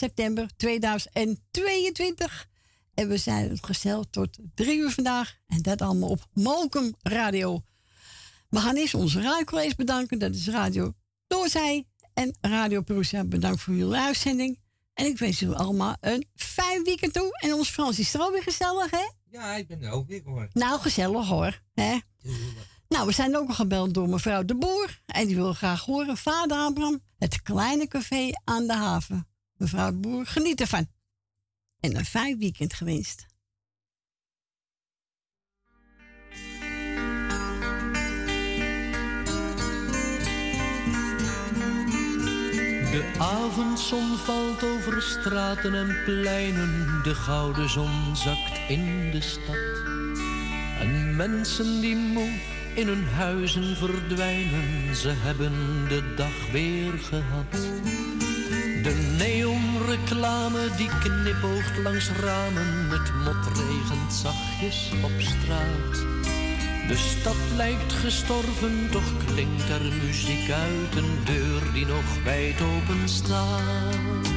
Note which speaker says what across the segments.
Speaker 1: september 2022. En we zijn het gesteld tot drie uur vandaag. En dat allemaal op Mokum Radio. We gaan eerst onze radiocollega's bedanken. Dat is Radio Doorzij en Radio Perusia. Bedankt voor jullie uitzending. En ik wens jullie allemaal een fijn weekend toe. En ons Frans is er weer gezellig, hè?
Speaker 2: Ja, ik ben er ook weer hoor.
Speaker 1: Nou, gezellig hoor. Hè? Nou, we zijn ook nog gebeld door mevrouw De Boer. En die wil graag horen, vader Abraham, het kleine café aan de haven. Mevrouw Boer, geniet ervan. En een fijn weekend gewenst.
Speaker 3: De avondzon valt over straten en pleinen, de gouden zon zakt in de stad. En mensen die moe in hun huizen verdwijnen. Ze hebben de dag weer gehad. De neonreclame die knipoogt langs ramen. Het mot regent zachtjes op straat. De stad lijkt gestorven, toch klinkt er muziek uit een deur die nog wijd open staat.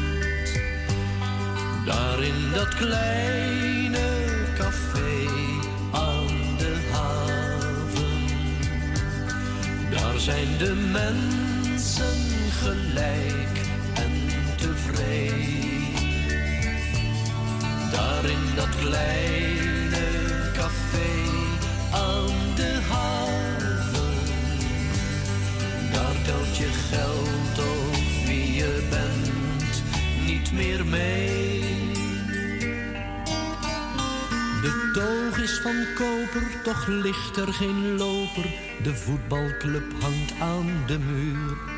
Speaker 3: Daar in dat kleine café Daar zijn de mensen gelijk tevreden. Daar in dat kleine café aan de haven. Daar telt je geld of wie je bent niet meer mee. De toog is van koper, toch ligt er geen loper de voetbalclub hangt aan de muur.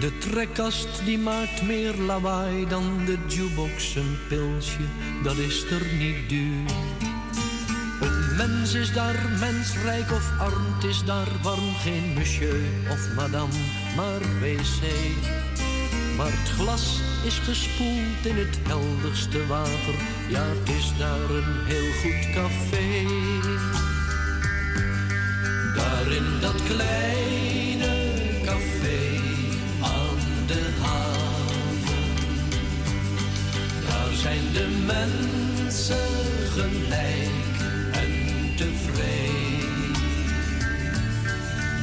Speaker 3: De trekkast die maakt meer lawaai dan de jukebox. Een pilsje, dat is er niet duur. Een mens is daar mensrijk of arm, het is daar warm. Geen monsieur of madame, maar wc. Maar het glas is gespoeld in het helderste water. Ja, het is daar een heel goed café. Daar in dat kleine zijn de mensen gelijk en tevreden.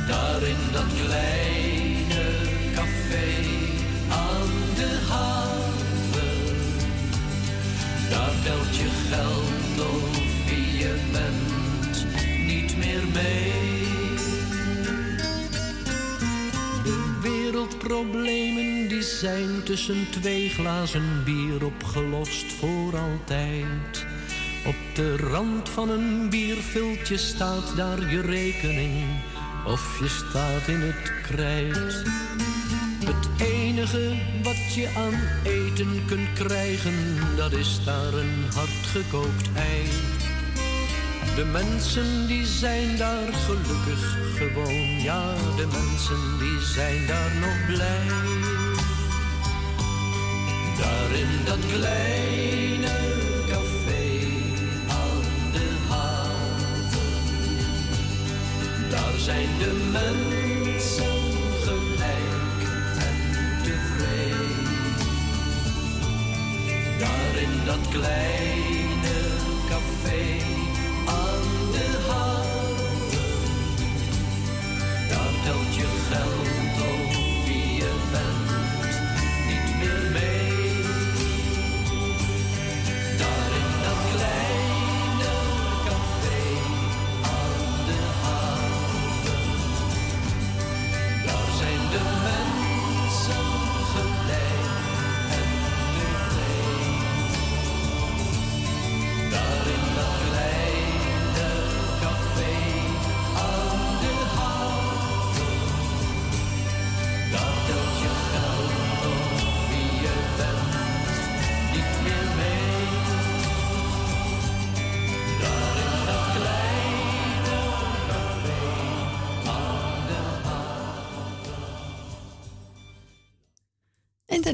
Speaker 3: Daar in dat kleine café aan de haven. Daar telt je geld of wie je bent niet meer mee. wereldproblemen zijn tussen twee glazen bier opgelost voor altijd. Op de rand van een bierviltje staat daar je rekening of je staat in het krijt. Het enige wat je aan eten kunt krijgen, dat is daar een hardgekookt ei. De mensen die zijn daar gelukkig gewoon, ja, de mensen die zijn daar nog blij. Daar in dat kleine café aan de haven, daar zijn de mensen gelijk en tevreden. Daar in dat kleine café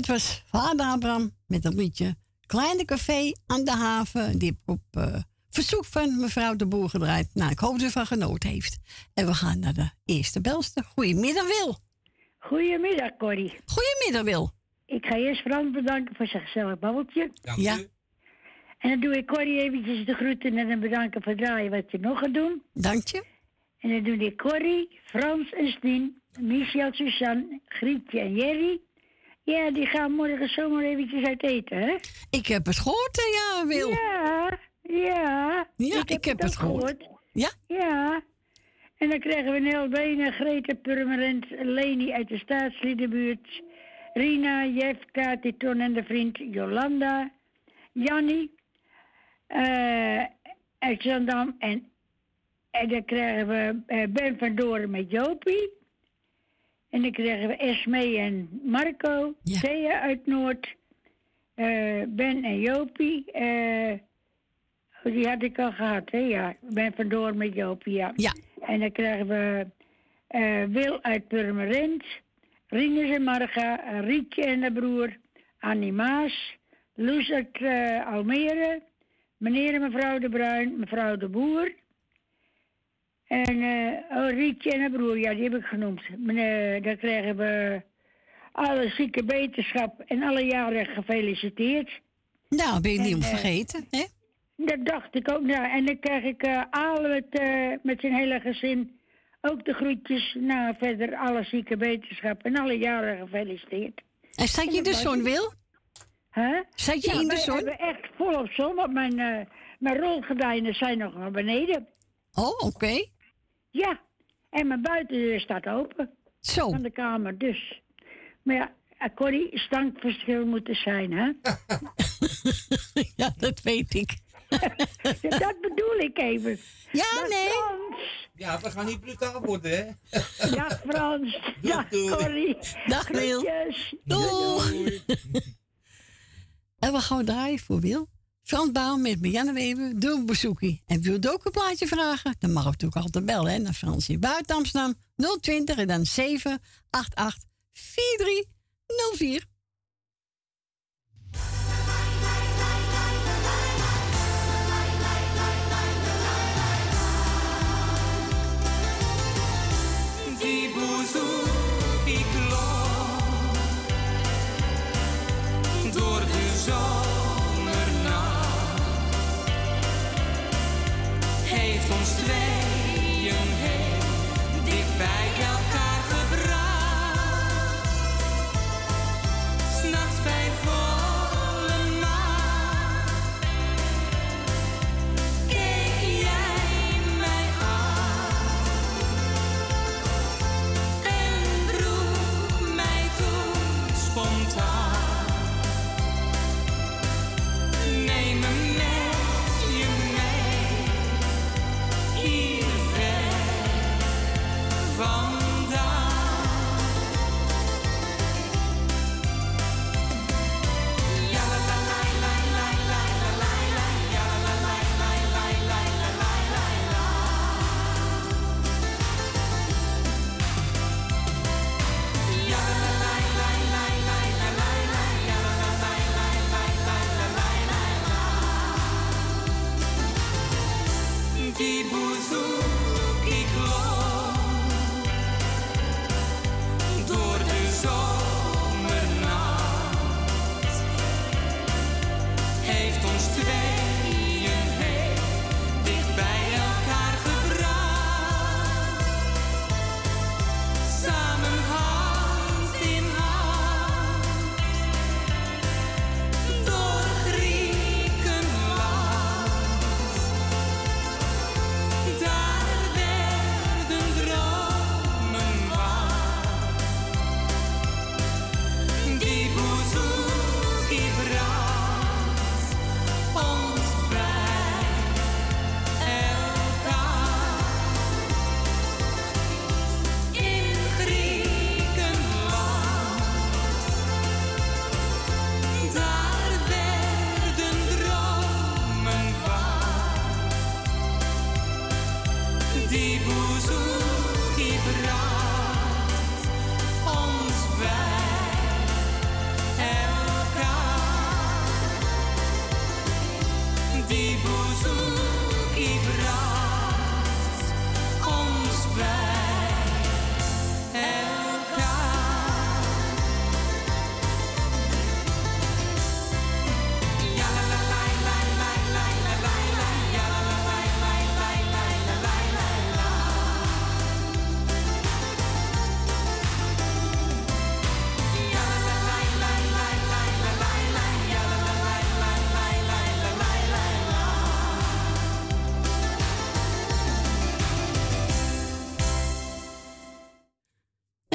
Speaker 3: dat
Speaker 1: was vader Abraham met een liedje Kleine Café aan de Haven. Die heb ik op uh, verzoek van mevrouw de Boer gedraaid. Nou, ik hoop dat ze van genoten heeft. En we gaan naar de eerste belster. Goedemiddag, Wil.
Speaker 2: Goedemiddag, Corrie.
Speaker 1: Goedemiddag, Wil.
Speaker 2: Ik ga eerst Frans bedanken voor zijn gezellig babbeltje.
Speaker 1: Dank ja.
Speaker 2: En dan doe ik Corrie eventjes de groeten en dan bedanken voor het draaien wat je nog gaat doen.
Speaker 1: Dank je.
Speaker 2: En dan doe ik Corrie, Frans en Stien, Michel, Suzanne, Grietje en Jerry. Ja, die gaan morgen zomaar eventjes uit eten, hè?
Speaker 1: Ik heb het gehoord, ja, Wil.
Speaker 2: Ja, ja.
Speaker 1: Ja, ik, heb, het, gehoord. Ja?
Speaker 2: Ja. En dan krijgen we Nel Benen, Greta Purmerend, Leni uit de staatsliedenbuurt, Rina, Jeff, Kati, Ton en de vriend Jolanda, Jannie, uh, uit Zandam en, en dan krijgen we uh, Ben van Doren met Jopie. En dan krijgen we Esme en Marco, ja. Thea uit Noord, uh, Ben en Jopie. die had ik al gehad, hè? Ja, Ben van Doorn met Jopie, ja.
Speaker 1: ja.
Speaker 2: En dan krijgen we Wil uit Purmerend, Rinus en Marga, Rietje en de broer, Annie Maas, Loes uit Almere, meneer en mevrouw de Bruin, mevrouw de Boer. En uh, oh, Rietje en haar broer, ja, die heb ik genoemd. Meneer, daar krijgen we alle zieke beterschap en alle jaren gefeliciteerd.
Speaker 1: Nou, ben je niet om uh, vergeten, hè?
Speaker 2: Dat dacht ik ook, nou. En dan krijg ik uh, alle met, met zijn hele gezin ook de groetjes. Nou, verder alle zieke beterschap en alle jaren gefeliciteerd.
Speaker 1: En staat je de zon, Wil?
Speaker 2: Huh?
Speaker 1: Zat je
Speaker 2: ja,
Speaker 1: in de zon?
Speaker 2: We echt volop zon, want mijn, uh, mijn rolgordijnen zijn nog naar beneden.
Speaker 1: Oh, oké. Okay.
Speaker 2: Ja, en mijn buitendeur staat open.
Speaker 1: Zo.
Speaker 2: Van de kamer, dus. Maar ja, Corrie, stankverschil moet er zijn, hè?
Speaker 1: ja, dat weet ik.
Speaker 2: dat bedoel ik even.
Speaker 1: Ja, nee.
Speaker 2: Frans.
Speaker 4: Ja, we gaan niet brutaal worden, hè?
Speaker 2: Dag Frans. Dag Corrie.
Speaker 1: Dag Wil.
Speaker 2: Doeg.
Speaker 1: Doeg. En we gaan draaien voor Wil. Frans Bouw met Marianne Weber, doe een bezoekje. En wil ook een plaatje vragen? Dan mag u natuurlijk altijd bellen hè, naar Frans in buiten Amsterdam 020 en dan 788 4304.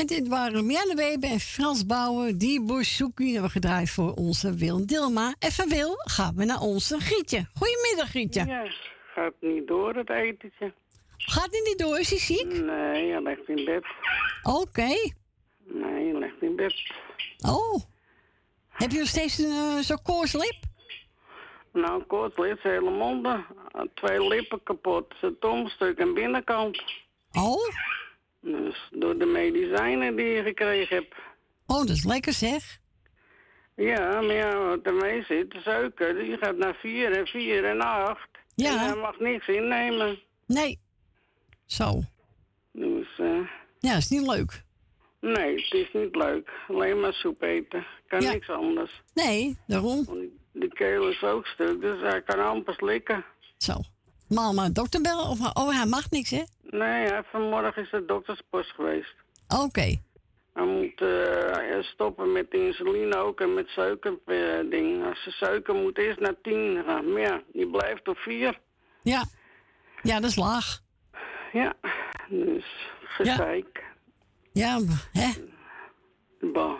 Speaker 1: En dit waren Mianne Weber en Frans Bouwen, die Bouzouki hebben we gedraaid voor onze Wil Dilma. En van Wil gaan we naar onze Gietje. Goedemiddag Gietje.
Speaker 5: Ja, gaat niet door het etentje.
Speaker 1: Gaat hij niet door? Is hij ziek?
Speaker 5: Nee, hij ligt in bed.
Speaker 1: Oké.
Speaker 5: Nee, hij ligt in bed.
Speaker 1: Oh. Heb je nog steeds een eh, zo'n koortslip?
Speaker 5: Nou, kort ligt zijn hele monden. Twee lippen kapot. Zijn tongstuk en binnenkant.
Speaker 1: Oh.
Speaker 5: Dus door de medicijnen die je gekregen hebt.
Speaker 1: Oh, dat is lekker zeg.
Speaker 5: Ja, maar ja, wat ermee zit, de suiker, die gaat naar 4 en 4 en 8.
Speaker 1: Ja.
Speaker 5: En hij mag niks innemen.
Speaker 1: Nee. Zo.
Speaker 5: Dus, eh,
Speaker 1: Ja, is niet leuk.
Speaker 5: nee, het is niet leuk. Alleen maar soep eten. Kan
Speaker 1: Ja.
Speaker 5: niks anders.
Speaker 1: Nee, daarom.
Speaker 5: Want de keel is ook stuk, dus hij kan amper slikken.
Speaker 1: Zo. Mama, dokter bellen? Of, oh, hij mag niks, hè?
Speaker 5: Nee, hij, vanmorgen is de dokterspost geweest.
Speaker 1: Oké.
Speaker 5: Hij moet eh, stoppen met insuline ook en met suikerding. Als de suiker moet eerst naar 10 gaan. Maar ja, die blijft op 4.
Speaker 1: Ja. Ja, dat is laag.
Speaker 5: Ja, dus gezeik.
Speaker 1: Ja, hè?
Speaker 5: Bah.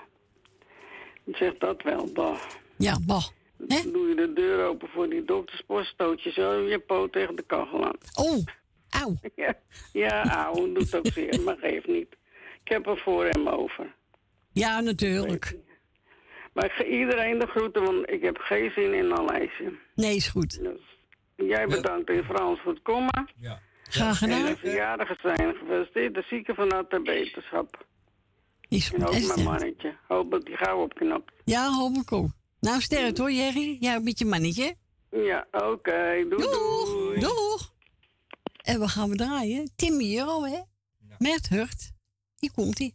Speaker 5: Zeg dat wel, bah.
Speaker 1: Ja, bah. Hè?
Speaker 5: Doe je de deur open voor die dokterspost, stoot je zo je poot tegen de kachel aan.
Speaker 1: Oh, auw.
Speaker 5: Ja, ja auw, doet ook zeer, maar geeft niet. Ik heb er voor hem over.
Speaker 1: Ja, natuurlijk.
Speaker 5: Maar ik ga iedereen de groeten, want ik heb geen zin in een lijstje.
Speaker 1: Nee, is goed.
Speaker 5: Dus jij bedankt in Frans voor het komen.
Speaker 4: Ja.
Speaker 1: Graag
Speaker 5: En
Speaker 1: gedaan.
Speaker 5: de verjaardagen zijn gefeliciteerd. De zieken van harte beterschap.
Speaker 1: Is
Speaker 5: En
Speaker 1: goed.
Speaker 5: ook
Speaker 1: En
Speaker 5: mijn
Speaker 1: sterk.
Speaker 5: mannetje. Hoop dat die gauw opknapt.
Speaker 1: Ja, hoop ik ook. Nou, sterk hoor, Jerry. Jij met je mannetje.
Speaker 5: Ja, oké. Doei,
Speaker 1: Doeg.
Speaker 5: doei.
Speaker 1: Doeg. En we gaan we draaien. Timmy Euro, hè? Met Hurt. Hier komt hij.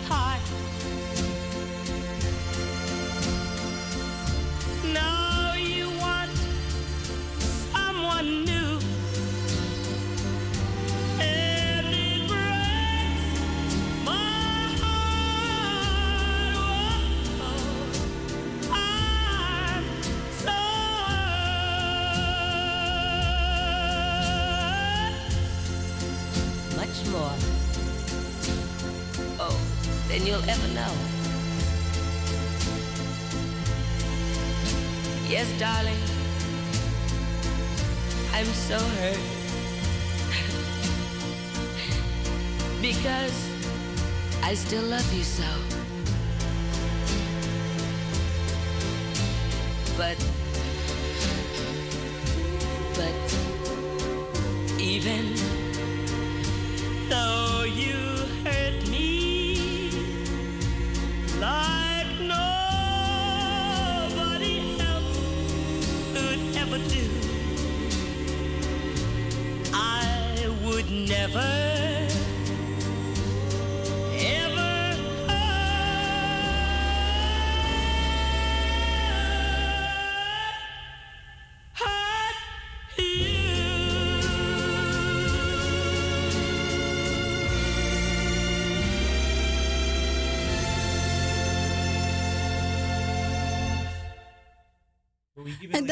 Speaker 6: you'll ever know. Yes, darling. I'm so hurt. because I still love you so. But, but, never,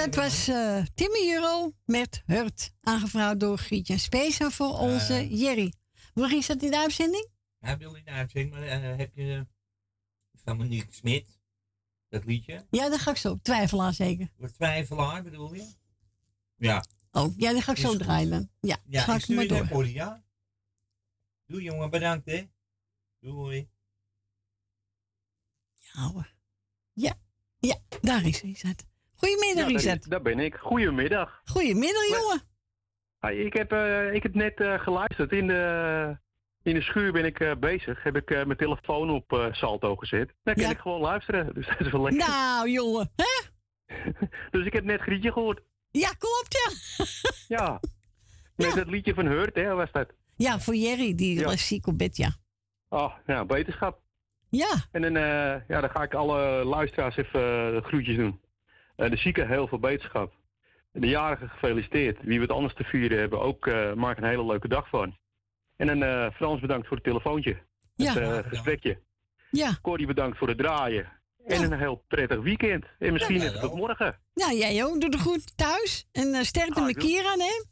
Speaker 1: dat was eh, Timmy Euro met Hurt. Aangevraagd door Grietje. Speciaal voor onze Jerry. Hoe zat in de uitzending?
Speaker 4: Hij wil in de uitzending, maar eh, heb je eh, van Monique Smit, dat liedje?
Speaker 1: Ja, dat ga ik zo. Twijfelaar zeker.
Speaker 4: Voor twijfelaar bedoel je? Ja.
Speaker 1: Oh, ja, die ga ik
Speaker 4: Is
Speaker 1: zo
Speaker 4: goed.
Speaker 1: draaien. Ja,
Speaker 4: Ja,
Speaker 1: ga
Speaker 4: ik
Speaker 1: maar
Speaker 4: dat
Speaker 1: door.
Speaker 4: voor je, ja? Doei jongen, bedankt hè. Doei.
Speaker 1: Ja hoor. Ja, ja, daar is hij. Goedemiddag,
Speaker 7: Ja, daar,
Speaker 1: Richard.
Speaker 7: daar ben ik. Goedemiddag.
Speaker 1: Goedemiddag, jongen.
Speaker 7: Ik, heb, eh, ik heb net eh, geluisterd. In de, in de schuur ben ik eh, bezig. Heb ik mijn telefoon op salto gezet. Dan kan
Speaker 1: Ja.
Speaker 7: ik gewoon luisteren. Dus dat is wel lekker.
Speaker 1: Nou, jongen. Hè?
Speaker 7: Dus ik heb net Grietje gehoord.
Speaker 1: Ja, klopt, ja.
Speaker 7: Ja. Met dat liedje van Hurt, hè, was dat.
Speaker 1: Ja, voor Jerry, die was ziek op bed, ja.
Speaker 7: Oh, ja, beterschap.
Speaker 1: Ja,
Speaker 7: En dan, ja, dan ga ik alle luisteraars even groetjes doen. Eh, de zieken heel veel beterschap. De jarigen gefeliciteerd. Wie wat anders te vieren hebben, ook eh, maak een hele leuke dag van. En dan eh, Frans bedankt voor het telefoontje.
Speaker 1: Ja.
Speaker 7: Het gesprekje.
Speaker 1: ja.
Speaker 7: Corrie bedankt voor het draaien. En
Speaker 1: Ja.
Speaker 7: een heel prettig weekend. En misschien
Speaker 4: Ja,
Speaker 7: tot morgen.
Speaker 1: Nou, jij ook. Doe de goed thuis. En eh sterkte
Speaker 7: Ah,
Speaker 1: met. Kira, hè?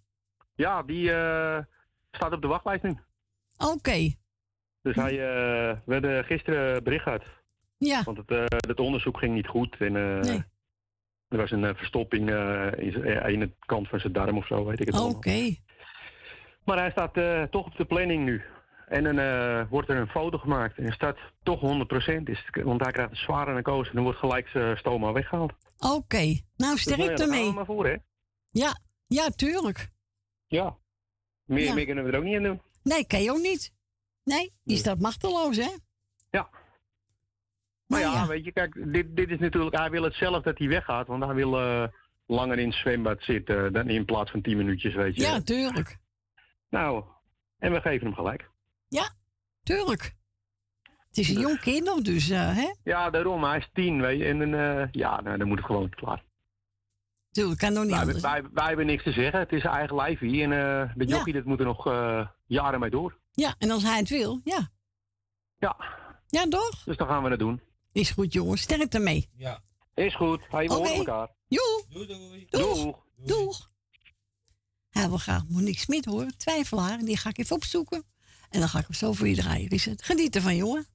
Speaker 7: Ja, die staat op de wachtlijst nu.
Speaker 1: Oké.
Speaker 7: Dus hij, we hadden gisteren bericht gehad.
Speaker 1: Ja,
Speaker 7: Want het, het onderzoek ging niet goed. En,
Speaker 1: Nee.
Speaker 7: Er was een eh, verstopping eh, in, z'n- eh, het kant van zijn darm of zo, weet ik het
Speaker 1: oké.
Speaker 7: Maar hij staat toch op de planning nu. En dan wordt er een foto gemaakt. En hij staat toch 100%. Is, want hij krijgt een zware narcose. En dan wordt gelijk zijn stoma weggehaald.
Speaker 1: Oké. Nou,
Speaker 7: Dus, nou ja,
Speaker 1: sterkte
Speaker 7: we
Speaker 1: mee.
Speaker 7: maar voor, hè?
Speaker 1: Ja, ja, tuurlijk.
Speaker 7: Ja. Meer,
Speaker 1: Ja.
Speaker 7: meer kunnen we er ook niet aan doen.
Speaker 1: Nee, kan je ook niet. Nee, die staat machteloos, hè?
Speaker 7: Ja. Maar
Speaker 1: Nou
Speaker 7: ja,
Speaker 1: ja.
Speaker 7: weet je, kijk, dit, dit is natuurlijk, hij wil het zelf dat hij weggaat, want hij wil eh, langer in het zwembad zitten dan in plaats van 10 minuutjes, weet je.
Speaker 1: Ja, tuurlijk.
Speaker 7: Nou, en we geven hem gelijk.
Speaker 1: Tuurlijk. Het is een jong kind nog, dus, eh, hè?
Speaker 7: Ja, daarom, hij is 10, weet je, en dan, eh, ja, nou, dan moet het gewoon klaar.
Speaker 1: Tuurlijk, kan nog niet
Speaker 7: Wij,
Speaker 1: anders.
Speaker 7: wij, wij hebben niks te zeggen, het is zijn eigen lijf hier en de
Speaker 1: Ja.
Speaker 7: jochie, dat moet er nog jaren mee door.
Speaker 1: Ja, en als hij het wil, ja.
Speaker 7: Ja,
Speaker 1: Ja, toch?
Speaker 7: dus dan gaan we dat doen.
Speaker 1: Is goed, jongens. Sterkte mee.
Speaker 4: Ja.
Speaker 7: Is goed, hij we
Speaker 1: Oké.
Speaker 7: horen elkaar.
Speaker 1: Joe,
Speaker 4: Doei doei.
Speaker 1: doeg.
Speaker 7: Doeg.
Speaker 1: Doeg. Hij wil graag Monique Smit horen, twijfelaar. Die ga ik even opzoeken. En dan ga ik hem zo voor je draaien, Richard. Geniet ervan, jongen.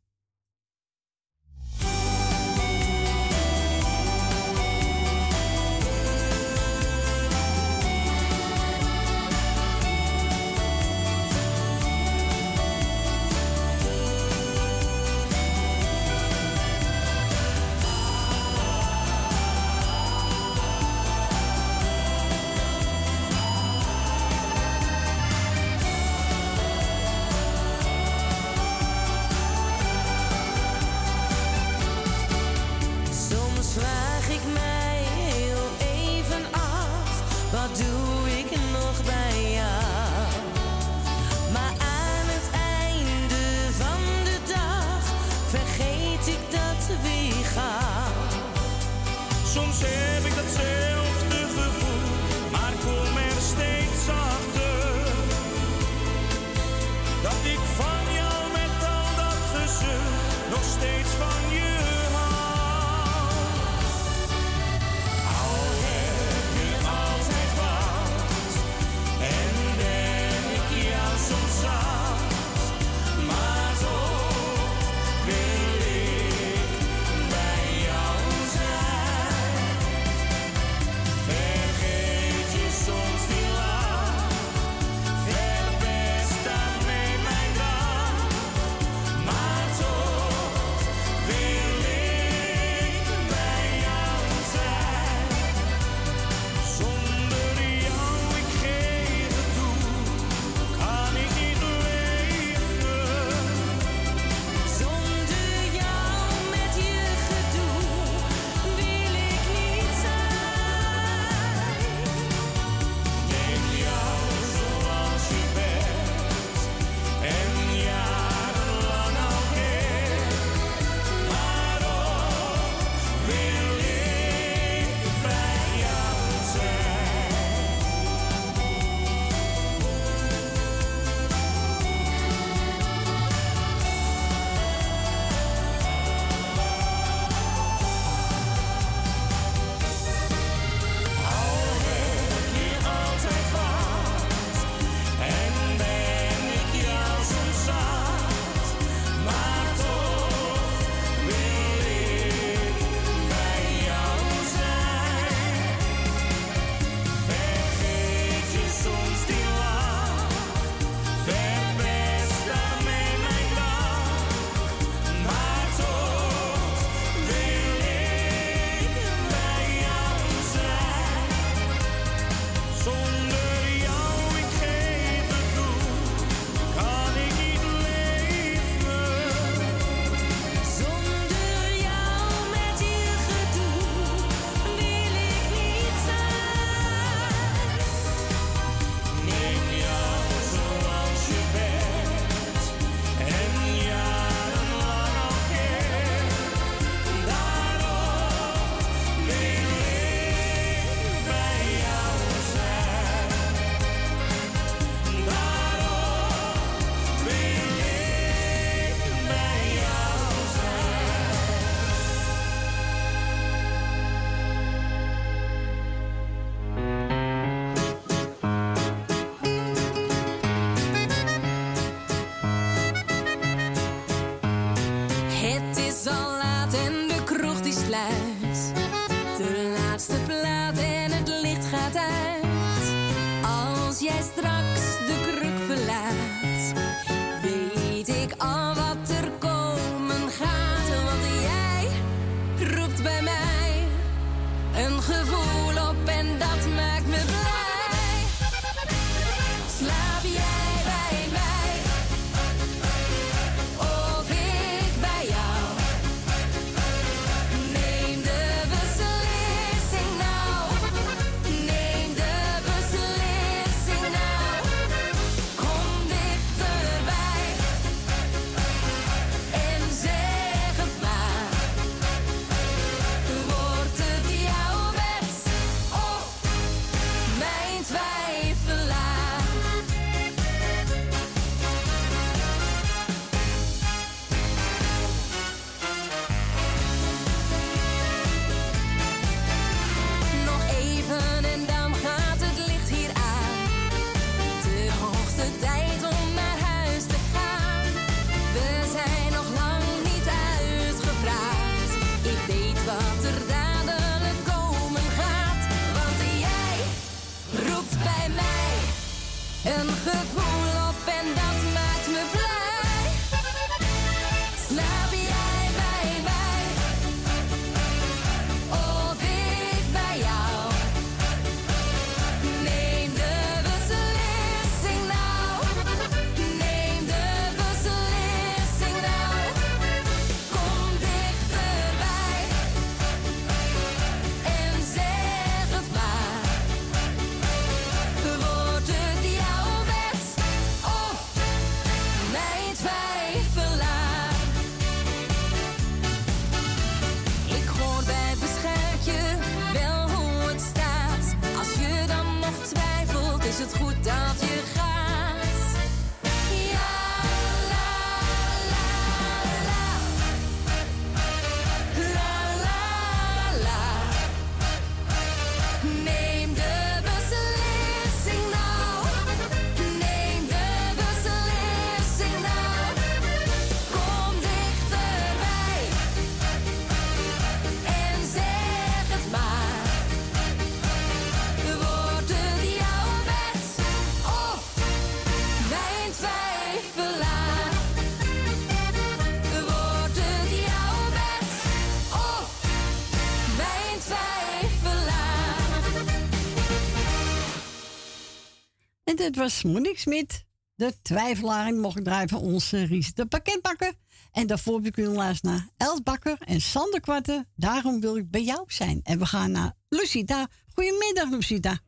Speaker 1: Dit was Monique Smit, de twijfelaar. Mocht draaien van onze Ries, de pakketbakker. En daarvoor heb ik kunnen luisteren naar Els Bakker en Sander Kwarten. Daarom wil ik bij jou zijn. En we gaan naar Lucita. Goedemiddag, Lucita.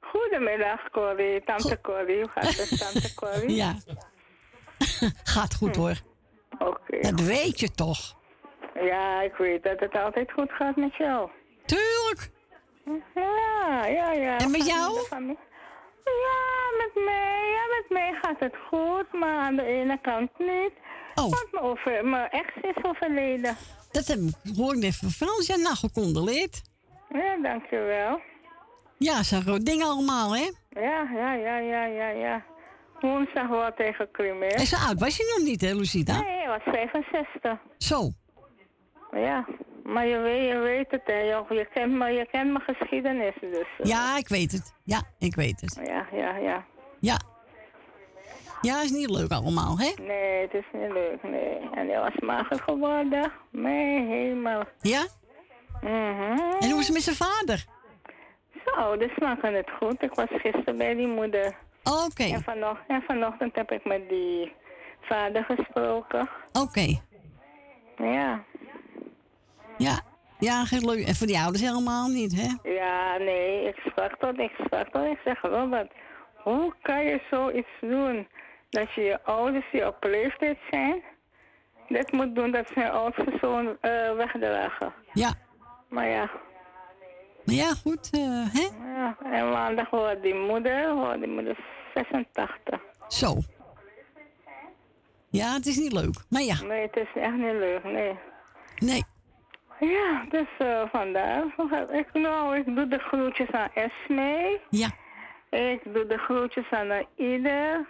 Speaker 8: Goedemiddag, Corrie. Tante Corrie. Hoe gaat het, Tante Corrie?
Speaker 1: Ja. Gaat goed hoor.
Speaker 8: Oké.
Speaker 1: Dat weet je toch?
Speaker 8: Ja, ik weet dat het altijd goed gaat met jou.
Speaker 1: Tuurlijk.
Speaker 8: Ja, ja, ja.
Speaker 1: En met jou?
Speaker 8: Ja, met mij. Ja, met mij gaat het goed, maar aan de ene kant niet.
Speaker 1: Oh.
Speaker 8: Want mijn, over, mijn ex is overleden.
Speaker 1: Dat heb ik hoor net van Frans. Ja, nou, gecondoleerd.
Speaker 8: Ja, dankjewel.
Speaker 1: Ja, zo'n groot ding allemaal, hè?
Speaker 8: Ja, ja, ja, ja, ja, ja. Woensdag wat tegen cremair.
Speaker 1: En zo oud was je nog niet, hè, Lucita?
Speaker 8: Nee, hij was 65.
Speaker 1: Zo.
Speaker 8: Ja, maar je weet, je weet het, hè. Je kent, me, je kent mijn geschiedenis, dus. eh,
Speaker 1: Ja, ik weet het. Ja, ik weet het.
Speaker 8: Ja, ja, ja.
Speaker 1: Ja. Ja, is niet leuk allemaal, hè?
Speaker 8: Nee, het is niet leuk, nee. En hij was mager geworden. Nee, helemaal.
Speaker 1: Ja?
Speaker 8: Mhm.
Speaker 1: En hoe is het met zijn vader?
Speaker 8: Zo, dus maken het goed. Ik was gisteren bij die moeder.
Speaker 1: Oké.
Speaker 8: En, vanoch en vanochtend heb ik met die vader gesproken.
Speaker 1: Oké.
Speaker 8: Ja.
Speaker 1: Ja. Ja, geen leuk. En voor die ouders helemaal niet, hè?
Speaker 8: Ja, nee, ik sprak tot, ik sprak tot. Ik zeg, Robert, hoe kan je zoiets doen? Dat je je ouders die op leeftijd zijn, dit moet doen dat ze hun oudste zoon eh, wegdragen.
Speaker 1: Ja.
Speaker 8: Maar ja,
Speaker 1: Maar ja, goed, eh, hè?
Speaker 8: ja. En maandag hoort die moeder, hoort die moeder 86.
Speaker 1: Zo. Ja, het is niet leuk. Maar ja.
Speaker 8: Nee, het is echt niet leuk, nee.
Speaker 1: Nee.
Speaker 8: Ja, dus eh, vandaar. Ik, nou, ik doe de groetjes aan Esme.
Speaker 1: Ja.
Speaker 8: Ik doe de groetjes aan eh, ieder.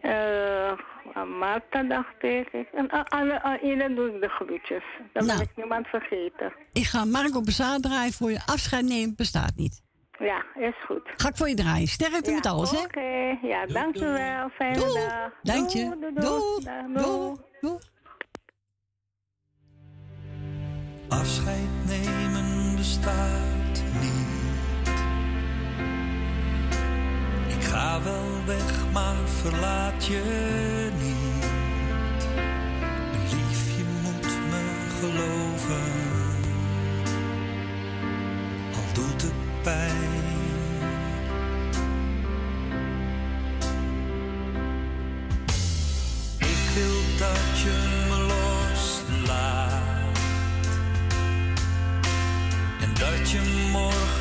Speaker 8: Eh, aan Marta dacht ik. En aan, aan, iedereen doe ik de groetjes. Dan
Speaker 1: Nou.
Speaker 8: ben ik niemand vergeten.
Speaker 1: Ik ga Marco Bazaar draaien voor je. Afscheid nemen bestaat niet.
Speaker 8: Ja, is goed.
Speaker 1: Ga ik voor je draaien. Sterkte
Speaker 8: Ja,
Speaker 1: met alles, hè?
Speaker 8: Oké, ja, dankjewel. Fijne
Speaker 1: Doei.
Speaker 8: dag.
Speaker 1: Dank je.
Speaker 8: Doei, doei,
Speaker 1: Doei.
Speaker 8: Dag, doei.
Speaker 1: Doei.
Speaker 9: Afscheid nemen bestaat niet. Ik ga wel weg, maar verlaat je niet. Lief, je moet me geloven. Al doet het pijn.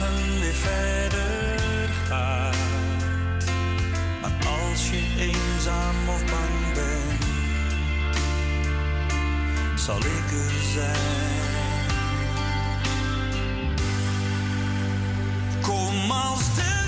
Speaker 9: Morgen weer verder gaat. Maar als je eenzaam of bang bent, zal ik er zijn. Kom als de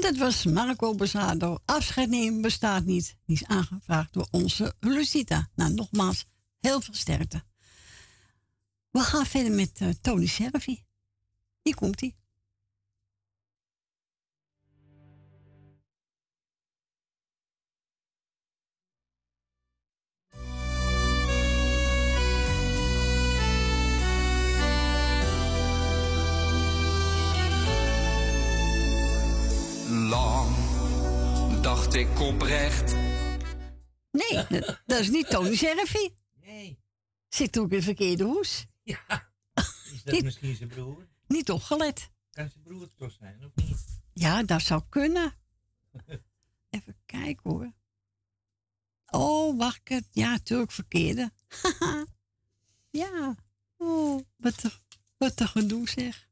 Speaker 1: Dat was Marco Bezado. Afscheid nemen bestaat niet. Die is aangevraagd door onze Lucita. Nou, nogmaals, heel veel sterkte. We gaan verder met eh, Tony Servi. Hier komt hij.
Speaker 10: Lang dacht ik oprecht.
Speaker 1: Nee, dat, dat is niet Tony Servi.
Speaker 4: Nee.
Speaker 1: Zit ook in de verkeerde hoes.
Speaker 4: Ja. Is dat misschien zijn broer?
Speaker 1: Niet opgelet.
Speaker 4: Kan zijn broer het toch zijn, of niet?
Speaker 1: Ja, dat zou kunnen. Even kijken hoor. Oh, wacht. ik het- Ja, natuurlijk verkeerde. ja. Oh, wat een, wat een gedoe zeg.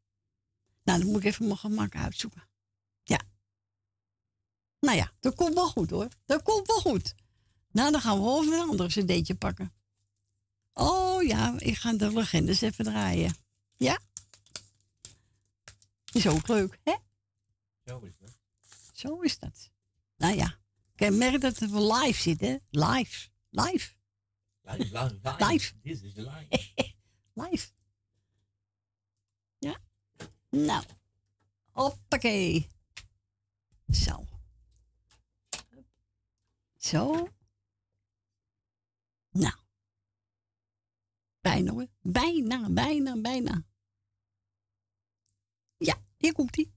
Speaker 1: Nou, dan moet ik even mijn gemak uitzoeken. Nou ja, dat komt wel goed hoor. Dat komt wel goed. Nou, dan gaan we over een ander cd'tje pakken. Oh ja, ik ga de legendes even draaien. Ja? Is ook leuk, hè?
Speaker 4: Zo is dat.
Speaker 1: Zo is dat. Nou ja, ik merk dat we live zitten. Live. Live.
Speaker 4: Live, live, live.
Speaker 1: Live.
Speaker 4: Dit is live.
Speaker 1: Live. Ja. Nou. Hoppakee. Zo. Zo. Nou. Bijna hoor. Bijna, bijna, bijna. Ja, hier komt ie.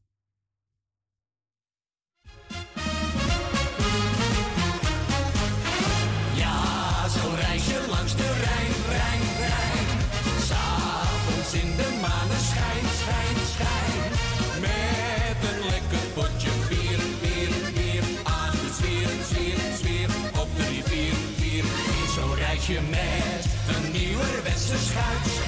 Speaker 9: Je met een schuit, schuit.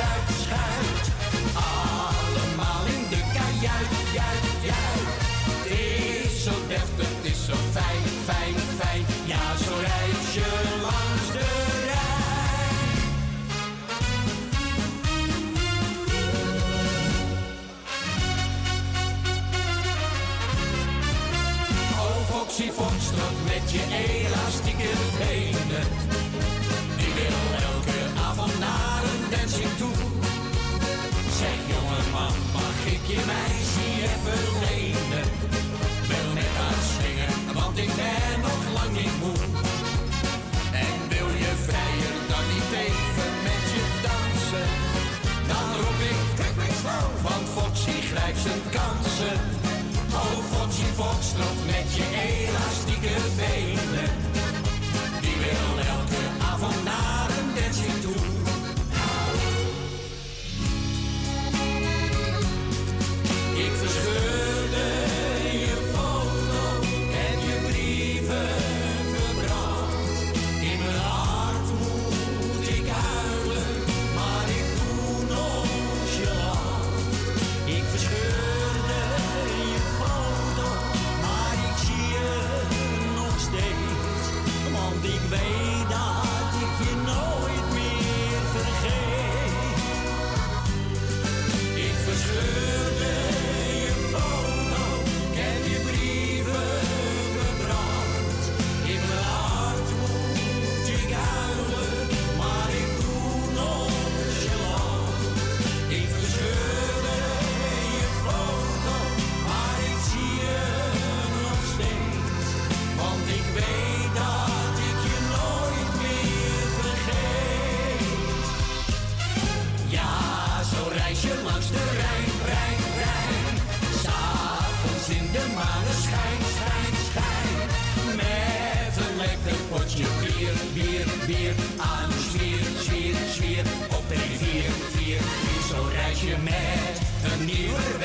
Speaker 9: Je meisje even lenen? Wil met haar swingen, want ik ben nog lang niet moe. En wil je vrijer dan niet even met je dansen? Dan roep ik want Foxy grijpt zijn kansen. Oh Foxy Foxtrot met je elastieke benen. Die wil elke avond naar een dancing toe.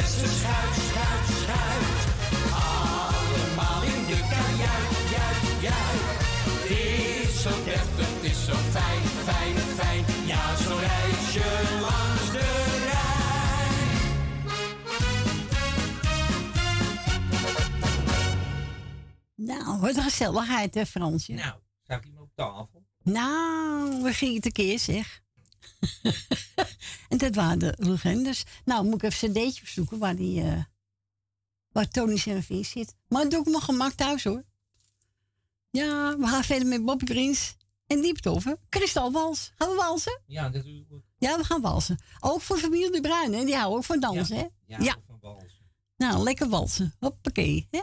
Speaker 9: Nieuwerwetse schuit, schuit, schuit. Allemaal in de kajuit, juit, juit. Het is zo deftig, het is zo fijn, fijn, fijn. Ja, zo reis je langs de Rijn.
Speaker 1: Nou, wat een gezelligheid, hè, Fransje?
Speaker 4: Nou, zag je hem op tafel?
Speaker 1: Nou, we gingen tekeer, zeg. en dat waren de legendes. Nou, moet ik even een cd'tje zoeken waar, die, eh waar Tony Serafin zit. Maar dat doe ik mijn gemak thuis, hoor. Ja, we gaan verder met Bobby Prins en Dieptoffen. Kristal Wals. Gaan we walsen?
Speaker 4: Ja, ik.
Speaker 1: Ja, we gaan walsen. Ook voor familie De Bruin, hè? Die houden ook van dansen, hè?
Speaker 4: Ja, van Bals.
Speaker 1: Nou, lekker walsen. Hoppakee, hè?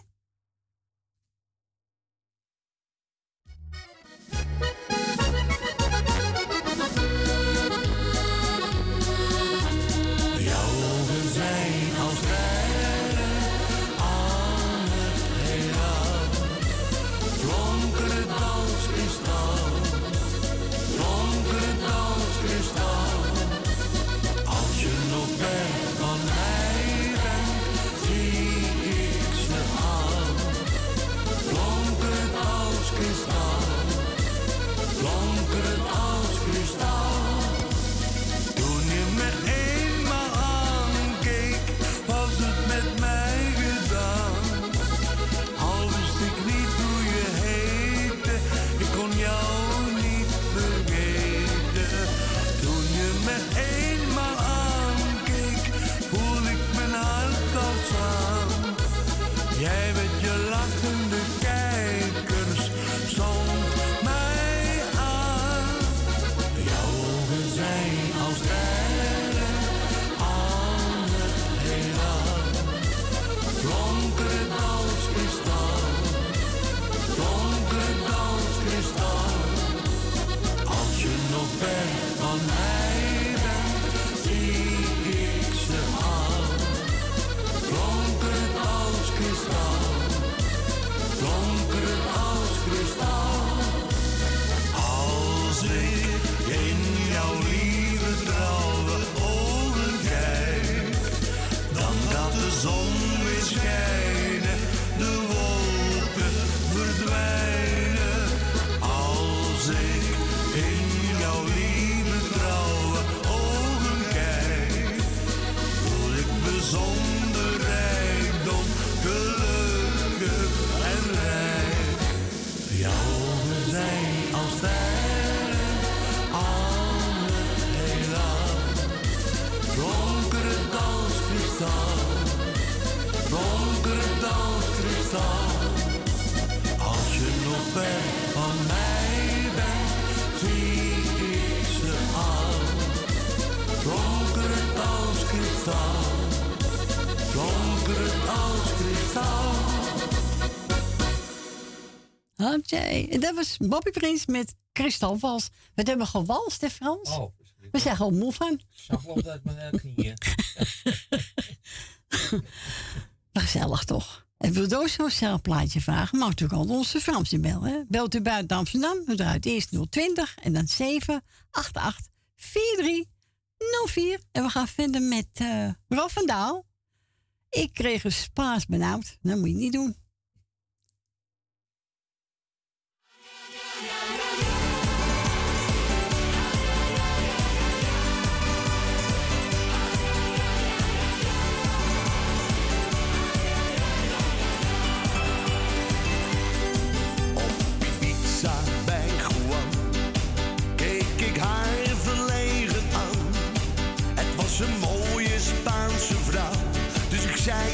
Speaker 1: Nee, dat was Bobby Prins met Kristal Wals. We hebben gewalst, hè Frans?
Speaker 4: Oh,
Speaker 1: we zijn gewoon moe van.
Speaker 4: Ik zag wel uit mijn knieën.
Speaker 1: maar eh. gezellig toch? En wil ook zo'n celplaatje vragen, mag natuurlijk al onze Frans inbellen. Belt u buiten Amsterdam, dan draait eerst 020 en dan 788 4304. En we gaan verder met uh, van Daal. Ik kreeg een spaas benauwd. Dat moet je niet doen.
Speaker 11: zij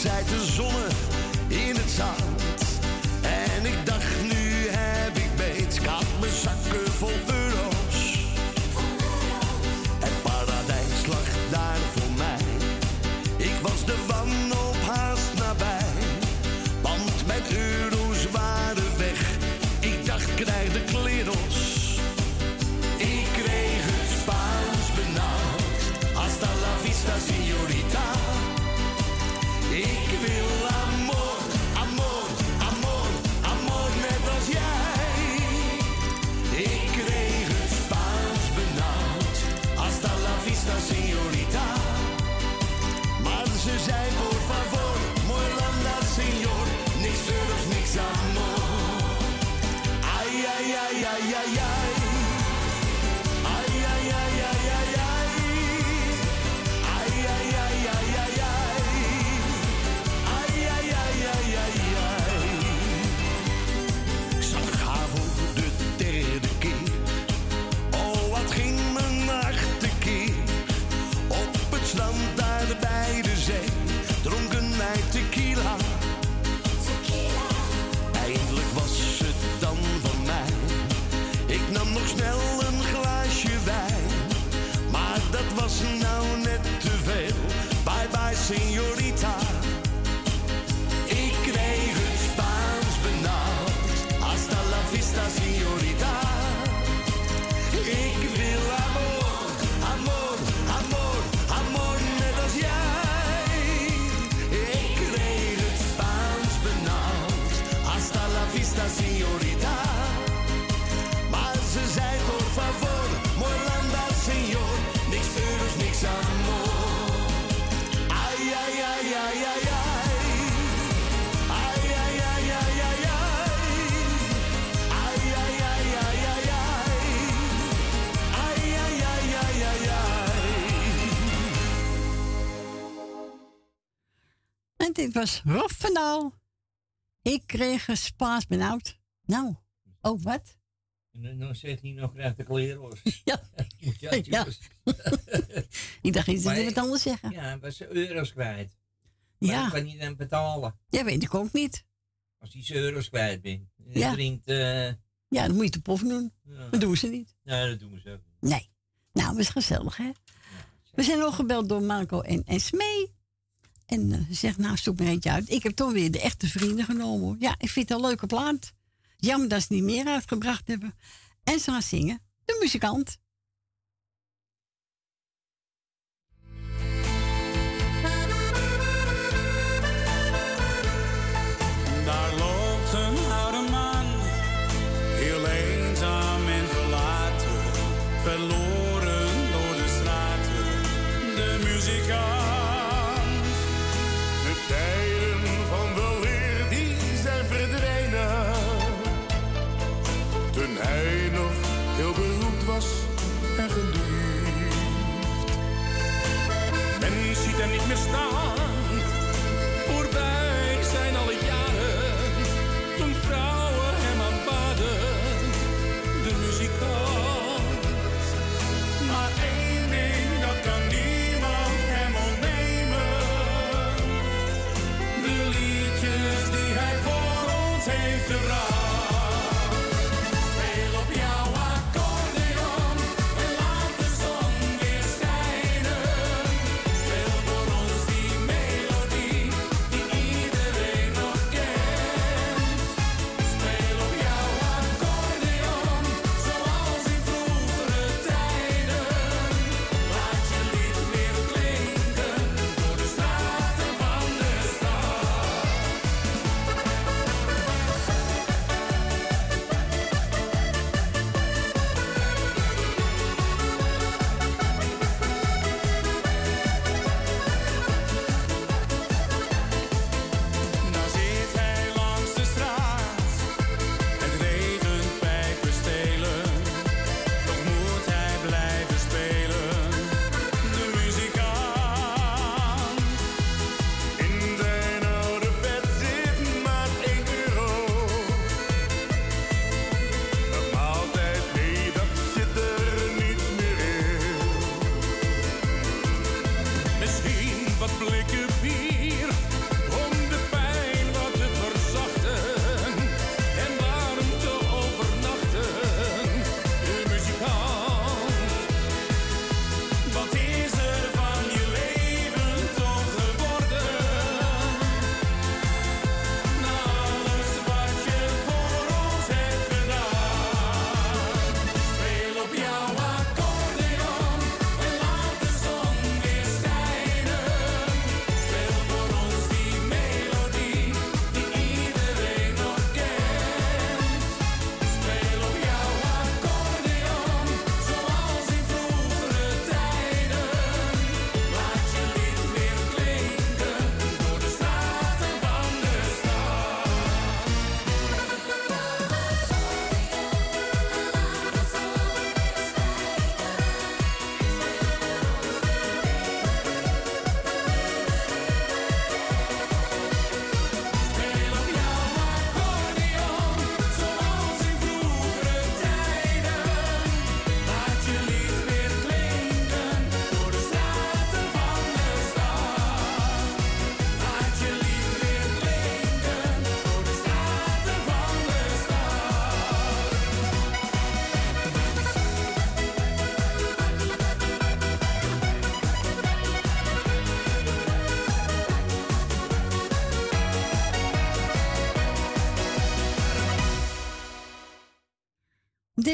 Speaker 11: zij de zonne in het zaal. was nou net te veel. Bye bye,
Speaker 12: signorita. Dit was Daal. Ik kreeg een spaas benauwd. Nou, oh wat?
Speaker 4: En dan- zegt hij nog krijgt de kleren.
Speaker 12: Ja.
Speaker 4: ja,
Speaker 12: Ja. Ik dacht iets hij wat anders zeggen.
Speaker 4: Ja, was euro's kwijt. Maar
Speaker 12: Ja.
Speaker 4: kan hij dan betalen.
Speaker 12: Ja, weet ik ook niet.
Speaker 4: Als hij zijn euro's kwijt bent. En
Speaker 12: Ja.
Speaker 4: drinkt... eh,
Speaker 12: Ja, dan moet je de pof doen.
Speaker 4: Ja.
Speaker 12: Dat doen ze niet.
Speaker 4: nee, dat doen ze ook.
Speaker 12: Nee. Nou, dat is gezellig, hè? We zijn ook gebeld door Marco en, en Smee. En eh, ze zegt, nou, zoek maar eentje uit. Ik heb toch weer de echte vrienden genomen. Ja, ik vind het een leuke plaat. Jammer dat ze niet meer uitgebracht hebben. En ze gaan zingen. De muzikant.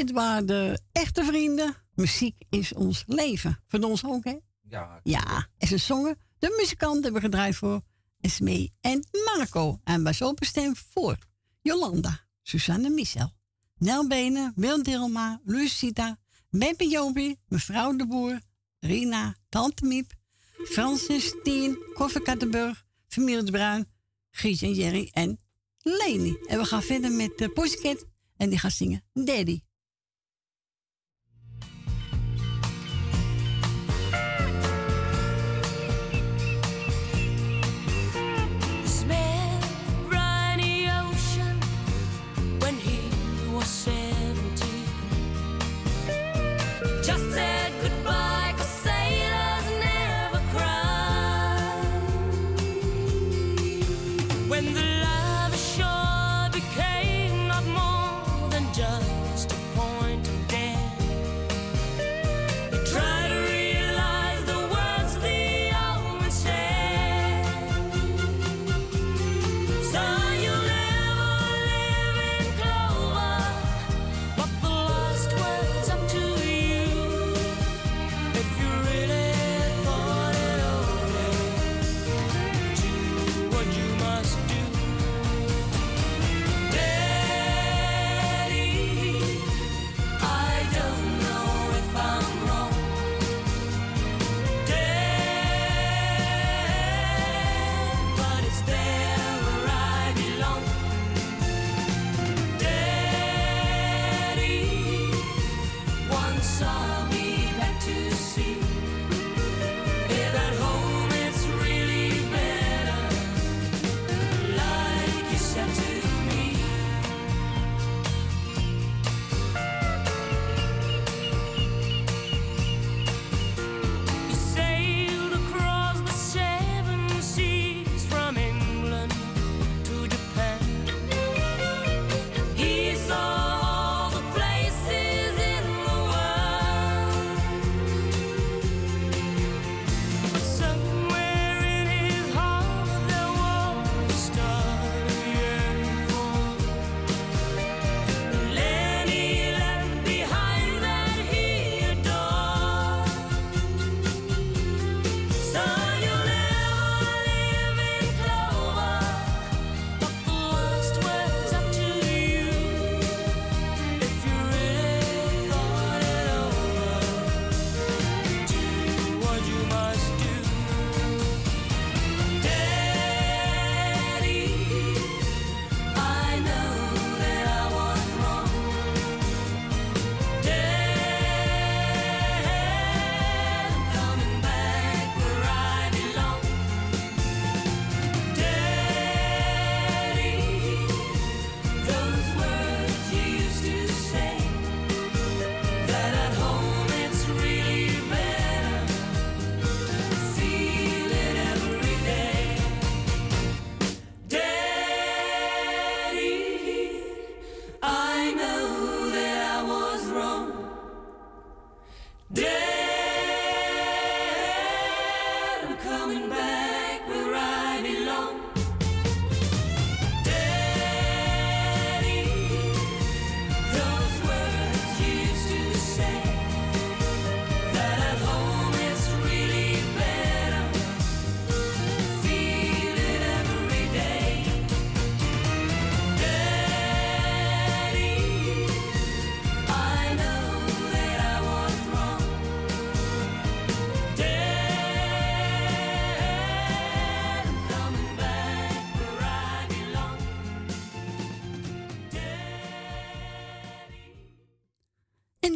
Speaker 12: Dit waren de echte vrienden. Muziek is ons leven. Van ons ook, hè?
Speaker 4: Ja.
Speaker 12: Ja, en ze zongen. De muzikanten hebben gedraaid voor Esmee en Marco. En was openstemd voor Jolanda, Susanne Michel, Nel Benen, Wil Dilma, Lucita, Beppe Jopie, mevrouw de Boer, Rina, Tante Miep, Francis, Tien, Koffer Kattenburg, familie de Bruin, Gies en Jerry en Leni. En we gaan verder met de Pussycat en die gaat zingen Daddy.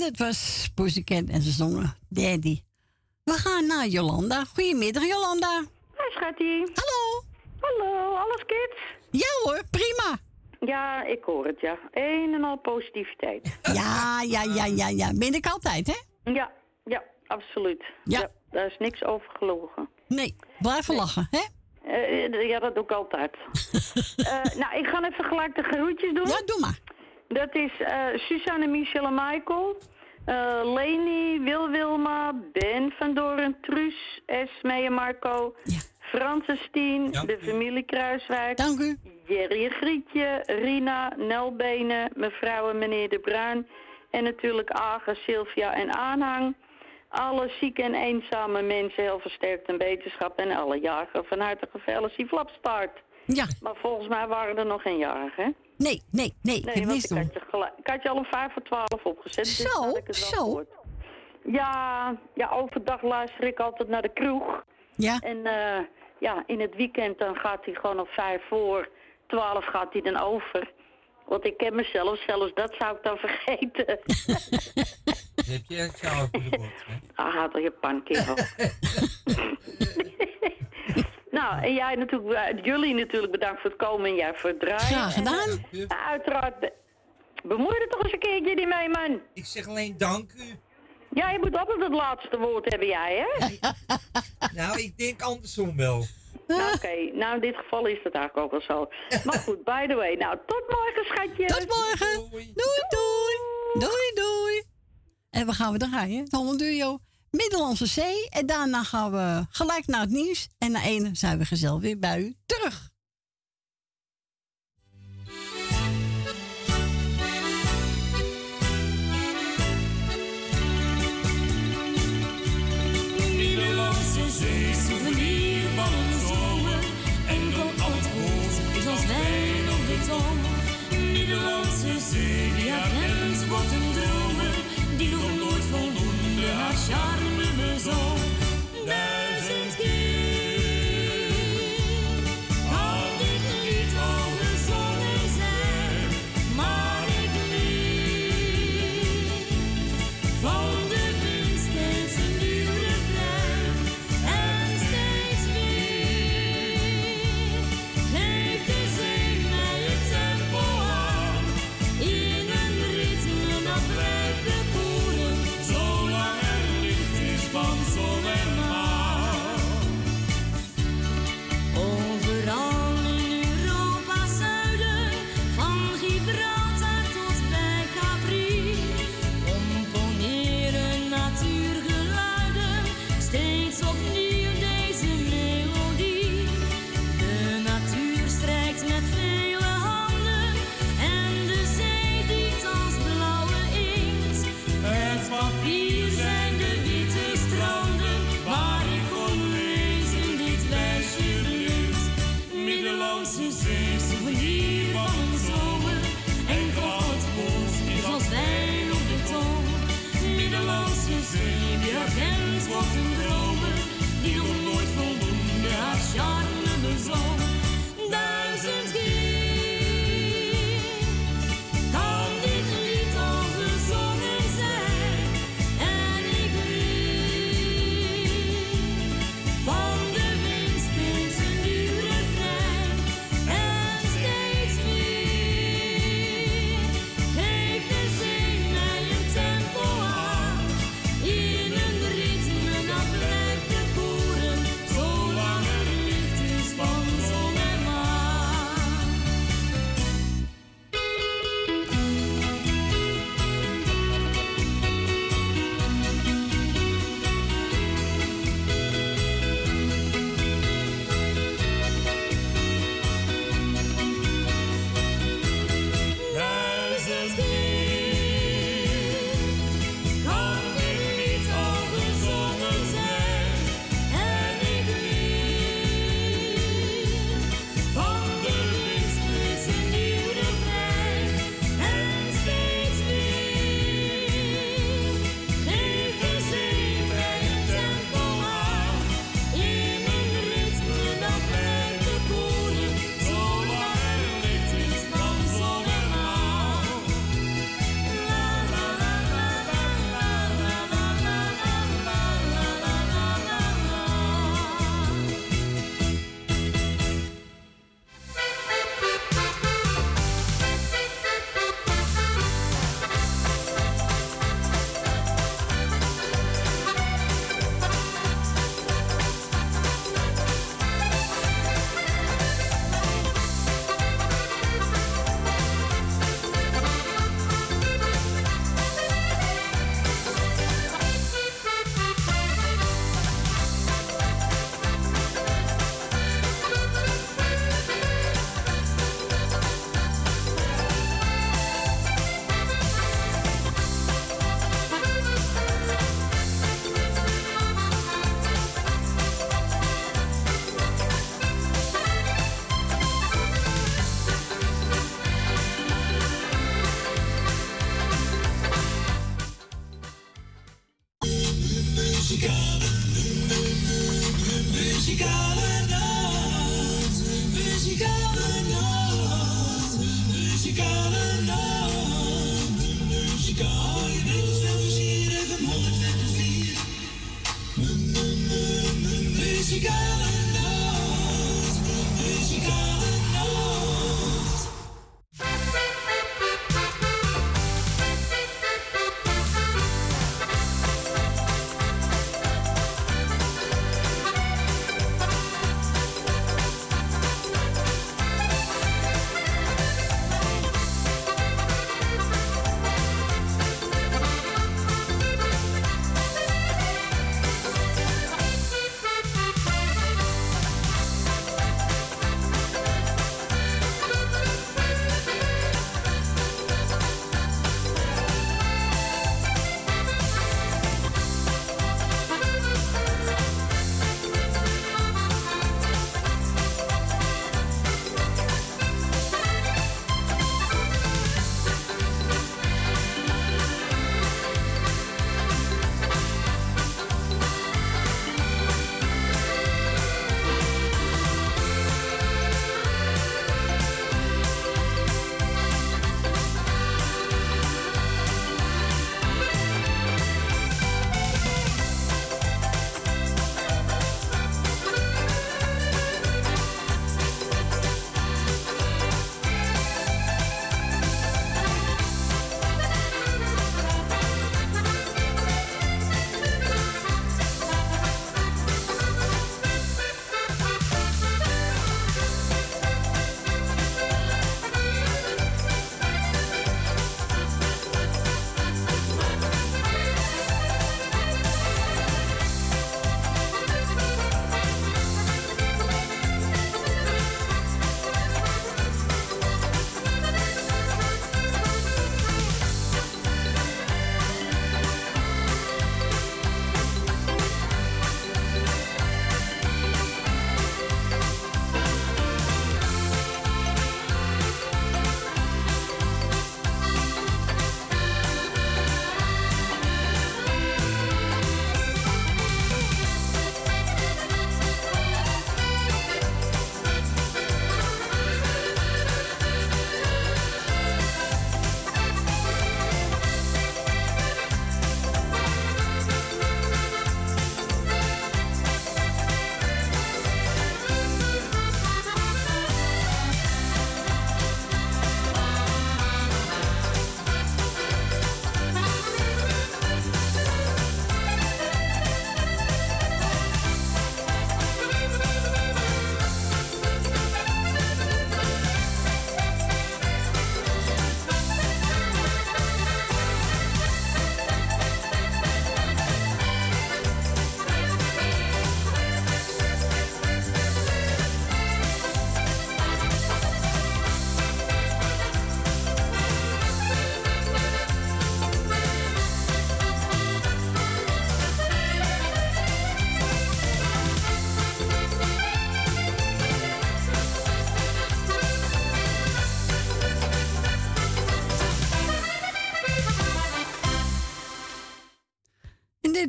Speaker 13: Dat was Pussycat en ze zongen Daddy. We gaan naar Jolanda. Goedemiddag, Jolanda.
Speaker 14: Hi, schatje.
Speaker 13: Hallo.
Speaker 14: Hallo, alles kids?
Speaker 13: Ja hoor, prima.
Speaker 14: Ja, ik hoor het, ja. Een en al positiviteit.
Speaker 13: Ja, ja, ja, ja, ja. Ben ik altijd, hè?
Speaker 14: Ja, ja, absoluut.
Speaker 13: Ja.
Speaker 14: daar is niks over gelogen.
Speaker 13: Nee, blijven lachen, hè?
Speaker 14: Eh, ja, dat doe ik altijd. Eh, nou, ik ga even gelijk de groetjes doen.
Speaker 13: Ja, doe maar.
Speaker 14: Dat is eh Suzanne, Michel en Michael. Eh, Leni, Wil Wilma, Ben van Doren, Truus, Esme en Marco. Francis Tien, de familie Kruiswijk.
Speaker 13: Dank u.
Speaker 14: Jerry en Grietje, Rina, Nelbenen, mevrouw en meneer De Bruin. En natuurlijk Aga, Sylvia en Aanhang. Alle zieke en eenzame mensen heel versterkt en beterschap. En alle jarigen van harte gefeliciteerd. Flapstart.
Speaker 13: Ja.
Speaker 14: Maar volgens mij waren er nog geen jarigen, hè?
Speaker 13: Nee, nee, nee. ik heb
Speaker 14: want
Speaker 13: niks
Speaker 14: ik had, je ik had je al om vijf voor twaalf opgezet. dus
Speaker 13: Zo,
Speaker 14: had ik het wel
Speaker 13: zo.
Speaker 14: gehoord. Ja, ja, overdag luister ik altijd naar de kroeg.
Speaker 13: Ja.
Speaker 14: En eh, ja, in het weekend dan gaat hij gewoon op vijf voor twaalf gaat hij dan over. Want ik ken mezelf, zelfs dat zou ik dan vergeten.
Speaker 4: heb je het gehoord, hè?
Speaker 14: Ah, toch je pankerel. nou, en jij natuurlijk, eh, jullie natuurlijk bedankt voor het komen en jij voor het draaien.
Speaker 13: Graag gedaan.
Speaker 14: En, eh, uiteraard, be- bemoei je er toch eens een keertje niet mee, man.
Speaker 4: Ik zeg alleen dank u.
Speaker 14: Ja, je moet altijd het laatste woord hebben, jij, hè?
Speaker 4: Nou, ik denk andersom wel.
Speaker 14: Nou, Oké, nou in dit geval is het eigenlijk ook wel zo. Maar goed, by the way. Nou, tot morgen, schatje.
Speaker 13: Tot morgen. Doei, doei. Doei, doei. En we gaan we draaien. Het Holland Duo. Middellandse Zee. En daarna gaan we gelijk naar het nieuws. En na ene zijn we gezellig weer bij u terug.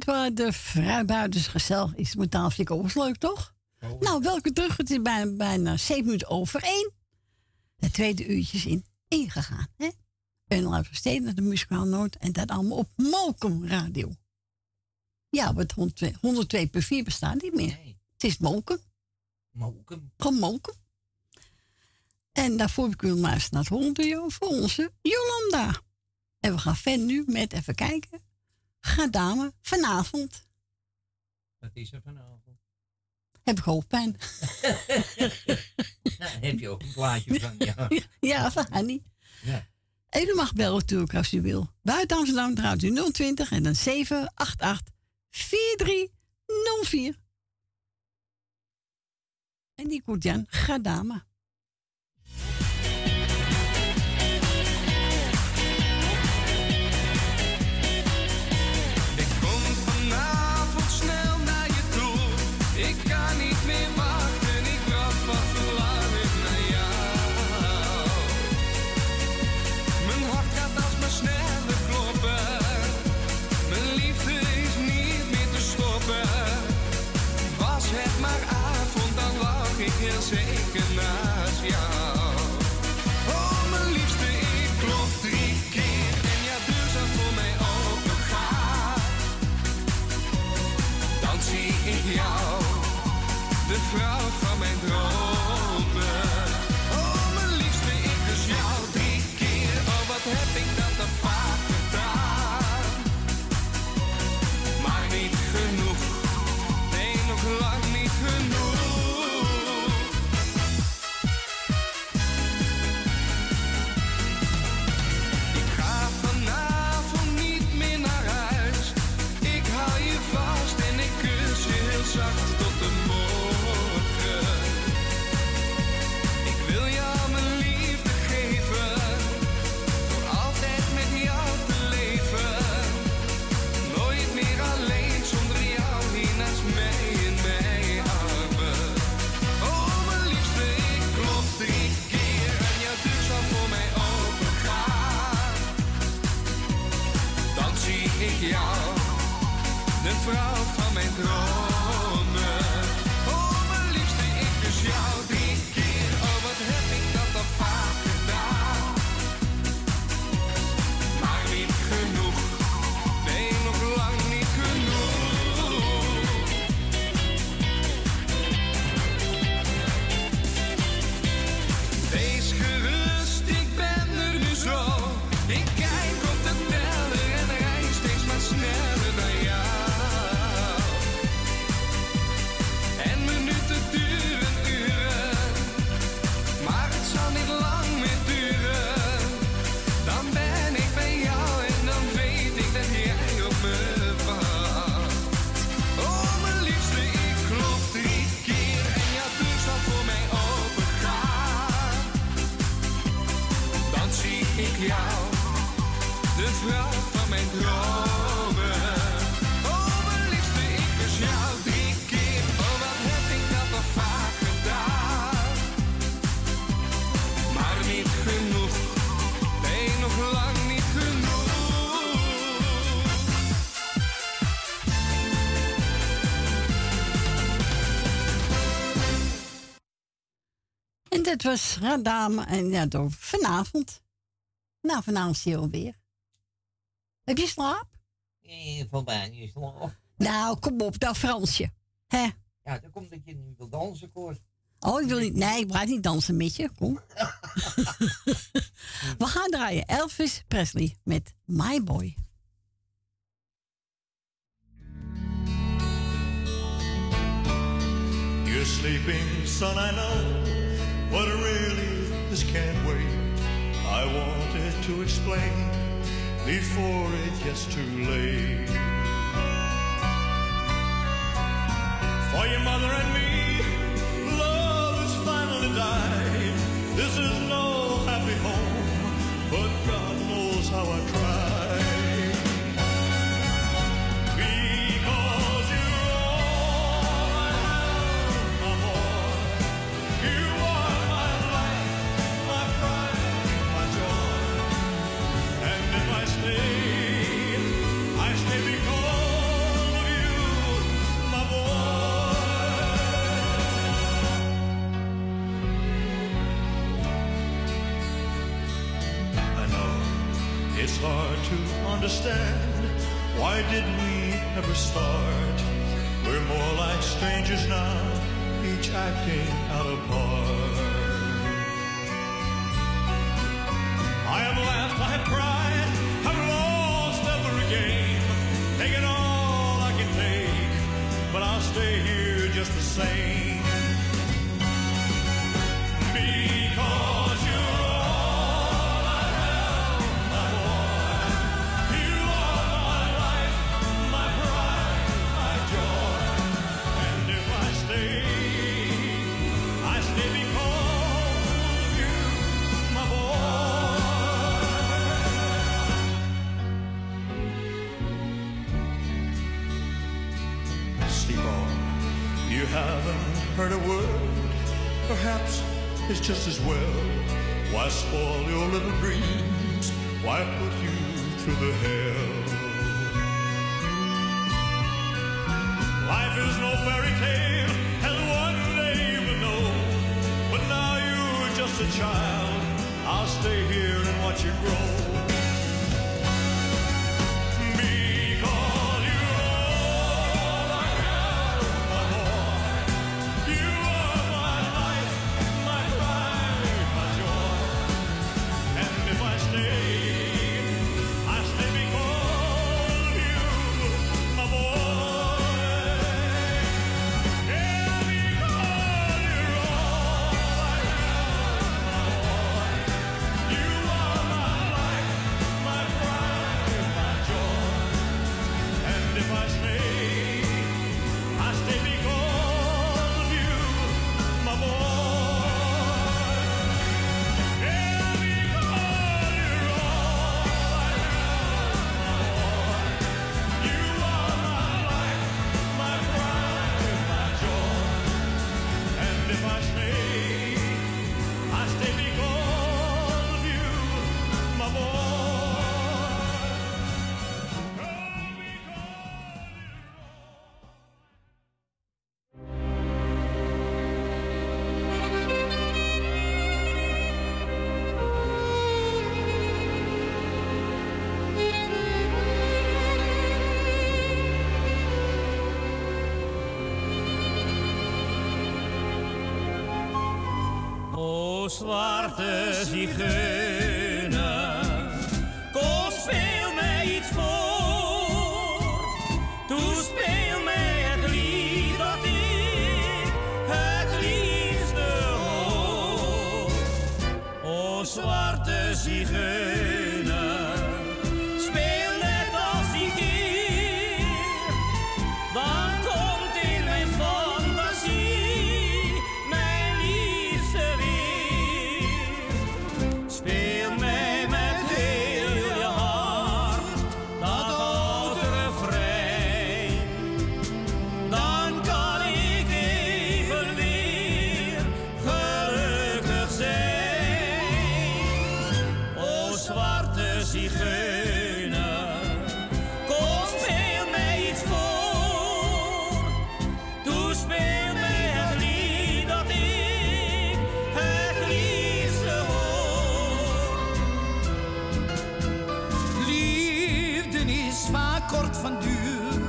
Speaker 1: Waren de vrijbuiters gezellig. Is tafel ook leuk, toch? Nou, welke terug? Het is bijna, bijna 7 minuten over 1. Het tweede uurtje is in ingegaan. Hè? En live versteden naar de muzikaal Noord. En dat allemaal op Mokum Radio. Ja, wat 102, 102 per 4 bestaat niet meer. Het is Mokum.
Speaker 4: Mokum.
Speaker 1: Gewoon Mokum. En daarvoor heb ik u maar eens naar het honderdje voor onze Jolanda. En we gaan verder nu met, even kijken. Ga dame, vanavond
Speaker 4: Wat is er vanavond?
Speaker 1: heb ik hoofdpijn.
Speaker 4: Nou, heb je ook een plaatje van, ja.
Speaker 1: ja, van Hanny.
Speaker 4: Ja.
Speaker 1: En u mag bellen natuurlijk als u wil. Buiten Amsterdam draait u 020 en dan 788 4304. En die komt Jan Gadama.
Speaker 15: Zeker naast jou. Oh, mijn liefste, ik klop drie keer en ja, deur zou voor mij open gaat. Dan zie ik jou, de vrouw
Speaker 1: dit was Radame en ja, door vanavond. Nou, vanavond zie je alweer. Heb je slaap?
Speaker 4: Eh, voorbij je slaap.
Speaker 1: Nou, kom op, dat Fransje. Hè?
Speaker 4: Ja, dan komt dat je nu wil dansen, Cor.
Speaker 1: Oh, ik wil niet. Nee, ik blijf niet dansen met je. Kom. We gaan draaien. Elvis Presley met My Boy.
Speaker 10: You're sleeping, son, I know, but really this can't wait. I wanted to explain before it gets too late. For your mother and me, love has finally died. This is understand why did we ever start? We're more like strangers now, each acting out of part. I have laughed, I have cried, I've lost every game, taken all I can take, but I'll stay here just the same. A world. Perhaps it's just as well. Why spoil your little dreams? Why put you through the hell? Life is no fairy tale, and one day you will know. But now you're just a child. I'll stay here and watch you grow.
Speaker 16: was. kort van duur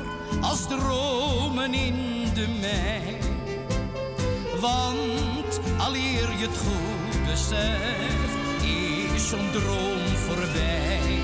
Speaker 16: als dromen in de mei. Want aleer je het goed beseft, is zo'n droom voorbij.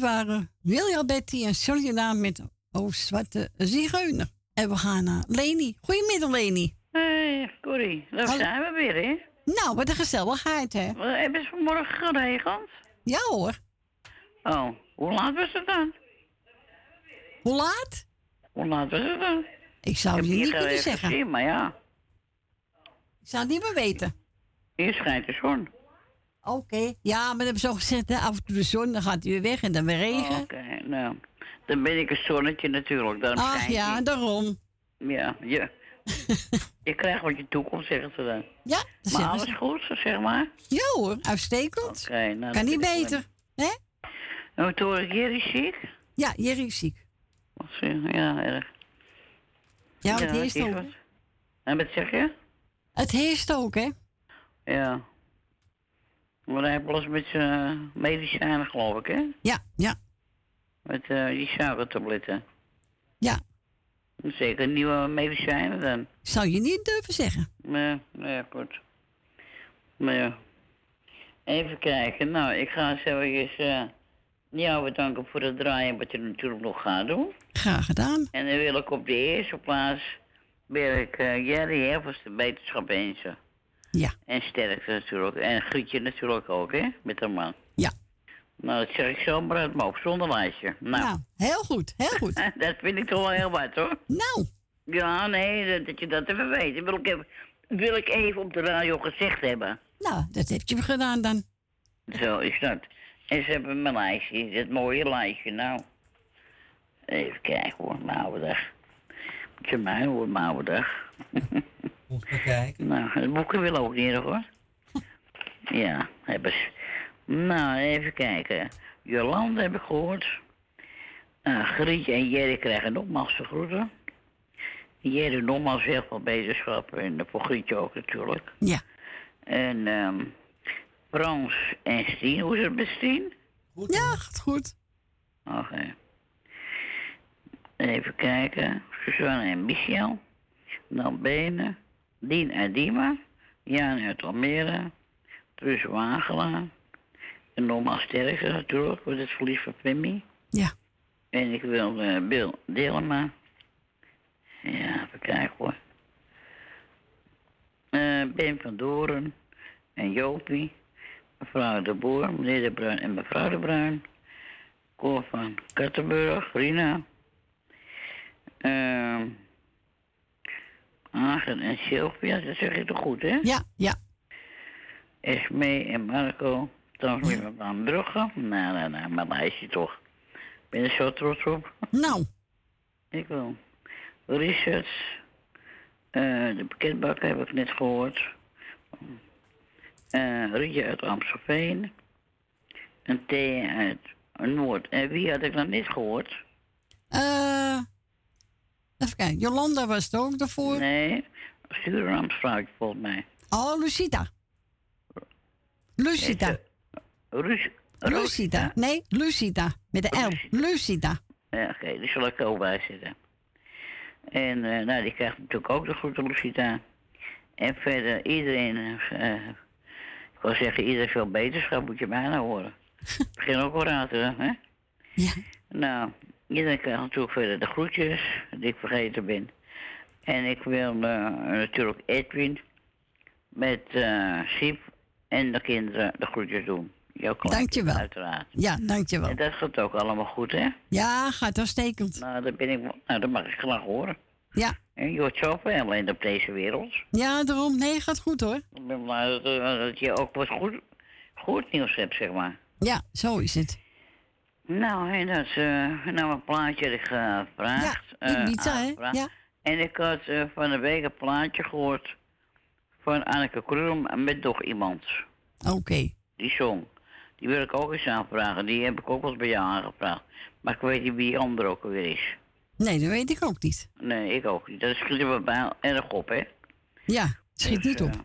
Speaker 1: Waren William Betty en Soljana met O Zwarte Zigeuner. En we gaan naar Leni. Goedemiddag, Leni.
Speaker 17: Hé, Corrie, daar zijn we weer, hè?
Speaker 1: Nou, wat een gezelligheid, hè?
Speaker 17: Wat, Hebben ze vanmorgen geregend?
Speaker 1: Ja hoor.
Speaker 17: Oh, hoe laat was het dan?
Speaker 1: Hoe laat?
Speaker 17: Hoe laat was het dan?
Speaker 1: Ik zou het je niet kunnen zeggen.
Speaker 17: gezien, maar ja,
Speaker 1: Ik zou het niet meer weten.
Speaker 17: hier schijnt de zon.
Speaker 1: Oké. Ja, maar dat hebben ze zo gezegd, hè, af en toe de zon, dan gaat hij weer weg en dan weer regen.
Speaker 17: Oké, nou, dan ben ik een zonnetje natuurlijk. Daarom
Speaker 1: Ach ja, daarom.
Speaker 17: Ja, je, je krijgt wat je toekomt, zeggen ze dan.
Speaker 1: Ja, dat
Speaker 17: Maar
Speaker 1: zeggen
Speaker 17: alles
Speaker 1: ze.
Speaker 17: goed, zeg maar?
Speaker 1: Ja hoor, uitstekend.
Speaker 17: Oké, nou,
Speaker 1: kan niet beter. Hè?
Speaker 17: En toen ik Jerry ziek.
Speaker 1: Ja, Jerry is ziek.
Speaker 17: Wat zeg je? Ja, erg.
Speaker 1: Ja, het
Speaker 17: het
Speaker 1: heerst
Speaker 17: is
Speaker 1: ook.
Speaker 17: En wat zeg je?
Speaker 1: Het heerst ook, hè?
Speaker 17: Ja. Maar hij los met zijn medicijnen, geloof ik, hè?
Speaker 1: Ja, ja.
Speaker 17: Met eh, die suikertabletten.
Speaker 1: Ja.
Speaker 17: Zeker nieuwe medicijnen dan.
Speaker 1: Zou je niet durven zeggen.
Speaker 17: Nee, nee, goed. Maar ja. Even kijken. Nou, ik ga eens eventjes eh jou bedanken voor het draaien wat je natuurlijk nog gaat doen.
Speaker 1: Graag gedaan.
Speaker 17: En dan wil ik op de eerste plaats wil ik eh, Jerry voor de wetenschap wensen.
Speaker 1: Ja.
Speaker 17: En sterkte natuurlijk. En Grietje natuurlijk ook, hè? Met haar man.
Speaker 1: Ja.
Speaker 17: Nou, dat zeg ik zomaar uit mijn zonder lijstje. Nou,
Speaker 1: Nou, heel goed, heel goed.
Speaker 17: dat vind ik toch wel heel wat, hoor.
Speaker 1: Nou.
Speaker 17: Ja, nee, dat, dat je dat even weet. Wil ik even, wil ik even op de radio gezegd hebben.
Speaker 1: Nou, dat heb je gedaan dan.
Speaker 17: Zo is dat. En ze hebben mijn lijstje, dat mooie lijstje. Nou, even kijken hoor, mijn oude dag. Moet je mij hoor, mijn oude dag.
Speaker 4: Kijken.
Speaker 17: Nou, het boeken wil ook niet hoor. Ja, hebben ze. Nou, even kijken. Jolande heb ik gehoord. Uh, Grietje en Jerry krijgen nogmaals de groeten. Jerry nogmaals heel veel beterschap en voor Grietje ook natuurlijk.
Speaker 1: Ja.
Speaker 17: En ehm Frans en Stien, hoe is het met Stien?
Speaker 1: ja, gaat goed.
Speaker 17: Oké. Even kijken. Suzanne en Michel. Dan Benen. Dien en Dima. Jan uit Almere. Truus Wagelaar. En nogmaals sterkte natuurlijk, voor het verlies van Pimmy.
Speaker 1: Ja.
Speaker 17: En ik wil eh, Bill Dilma. Ja, even kijken hoor. Eh, ben van Doren en Jopie. Mevrouw de Boer, meneer de Bruin en mevrouw de Bruin. Cor van Kattenburg, Rina. Ehm Agen en Sylvia, dat zeg je toch goed, hè?
Speaker 1: Ja, ja.
Speaker 17: Esmee en Marco. Dan weer ja. van Brugge. Nou, nou, nou, mijn lijstje toch. Ik ben er zo trots op.
Speaker 1: Nou.
Speaker 17: Ik wil. Richard. eh de pakketbakker heb ik net gehoord. eh Rietje uit Amstelveen. En Thea uit Noord. En wie had ik dan niet gehoord?
Speaker 1: Eh even kijken, Jolanda was het ook daarvoor.
Speaker 17: Nee, Surinaamsvrouwtje volgens mij.
Speaker 1: Oh, Lucita. Lucita.
Speaker 17: Rus
Speaker 1: Lucita. Nee, Lucita. Met de L. Lucita.
Speaker 17: Ja, oké, die zal ik er ook bij zitten. En eh, nou, die krijgt natuurlijk ook de grote Lucita. En verder iedereen, eh, ik wil zeggen, iedereen veel beterschap moet je bijna horen. Ik begin ook raad, hè?
Speaker 1: Ja.
Speaker 17: Nou, iedereen natuurlijk verder de groetjes, die ik vergeten ben. En ik wil eh, natuurlijk Edwin met eh Siep en de kinderen de groetjes doen. Jouw
Speaker 1: Dankjewel.
Speaker 17: Uiteraard.
Speaker 1: Ja, dankjewel.
Speaker 17: En dat gaat ook allemaal goed, hè?
Speaker 1: Ja, gaat uitstekend.
Speaker 17: Nou, dat ben ik, nou, dat mag ik graag horen.
Speaker 1: Ja.
Speaker 17: En je hoort zoveel alleen op deze wereld.
Speaker 1: Ja, daarom. Nee, gaat goed hoor.
Speaker 17: Ik ben blij dat, eh, dat je ook wat goed, goed nieuws hebt, zeg maar.
Speaker 1: Ja, zo is het.
Speaker 17: Nou, en dat is eh, nou een plaatje dat ik gevraagd.
Speaker 1: Ja, Ibiza, hè?
Speaker 17: aangevraagd.
Speaker 1: Ja.
Speaker 17: En ik had eh, van de week een plaatje gehoord van Anneke Krum met nog iemand.
Speaker 1: Oké.
Speaker 17: Die song. Die wil ik ook eens aanvragen. Die heb ik ook wel eens bij jou aangevraagd. Maar ik weet niet wie die andere ook alweer is.
Speaker 1: Nee, dat weet ik ook niet.
Speaker 17: Nee, ik ook niet. Dat schiet er bij erg op, hè?
Speaker 1: Ja, schiet niet op.
Speaker 17: eh,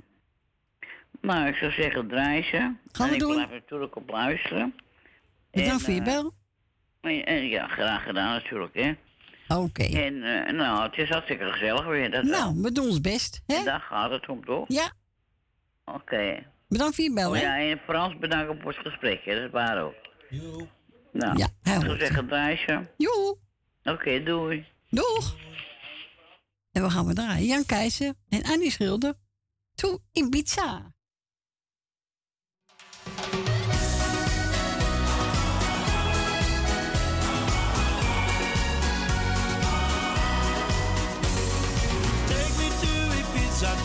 Speaker 17: nou, ik zou zeggen, draai ze.
Speaker 1: Gaan
Speaker 17: en
Speaker 1: we
Speaker 17: ik
Speaker 1: doen.
Speaker 17: blijf natuurlijk op luisteren.
Speaker 1: Bedankt voor je
Speaker 17: eh,
Speaker 1: bel.
Speaker 17: En, en ja, graag gedaan natuurlijk, hè.
Speaker 1: Oké.
Speaker 17: En eh, nou, het is hartstikke gezellig weer. Dat.
Speaker 1: Nou, we doen ons best. Hè?
Speaker 17: Daar gaat het om, toch?
Speaker 1: Ja.
Speaker 17: Oké.
Speaker 1: Bedankt voor je bel,
Speaker 17: Oh,
Speaker 1: hè?
Speaker 17: ja, en Frans bedankt voor het gesprek, hè. dat is waar ook. Nou,
Speaker 1: Ja,
Speaker 17: ik zou
Speaker 1: hoort
Speaker 17: zeggen Thijsje.
Speaker 1: Joe.
Speaker 17: Oké, doei.
Speaker 1: Doeg. En we gaan we draaien. Jan Keizer en Annie Schilder. To Ibiza.
Speaker 13: Take Ibiza to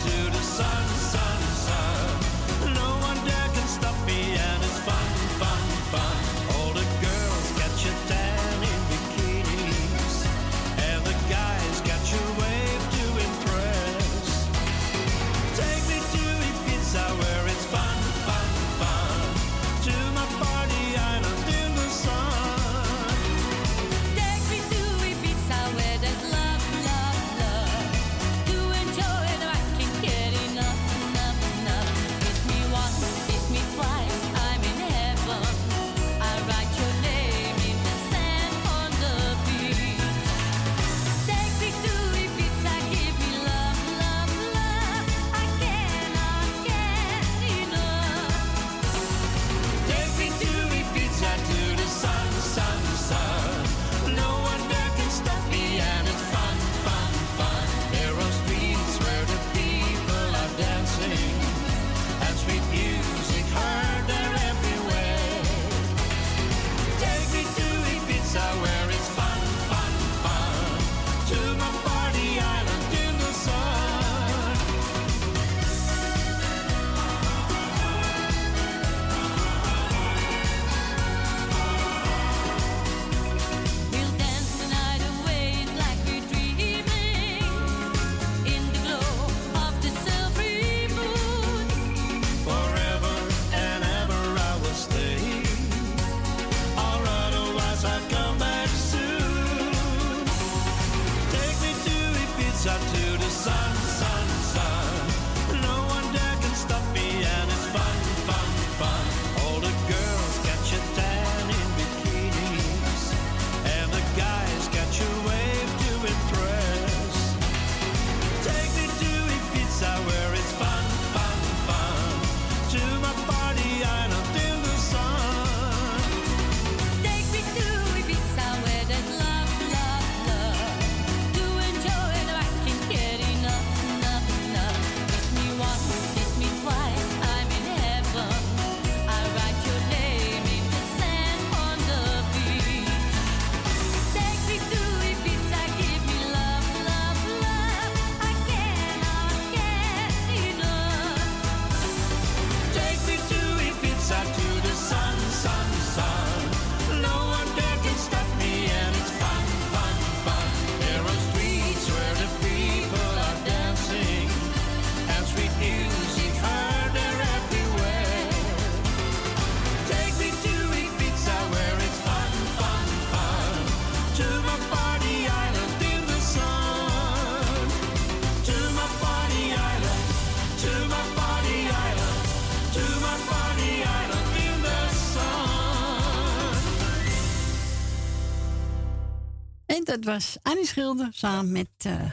Speaker 1: dat was Annie Schilder samen met eh,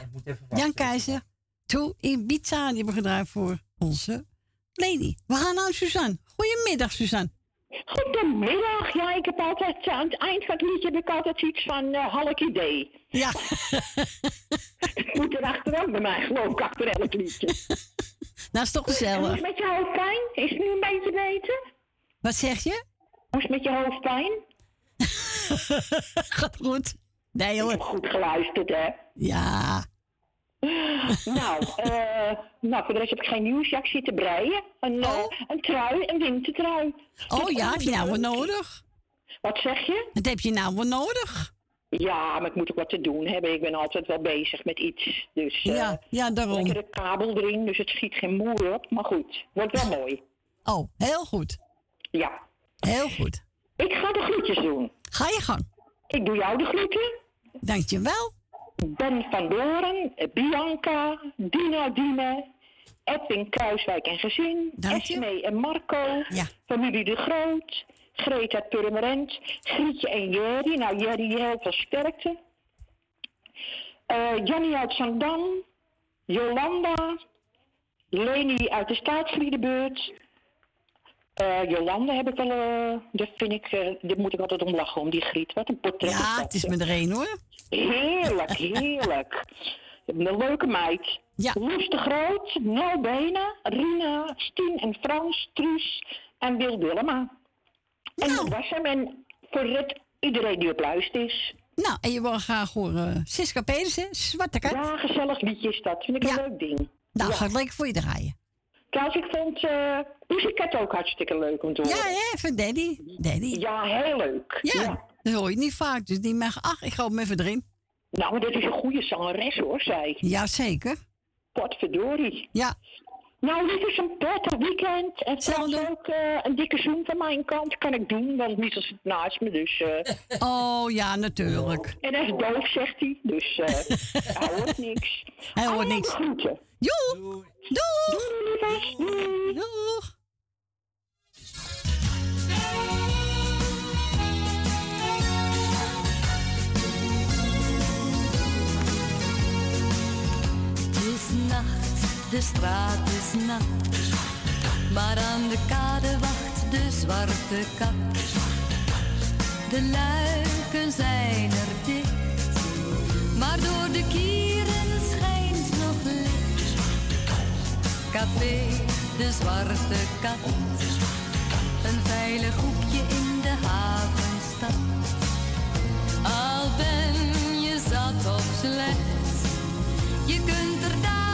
Speaker 1: Jan Keizer. To Ibiza. Die hebben gedraaid voor onze lady. We gaan naar Suzanne. Goedemiddag, Suzanne.
Speaker 18: Goedemiddag. Ja, ik heb altijd aan het eind van het liedje heb ik altijd iets van eh halk idee.
Speaker 1: Ja.
Speaker 18: het moet er achteraan bij mij, geloof ik, achter elk liedje.
Speaker 1: Dat is toch
Speaker 18: Hoe is
Speaker 1: gezellig.
Speaker 18: het met je hoofdpijn? Is het nu een beetje beter?
Speaker 1: Wat zeg je?
Speaker 18: Hoe is het met je hoofdpijn?
Speaker 1: Gaat goed. Nee hoor.
Speaker 18: Goed geluisterd, hè?
Speaker 1: Ja.
Speaker 18: nou, eh, nou, voor de rest heb ik geen nieuws. Ja, ik zit te breien. Een, eh, een trui, een wintertrui.
Speaker 1: Oh ja, heb je nou wat nodig?
Speaker 18: Wat zeg je?
Speaker 1: Wat heb je nou wat nodig?
Speaker 18: Ja, maar ik moet ook wat te doen hebben. Ik ben altijd wel bezig met iets. Dus, eh,
Speaker 1: Ja, ja, daarom.
Speaker 18: Lekker de kabel erin, dus het schiet geen moer op. Maar goed, wordt wel mooi.
Speaker 1: Oh, heel goed.
Speaker 18: Ja.
Speaker 1: Heel goed.
Speaker 18: Ik ga de groetjes doen.
Speaker 1: Ga je gang.
Speaker 18: Ik doe jou de groeten.
Speaker 1: Dankjewel.
Speaker 18: Ben van Doren, Bianca, Dina Dine, Edwin Kruiswijk en gezin, Esmee en Marco, familie De Groot, Greta Purmerend, Grietje en Jerry. Nou, Jerry, heel veel sterkte. Eh Jannie uit Zandam, Jolanda, Leni uit de Staatsvriedenbeurt, Eh, Jolande heb ik wel, eh dat vind ik, eh daar moet ik altijd om lachen, om die griet. Wat een portret
Speaker 1: Ja, het is met er één hoor.
Speaker 18: Heerlijk, heerlijk. Je hebt een leuke meid.
Speaker 1: Ja.
Speaker 18: Loes de Groot, Nel Benen, Rina, Stien en Frans, Truus en Wil Willema. En
Speaker 1: Nou.
Speaker 18: dat was hem. En voor het, iedereen die op luister is.
Speaker 1: Nou, en je wil graag horen Siska Pedersen, Zwarte Kat.
Speaker 18: Ja, gezellig liedje is dat. Vind ik een leuk ding.
Speaker 1: Nou,
Speaker 18: Ja.
Speaker 1: ga ik lekker voor je draaien.
Speaker 18: Trouwens, ik vond Pussycat ook hartstikke leuk om te horen.
Speaker 1: Ja, hè, van Daddy. Daddy.
Speaker 18: Ja, heel leuk.
Speaker 1: Ja, dat hoor je niet vaak, dus die mag, ach, ik ga hem even erin.
Speaker 18: Nou, maar dat is een goede zangeres hoor, zij.
Speaker 1: Jazeker.
Speaker 18: Potverdorie.
Speaker 1: Ja.
Speaker 18: Nou, dit is een prettig weekend. En zelfs ook eh, een dikke zoen van mijn kant kan ik doen, want Michel zit naast me, dus... eh,
Speaker 1: Oh, ja, natuurlijk.
Speaker 18: en hij is doof, zegt hij, dus hij hoort niks.
Speaker 1: Hij hoort niks.
Speaker 18: groeten.
Speaker 1: Joe! Doeg!
Speaker 13: Het is nacht, de straat is nat. Maar aan de kade wacht de zwarte kat. De luiken zijn er dicht. Maar door de kieren Café, de zwarte kat. Een veilig hoekje in de havenstad. Al ben je zat of slecht. Je kunt er dag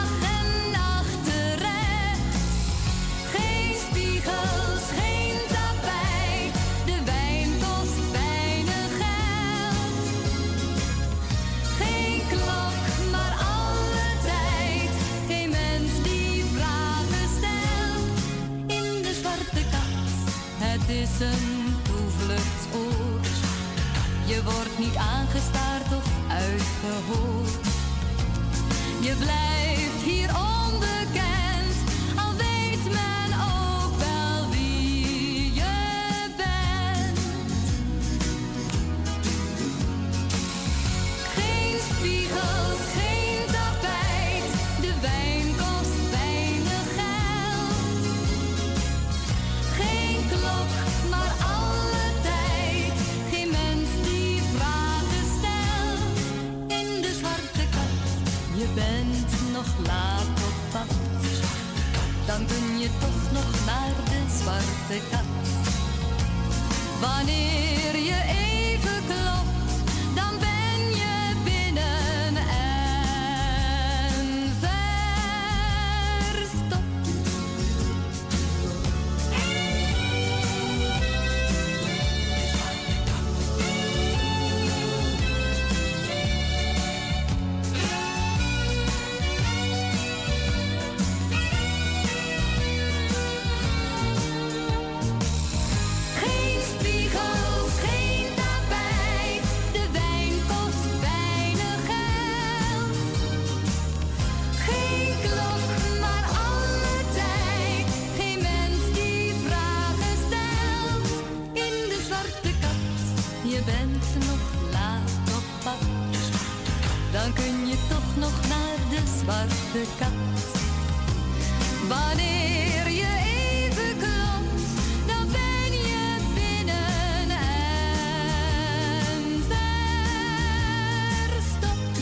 Speaker 13: aangestaard of uitgehoord. Je blijft hier Dan kun je toch nog naar de zwarte kat. Wanneer je even klopt, zwarte kat. Wanneer je even klopt, dan ben je binnen en verstopt.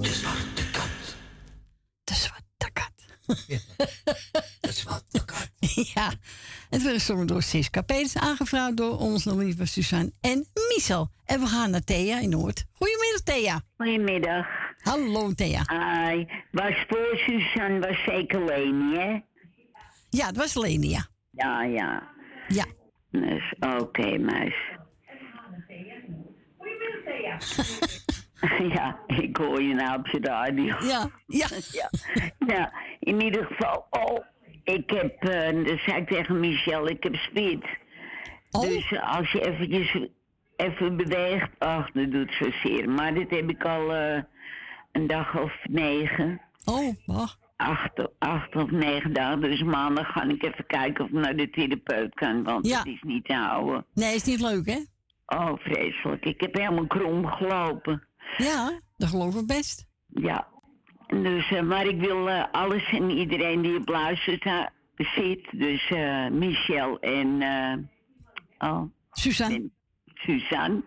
Speaker 4: De zwarte kat.
Speaker 1: De zwarte kat.
Speaker 4: De zwarte kat.
Speaker 1: ja, het werd gezongen door Siska Peters, aangevraagd door onze lieve Suzanne en En we gaan naar Thea in Noord. Goedemiddag, Thea.
Speaker 19: Goedemiddag.
Speaker 1: Hallo, Thea.
Speaker 19: Hi. Was voor Suzanne was zeker Leni, hè?
Speaker 1: Ja, het was Leni, ja.
Speaker 19: Ja, ja.
Speaker 1: Ja.
Speaker 19: Dus, oké, meis. ja, ik hoor je nou op je radio.
Speaker 1: Ja, ja.
Speaker 19: ja. Nou, in ieder geval, oh, ik heb, eh dat zei ik tegen Michel, ik heb spit. Dus eh, als je eventjes even beweegt, ach, dat doet zozeer. Maar dit heb ik al eh, een dag of negen.
Speaker 1: Oh, wacht.
Speaker 19: Acht, acht of negen dagen. Dus maandag ga ik even kijken of ik naar de therapeut kan, want
Speaker 1: Ja.
Speaker 19: het is niet te houden.
Speaker 1: Nee, is niet leuk, hè?
Speaker 19: Oh, vreselijk. Ik heb helemaal krom gelopen.
Speaker 1: Ja, dat geloof ik best.
Speaker 19: Ja.
Speaker 17: Dus, eh, maar ik wil eh, alles en iedereen die op luistert uh, zit. Dus eh, Michel en eh, oh,
Speaker 1: Suzanne.
Speaker 17: Suzanne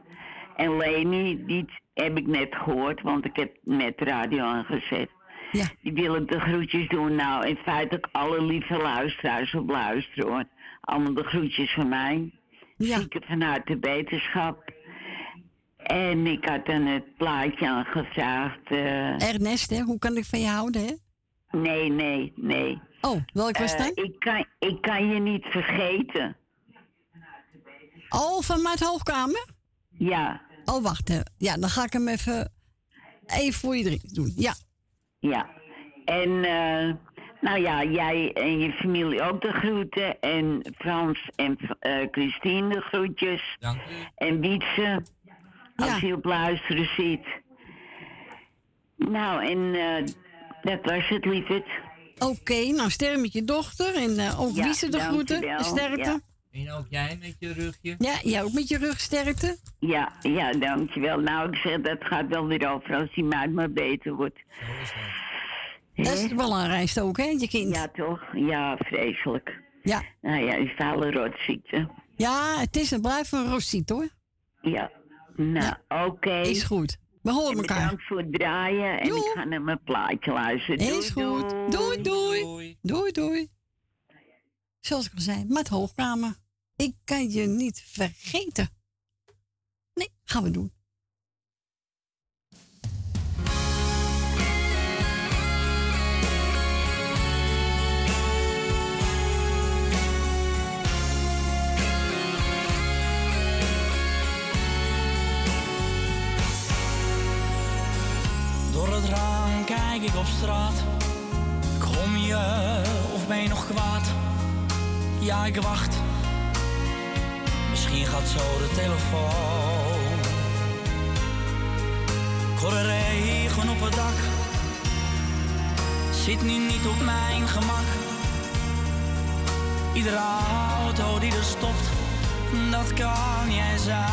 Speaker 17: en Leni, die heb ik net gehoord, want ik heb net de radio aangezet.
Speaker 1: Ja.
Speaker 17: Die willen de groetjes doen. Nou, in feite alle lieve luisteraars op luisteren hoor. Allemaal de groetjes van mij.
Speaker 1: Ja.
Speaker 17: Zieken van harte beterschap. En ik had dan het plaatje aangevraagd. eh,
Speaker 1: Ernest, hè? Hoe kan ik van je houden, hè?
Speaker 17: Nee, nee, nee.
Speaker 1: Oh, welk was
Speaker 17: Eh,
Speaker 1: dat?
Speaker 17: ik, kan, ik kan je niet vergeten.
Speaker 1: Oh, van Maat Hoogkamer?
Speaker 17: Ja.
Speaker 1: Oh, wacht. hè. Ja, dan ga ik hem even, even voor je drie doen. Ja.
Speaker 17: Ja. En, eh, nou ja, jij en je familie ook de groeten. En Frans en eh, Christine de groetjes.
Speaker 4: Dank
Speaker 17: En Wietse, als je op luisteren zit. Nou, en eh, dat was het, lieverd.
Speaker 1: Oké, nou sterren met je dochter en eh, ook
Speaker 17: Ja,
Speaker 1: Wiese de groeten. Sterkte.
Speaker 17: ja.
Speaker 4: En ook jij met je rugje?
Speaker 1: Ja, jij ook met je rug sterkte.
Speaker 17: Ja, ja, dankjewel. Nou, ik zeg, dat gaat wel weer over als die maat maar beter wordt.
Speaker 1: Dat is
Speaker 17: Hè?
Speaker 1: belangrijk ook, hè, je kind.
Speaker 17: Ja, toch? Ja, vreselijk.
Speaker 1: Ja.
Speaker 17: Nou ja, die vuile rotziekte.
Speaker 1: Ja, het is een blijf een rossiet, hoor.
Speaker 17: Ja. Nou, oké.
Speaker 1: Is goed. We horen
Speaker 17: En
Speaker 1: elkaar.
Speaker 17: Bedankt voor het draaien en ik ga naar mijn plaatje luisteren. Doei,
Speaker 1: Is goed. Doei, doei. Doei, doei. Zoals ik al zei, met hoogkamer. Ik kan je niet vergeten. Nee, gaan we doen.
Speaker 9: Door het raam kijk ik op straat. Kom je of ben je nog kwaad? Ja, ik wacht. Misschien gaat zo de telefoon. De regen op het dak. Zit nu niet op mijn gemak. Iedere auto die er stopt, dat kan jij zijn.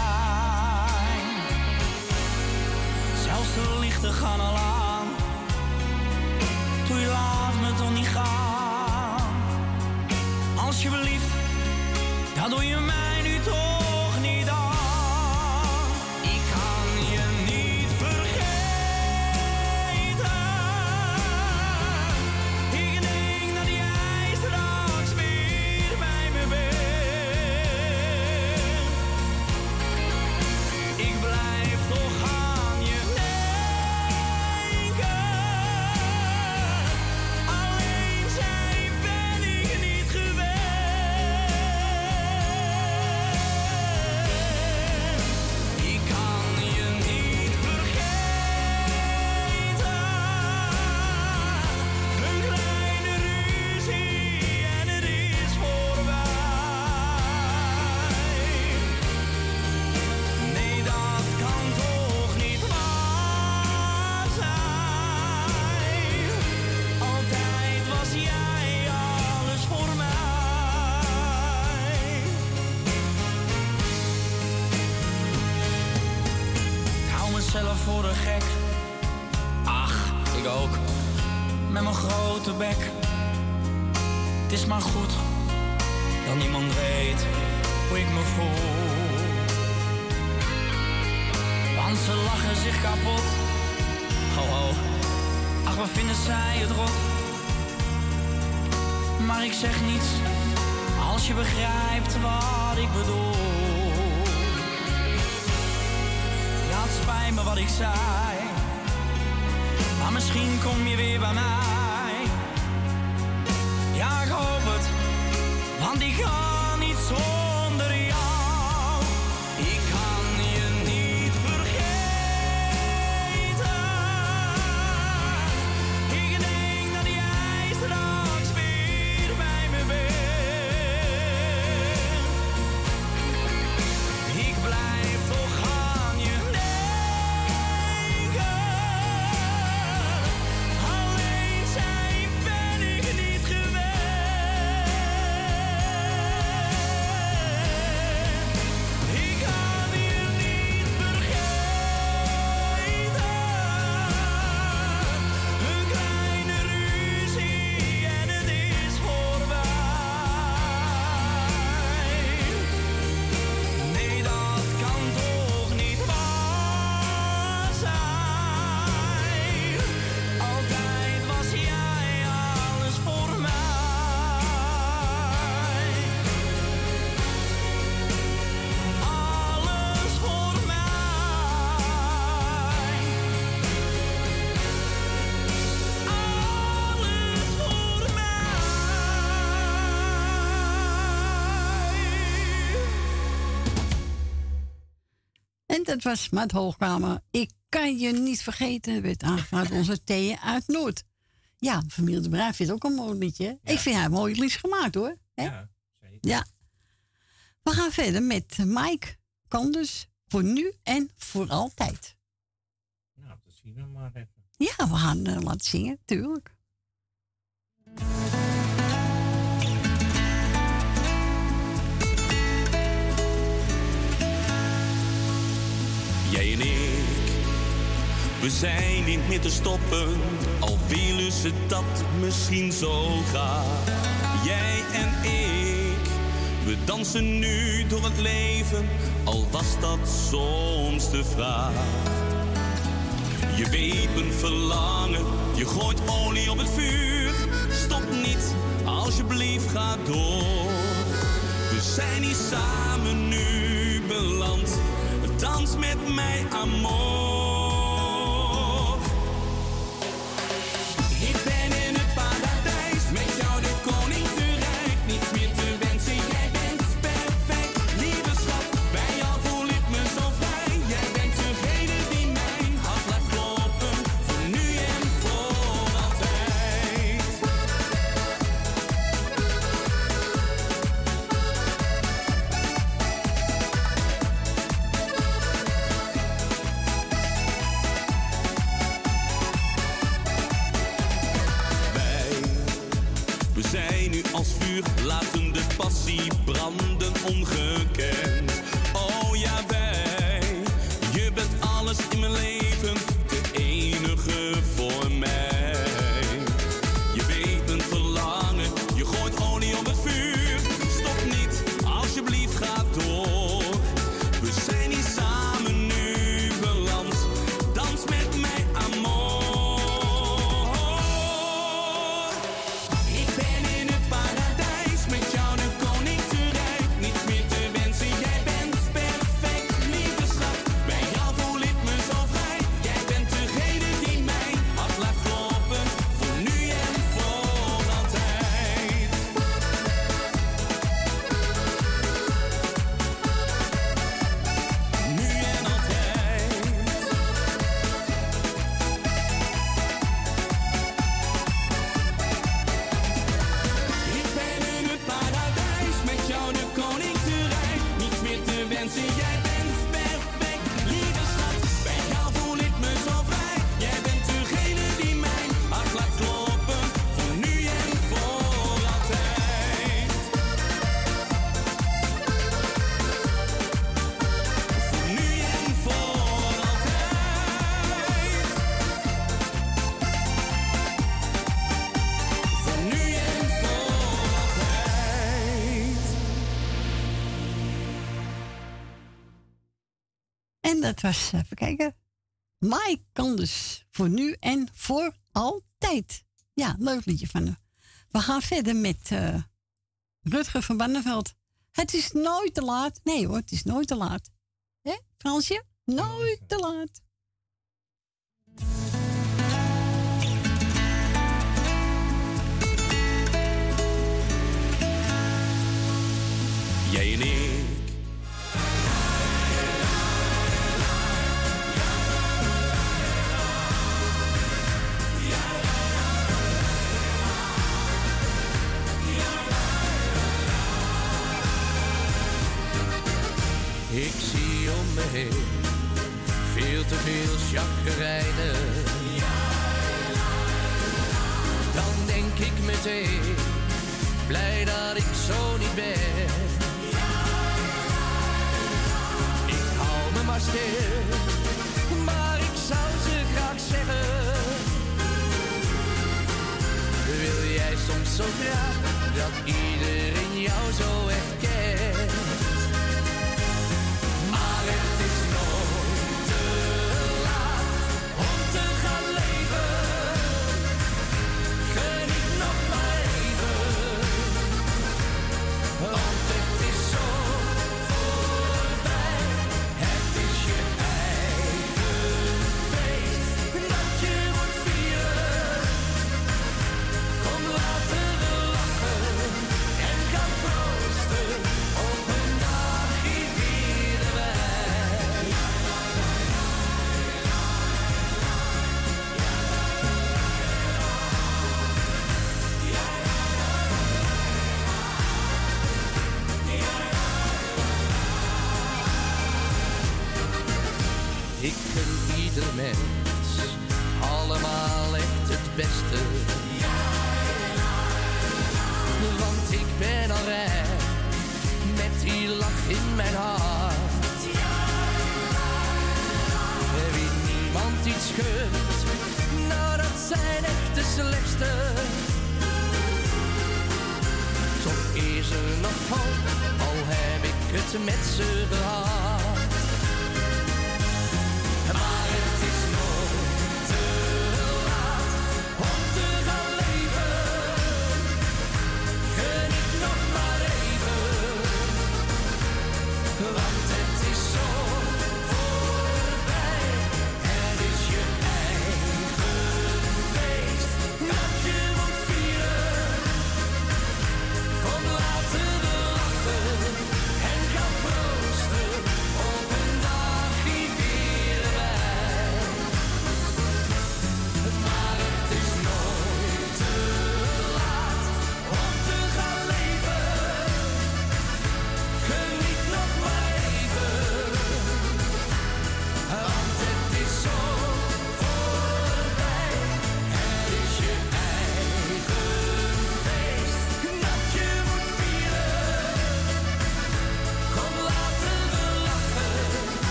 Speaker 9: Zelfs de lichten gaan al aan. Doe je laat me toch niet gaan. Alsjeblieft, dat doe je mij nu toch wat vinden zij het rot. Maar ik zeg niets als je begrijpt wat ik bedoel. Ja, het spijt me wat ik zei. Maar misschien kom je weer bij mij. Ja, ik hoop het, want ik ga niet zonder dat
Speaker 1: was Maat Hoogkamer. Ik kan je niet vergeten, werd aangevraagd onze Thea uit Noord. Ja, familie de Braaf vindt ook een mooi liedje. Ik vind hij een mooi liedje gemaakt hoor.
Speaker 4: Ja,
Speaker 1: Ja. We gaan verder met Mike Kandus. Voor nu en voor altijd.
Speaker 4: Nou, dat zien we maar even.
Speaker 1: Ja, we gaan eh, laten zingen, tuurlijk.
Speaker 9: Jij en ik, we zijn niet meer te stoppen, al willen ze dat misschien zo graag. Jij en ik, we dansen nu door het leven, al was dat soms de vraag. Je weet verlangen, je gooit olie op het vuur. Stop niet, alsjeblieft ga door. We zijn hier samen nu beland. Dans met mij, amor.
Speaker 1: Dat was, even kijken. Mike Kandus. Voor nu en voor altijd. Ja, leuk liedje van hem. We gaan verder met eh, Rutger van Banneveld. Het is nooit te laat. Nee hoor, het is nooit te laat. Hè, Fransje? Nooit te laat.
Speaker 9: Jij en
Speaker 20: veel te veel chagrijnen. Dan denk ik meteen, blij dat ik zo niet ben. Ik hou me maar stil, maar ik zou ze graag zeggen. Wil jij soms zo graag dat iedereen jou zo echt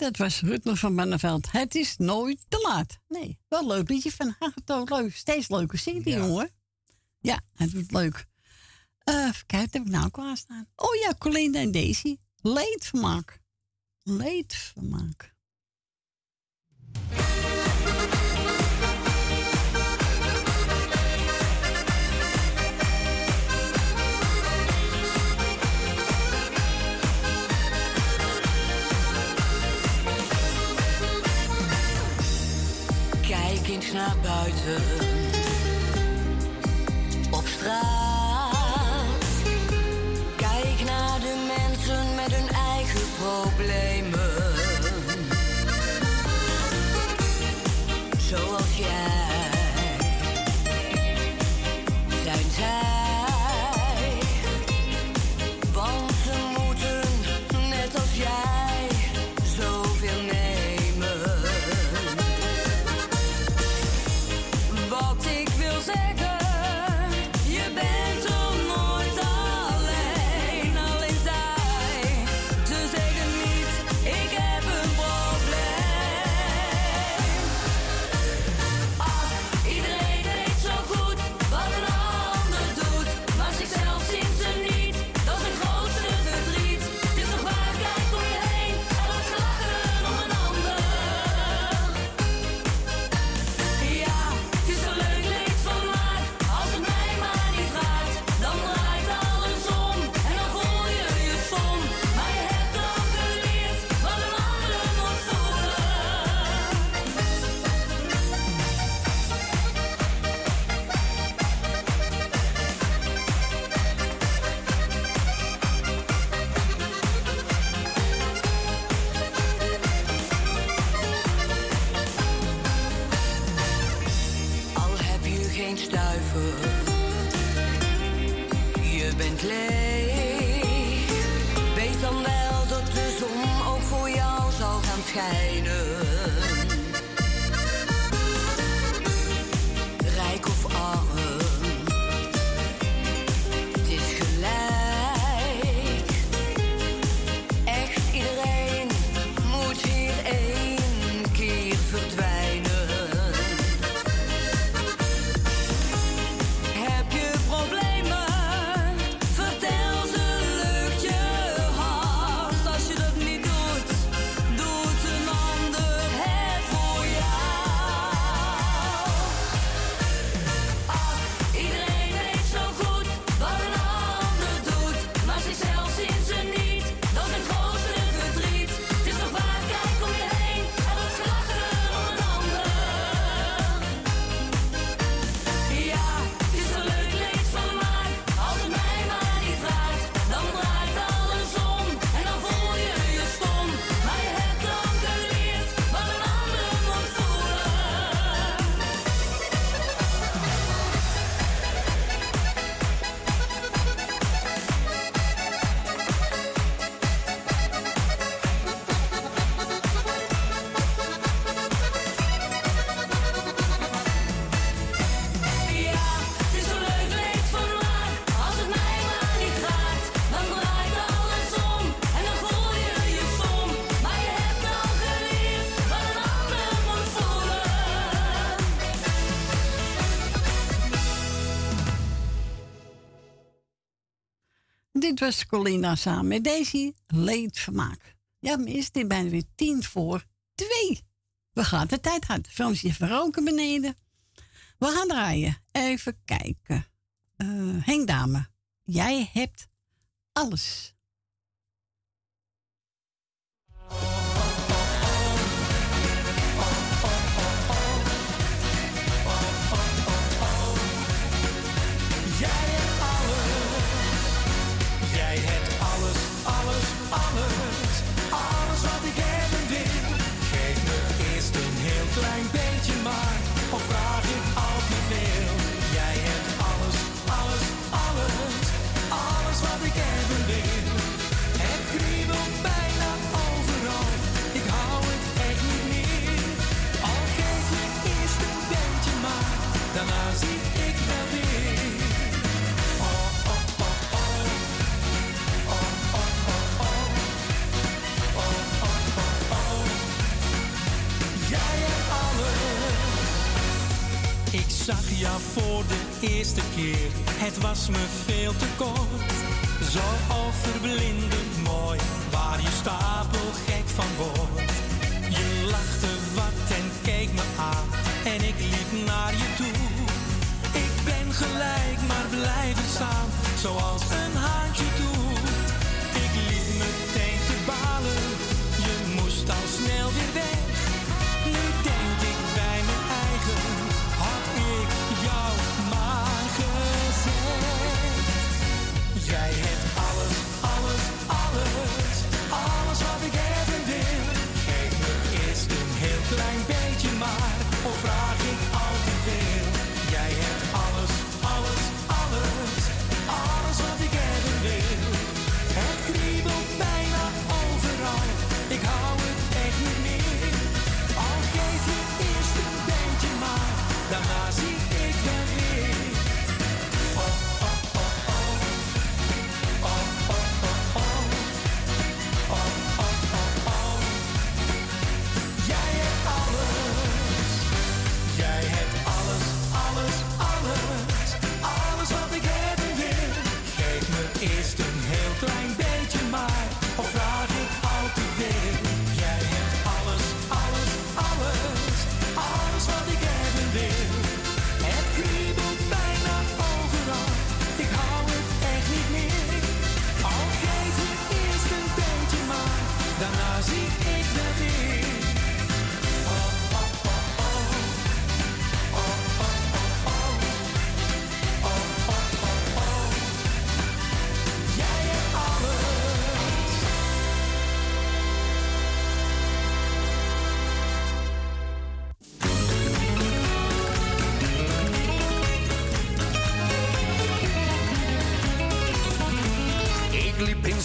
Speaker 20: dat
Speaker 1: was Rutme van Manneveld. Het is nooit te laat. Nee, wel leuk liedje van Hageto. Leuk, steeds leuker zingt die jongen. Ja, het wordt leuk. Uh, even wat heb ik nou klaarstaan? Oh ja, Colinda en Daisy. Leedvermaak. Leedvermaak.
Speaker 21: kind naar buiten. Op straat. schijnen.
Speaker 1: Colina samen met Daisy. Leedvermaak. Ja, maar is dit bijna weer tien voor twee. We gaan de tijd uit. Frans, even roken beneden. We gaan draaien. Even kijken. Eh Henk Dame, jij hebt alles.
Speaker 15: Zag jou voor de eerste keer. Het was me veel te kort. Zo overblindend mooi, waar je stapel gek van wordt. Je lachte wat en keek me aan. En ik liep naar je toe. Ik ben gelijk, maar blijven staan. Zoals een haantje doet. Ik liep meteen te balen. Je moest al snel weer weg. Maar,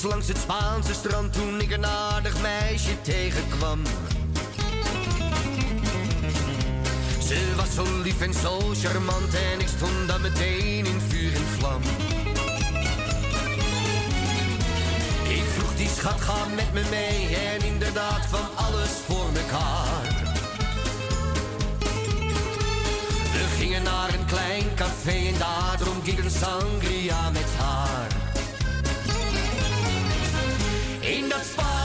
Speaker 11: langs het Spaanse strand toen ik een aardig meisje tegenkwam. Ze was zo lief en zo charmant en ik stond dan meteen in vuur en vlam. Ik vroeg die schat, ga met me mee en inderdaad kwam alles voor mekaar. We gingen naar een klein café en daar dronk ik een sangria met haar. In dat Spaanse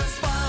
Speaker 11: In dat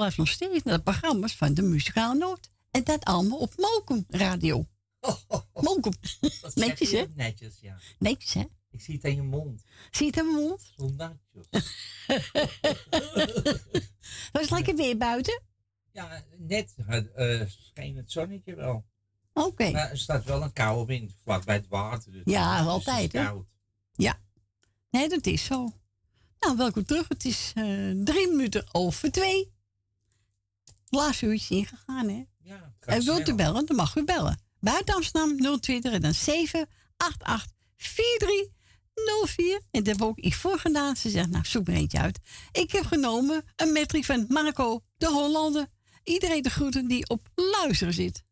Speaker 1: luistert nog steeds naar de programma's van de Muzikale Noot. En dat allemaal op Mokum Radio. Mokum. Netjes, hè?
Speaker 4: je? Netjes, ja.
Speaker 1: Netjes, hè?
Speaker 4: Ik zie het aan je mond.
Speaker 1: Zie je het aan mijn mond?
Speaker 4: Zo netjes.
Speaker 1: Was het lekker weer buiten?
Speaker 4: Ja, net scheen het zonnetje wel.
Speaker 1: Oké.
Speaker 4: Maar er staat wel een koude wind vlak bij het water. Dus
Speaker 1: Ja, altijd, hè?
Speaker 4: koud.
Speaker 1: Ja. Nee, dat is zo. Nou, welkom terug. Het is eh, drie minuten over twee. Laatste uurtje ingegaan, hè?
Speaker 4: Ja,
Speaker 1: En wilt u bellen, dan mag u bellen. Buiten Amsterdam 020 en dan 788 4304. En dat hebben we ook iets voor gedaan. Ze zegt, nou, zoek maar eentje uit. Ik heb genomen een metric van Marco de Hollander. Iedereen de groeten die op luisteren zit.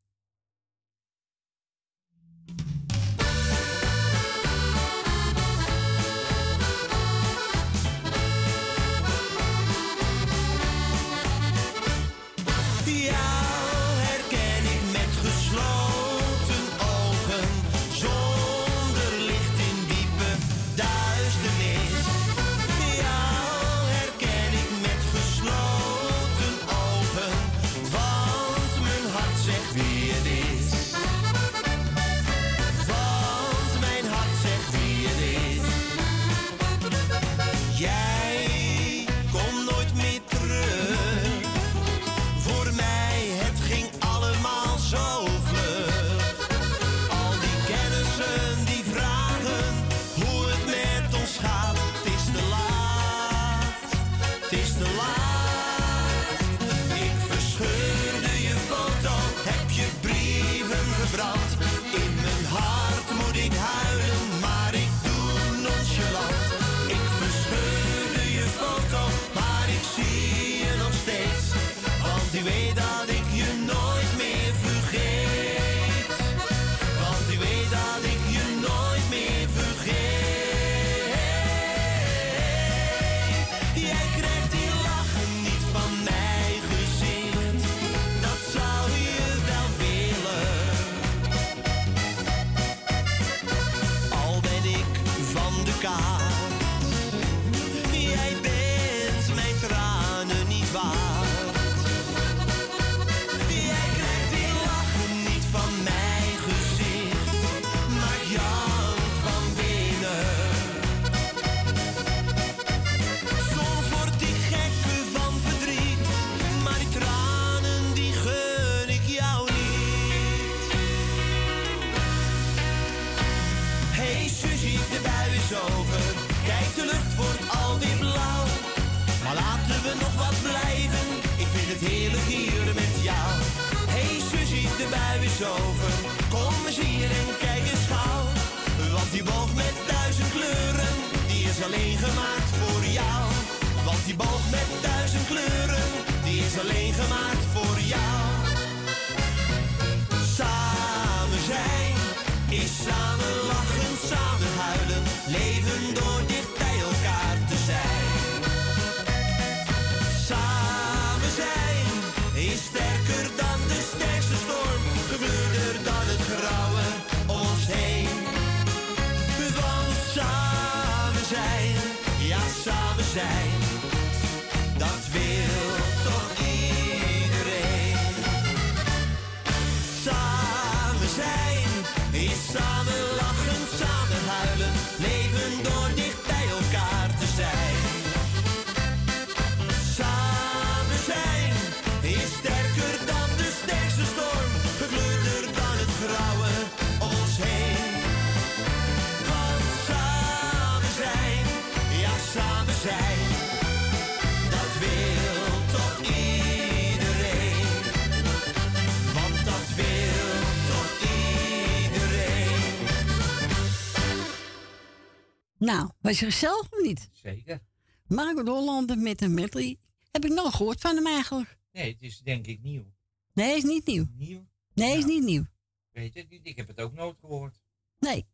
Speaker 1: Nou, was je gezellig of niet?
Speaker 4: Zeker.
Speaker 1: Marco de Hollander met een medley. Heb ik nog gehoord van hem eigenlijk?
Speaker 4: Nee, het is denk ik nieuw.
Speaker 1: Nee, is niet nieuw.
Speaker 4: Nieuw?
Speaker 1: Nee, is niet nieuw.
Speaker 4: Weet niet, ik heb het ook nooit gehoord.
Speaker 1: Nee.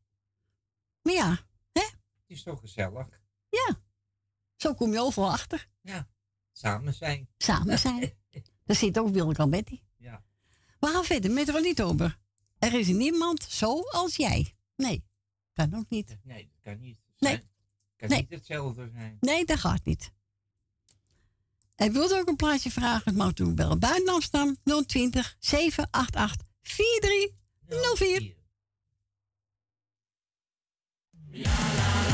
Speaker 1: Maar ja,
Speaker 4: Het is toch gezellig?
Speaker 1: ja. Zo kom je overal achter.
Speaker 4: Ja. Samen zijn.
Speaker 1: Samen zijn. Daar zit ook Willeke Alberti.
Speaker 4: Ja.
Speaker 1: We gaan verder met over. Er is niemand zoals jij. Nee, kan ook niet.
Speaker 4: Nee, dat kan niet.
Speaker 1: Nee.
Speaker 4: Kan
Speaker 1: Nee.
Speaker 4: niet hetzelfde zijn.
Speaker 1: Nee, dat gaat niet. En wilde ook een plaatje vragen, het mag toen bellen buiten Amsterdam 020 788 4304.
Speaker 22: Het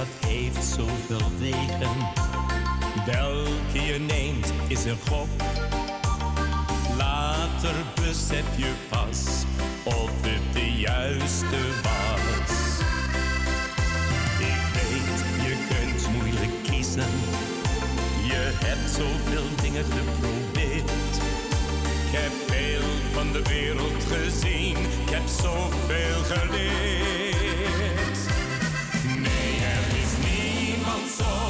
Speaker 22: dat heeft zoveel wegen. Welke je neemt is een gok. Later besef je pas of het de juiste was. Ik weet, je kunt moeilijk kiezen. Je hebt zoveel dingen geprobeerd. Ik heb veel van de wereld gezien. Ik heb zoveel geleerd. Niemand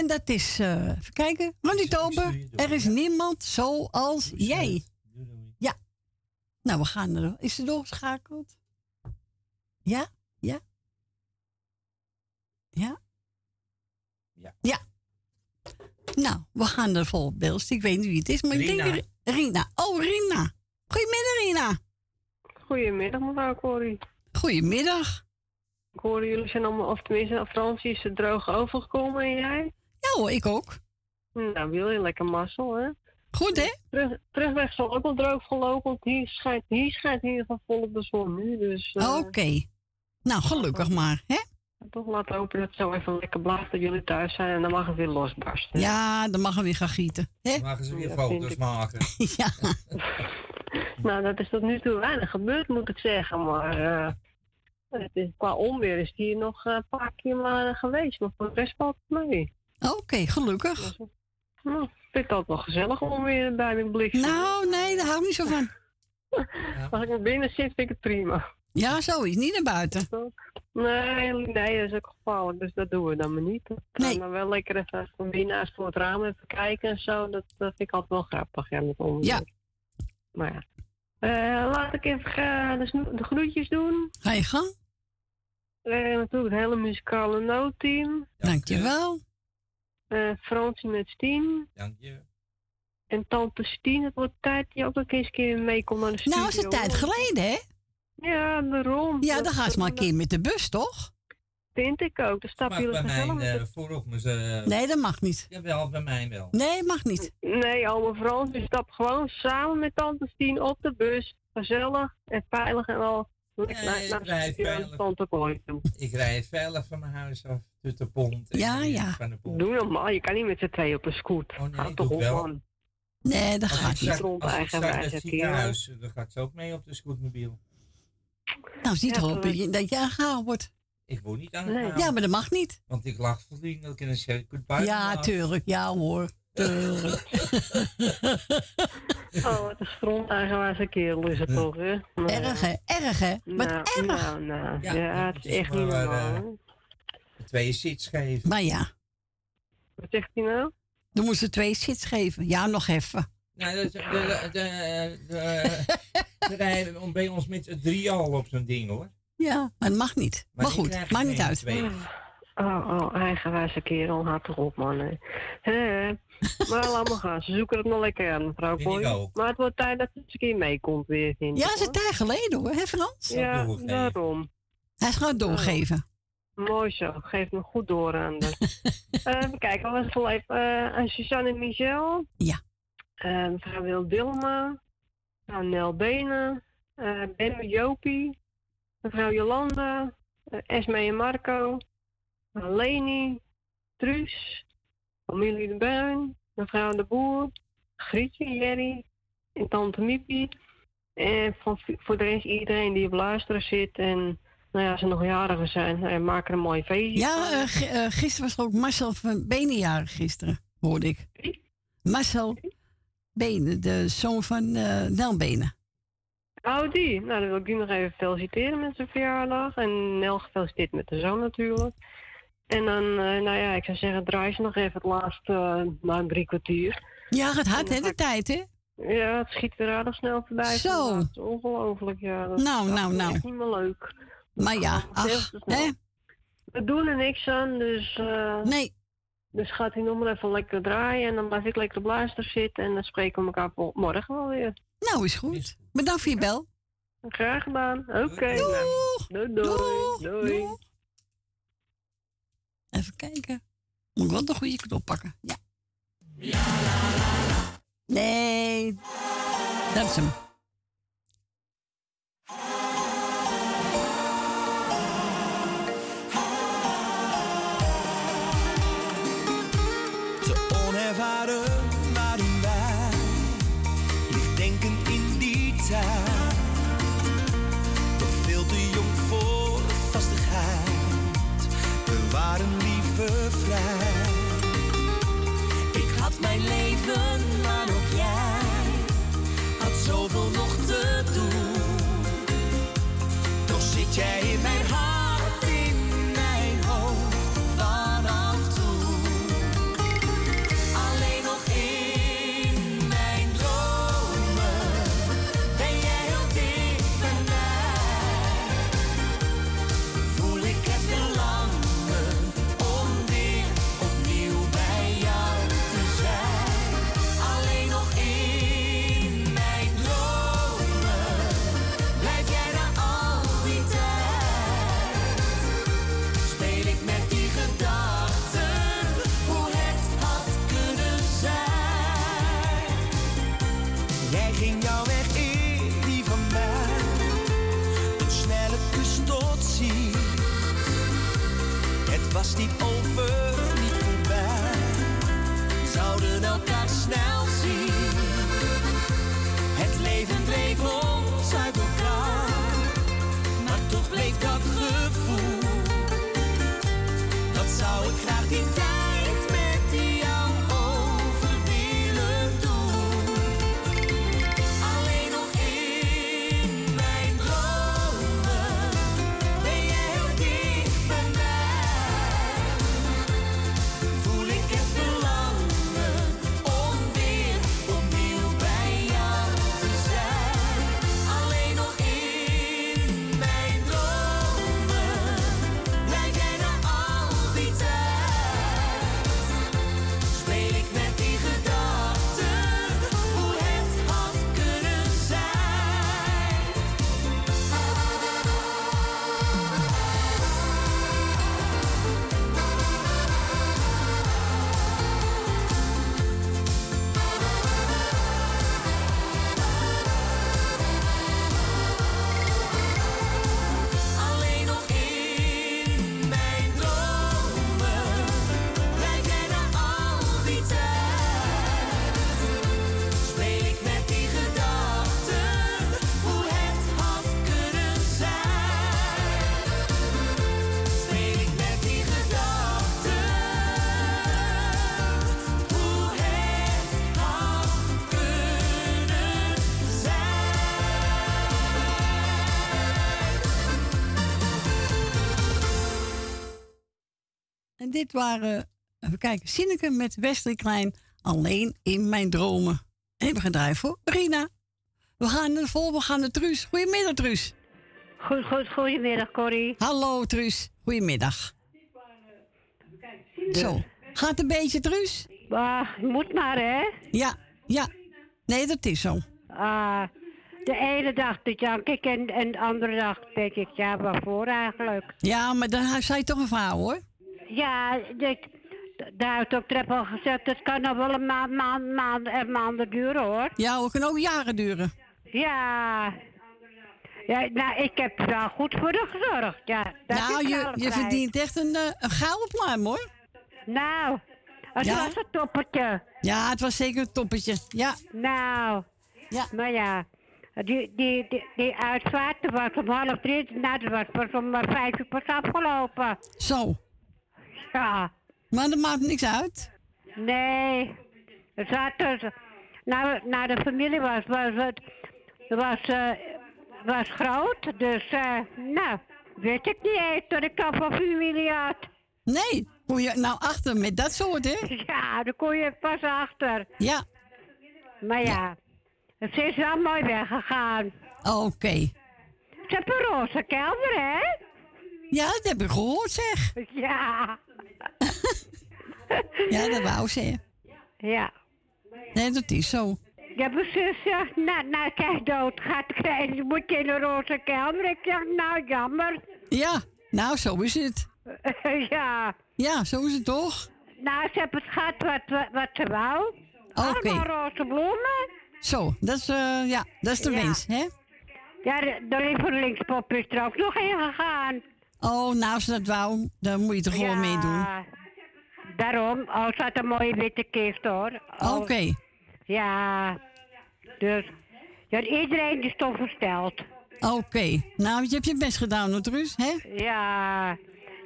Speaker 22: En dat
Speaker 1: is, eh, even kijken, Ronnie Tober. Er is niemand zoals jij. Ja. Nou, we gaan er. Is ze doorgeschakeld? Ja? Ja? Ja?
Speaker 4: Ja.
Speaker 1: Ja. Nou, we gaan er vol beeld. Ik weet niet wie het is, maar ik
Speaker 4: Rina.
Speaker 1: denk Ri- Rina. Oh, Rina. Goedemiddag, Rina.
Speaker 23: Goedemiddag, mevrouw Corrie.
Speaker 1: Goedemiddag.
Speaker 23: Ik hoor jullie zijn allemaal, of tenminste, Fransie is er droog overgekomen en jij?
Speaker 1: Ja hoor, ik ook.
Speaker 23: Nou, wil je lekker mazzel, hè?
Speaker 1: Goed, hè?
Speaker 23: Terug, terugweg zal ook wel droog gelopen, want hier schijnt, hier schijnt in ieder geval volop de zon nu, dus... eh,
Speaker 1: Oké. Nou, gelukkig maar, hè?
Speaker 23: Toch laten hopen dat het zo even lekker blijft dat jullie thuis zijn en dan mag het weer losbarsten.
Speaker 1: Ja, dan mag we weer gaan gieten. Hè?
Speaker 4: Mogen ze weer
Speaker 23: Ja,
Speaker 4: foto's maken?
Speaker 1: ja.
Speaker 23: Nou, dat is tot nu toe weinig gebeurd, moet ik zeggen, maar... eh, het is, qua onweer is die nog een paar keer maar eh, geweest, maar voor de rest valt het mee.
Speaker 1: Oké, gelukkig.
Speaker 23: Nou, ik vind altijd wel gezellig om weer bij mijn blik
Speaker 1: Nou, nee, daar hou ik niet zo van.
Speaker 23: Als ik naar binnen zit, vind ik het prima.
Speaker 1: Ja, zoiets. Niet naar buiten.
Speaker 23: Nee, nee, dat is ook gevaarlijk, dus dat doen we dan maar niet. Nee. Maar wel lekker even van binnen voor het raam even kijken en zo, dat, dat vind ik altijd wel grappig, ja, met onweer.
Speaker 1: Ja.
Speaker 23: Maar ja. Eh, laat ik even de, sno- de groetjes doen.
Speaker 1: Ga je gang.
Speaker 23: Eh, natuurlijk het hele muzikale noodteam.
Speaker 1: Dankjewel.
Speaker 23: Eh Fransie met Stien.
Speaker 4: Dank je.
Speaker 23: En tante Stien, het wordt tijd dat je ook nog eens een keer meekomt naar de studio.
Speaker 1: Nou, is het tijd geleden, hè?
Speaker 23: Ja, daarom.
Speaker 1: Ja, dan gaan ze maar een keer met de bus, toch?
Speaker 23: Vind ik ook. Dan stap je
Speaker 4: bij mij
Speaker 23: gezellig met
Speaker 4: eh voorop maar ze...
Speaker 1: Nee, dat mag niet.
Speaker 4: Jawel, bij mij wel.
Speaker 1: Nee, mag niet.
Speaker 23: Nee, oma Frans, je stapt gewoon samen met tante Stien op de bus. Gezellig en veilig en al.
Speaker 4: Veilig.
Speaker 23: toe.
Speaker 4: Ik rij veilig van mijn huis af, tot de pont. en
Speaker 23: Ja, ja.
Speaker 4: Van de pont.
Speaker 23: Doe normaal, je kan niet met z'n tweeën op een scoot.
Speaker 4: Oh, nee,
Speaker 23: Houd
Speaker 4: ik
Speaker 23: toch op, man.
Speaker 1: Nee, dat
Speaker 4: Als
Speaker 1: gaat
Speaker 4: ik
Speaker 1: niet.
Speaker 23: Rond
Speaker 4: Als ik dat
Speaker 23: het
Speaker 4: ziekenhuis, dan gaat ze ook mee op de scootmobiel.
Speaker 1: Nou, zie
Speaker 23: Ja,
Speaker 1: op
Speaker 23: dat-
Speaker 1: je- dat aangehaald wordt.
Speaker 4: Ik word niet
Speaker 23: Nee.
Speaker 4: aangehaald.
Speaker 1: Ja, maar dat mag niet.
Speaker 4: Want ik lag vriendelijk en dan zeg ik goodbye.
Speaker 1: Ja, tuurlijk. Ja hoor.
Speaker 23: Oh, wat een stront eigenwijze kerel is het toch, hè? Nou,
Speaker 1: Erg, hè? Erg, hè? Wat
Speaker 23: nou,
Speaker 1: erg.
Speaker 23: Nou, nou, ja,
Speaker 4: Ja,
Speaker 23: het is echt niet
Speaker 4: maar,
Speaker 23: normaal.
Speaker 4: eh. Twee zits geven.
Speaker 1: Maar ja,
Speaker 23: Wat zegt hij nou?
Speaker 1: dan moesten ze twee sits geven. Ja, nog even.
Speaker 4: Nou, de, de, de, de, de- ze rijden om- bij ons met drie al op zo'n ding hoor.
Speaker 1: Ja, maar het mag niet. Maar,
Speaker 4: ik
Speaker 1: goed, maakt niet uit.
Speaker 4: twee.
Speaker 23: Oh, oh, eigenwijze kerel, haat toch op, man. hè. Hè, Maar laat maar gaan, ze zoeken het nog lekker aan, mevrouw Kooi.
Speaker 4: ook.
Speaker 23: Maar het wordt tijd dat ze eens een keer meekomt weer, vind
Speaker 1: Ja, is een
Speaker 23: hoor.
Speaker 1: tijd geleden hoor, hè Frans?
Speaker 23: Ja, daarom.
Speaker 1: Hij is gewoon doorgeven.
Speaker 23: Mooi zo, geef me goed door aan de. Eh, even kijken, was het al even? eh, aan Suzanne en Michel.
Speaker 1: Ja.
Speaker 23: Eh, mevrouw Wil Dilma. Mevrouw Nel Benen. eh ben Jopie. Mevrouw Jolanda. eh, Esme en Marco. Leni. Truus. Familie de Bruin. Mevrouw de Boer. Grietje, Jerry. En tante Miepie. En van, voor de rest iedereen die op luisteren zit. En nou ja, ze nog jarigen zijn, eh, maak er een mooi feestje
Speaker 1: Ja, eh, eh, gisteren was ook Marcel van Benen jarig gisteren, hoorde ik. Marcel Benen, de zoon van eh Nel Benen.
Speaker 23: Oh, die. Nou, dan wil ik die nog even feliciteren met zijn verjaardag. En Nel gefeliciteerd met de zoon natuurlijk. En dan, eh, nou ja, ik zou zeggen, draai ze nog even het laatste, eh, na een drie kwartier.
Speaker 1: Ja, het hard hè, de tijd hè?
Speaker 23: Ja, het schiet weer aardig snel voorbij.
Speaker 1: Zo.
Speaker 23: is ongelooflijk, ja. Dat,
Speaker 1: Nou,
Speaker 23: dat
Speaker 1: nou,
Speaker 23: is
Speaker 1: nou.
Speaker 23: echt niet meer leuk.
Speaker 1: Maar ja, ach, hè?
Speaker 23: We doen er niks aan, dus... eh,
Speaker 1: Nee.
Speaker 23: Dus gaat hij nog maar even lekker draaien en dan blijf ik lekker op luister zitten en dan spreken we elkaar morgen wel weer.
Speaker 1: Nou, is goed. Bedankt voor je bel.
Speaker 23: Graag gedaan. Oké. Doei. Doei. Doei.
Speaker 1: Even kijken. Moet ik wel de goede knop pakken. Ja. Nee. Dat is hem. Dit waren, even kijken, Sineke met Wesley Klein. Alleen in mijn dromen. En we gaan draaien voor Rina. We gaan naar de vol, we gaan naar Truus. Goedemiddag, Truus.
Speaker 24: Goed, goed, goedemiddag, Corrie.
Speaker 1: Hallo, Truus. Goedemiddag. Zo, gaat een beetje, Truus?
Speaker 24: Ah, moet maar, hè?
Speaker 1: Ja, ja. Nee, dat is zo.
Speaker 24: Ah, de ene dag jank ik en, en de andere dag denk ik, ja, waarvoor eigenlijk?
Speaker 1: Ja, maar dan zei je toch een verhaal, hoor.
Speaker 24: Ja, ik, daar heeft ook Trep al gezegd, het kan nog wel een maand, maand, maand en maanden duren, hoor.
Speaker 1: Ja, het kan ook jaren duren.
Speaker 24: Ja. Ja, nou, ik heb wel goed voor haar gezorgd, ja.
Speaker 1: Nou, je, je verdient echt een, eh, een gouden pluim, hoor.
Speaker 24: Nou, het
Speaker 1: Ja?
Speaker 24: was een toppertje.
Speaker 1: Ja, het was zeker een toppetje. Ja.
Speaker 24: Nou,
Speaker 1: ja.
Speaker 24: maar ja, die, die, die, die uitvaart was om half drie, nou, dat was pas om eh, vijf uur pas afgelopen.
Speaker 1: Zo.
Speaker 24: Ja.
Speaker 1: Maar dat maakt niks uit.
Speaker 24: Nee, het zat dus, nou, nou de familie was, was het, was, eh, was groot, dus, eh, nou, weet ik niet eens dat ik al van familie had.
Speaker 1: Nee, kon je nou achter met dat soort, hè?
Speaker 24: Ja, daar kon je pas achter.
Speaker 1: Ja.
Speaker 24: Maar ja, het is wel mooi weggegaan.
Speaker 1: Oké.
Speaker 24: Ze hebben een roze kelder, hè?
Speaker 1: Ja, dat heb ik gehoord, zeg.
Speaker 24: Ja.
Speaker 1: Ja, dat wou ze.
Speaker 24: Ja.
Speaker 1: Nee, dat is zo.
Speaker 24: Ik heb een zusje, nou, nou kijk, dood gaat krijgen. Je moet in een roze kelder. Ik zeg, nou, jammer.
Speaker 1: Ja, nou, zo is het.
Speaker 24: ja.
Speaker 1: Ja, zo is het toch?
Speaker 24: Nou, ze hebben het gehad wat, wat, wat ze wou.
Speaker 1: Oké.
Speaker 24: Allemaal roze bloemen.
Speaker 1: Zo, dat is, eh, ja, dat is de
Speaker 24: Ja.
Speaker 1: wens, hè?
Speaker 24: Ja, de, lievelingspop is er ook nog in gegaan.
Speaker 1: Oh, nou, als dat wou, dan moet je er gewoon mee doen.
Speaker 24: Ja, Daarom, oh, ze had een mooie witte kist hoor. Oh,
Speaker 1: Oké.
Speaker 24: Ja, dus ja, iedereen is toch versteld.
Speaker 1: Oké. Nou, je hebt je best gedaan, hoor, Truus, hè?
Speaker 24: Ja,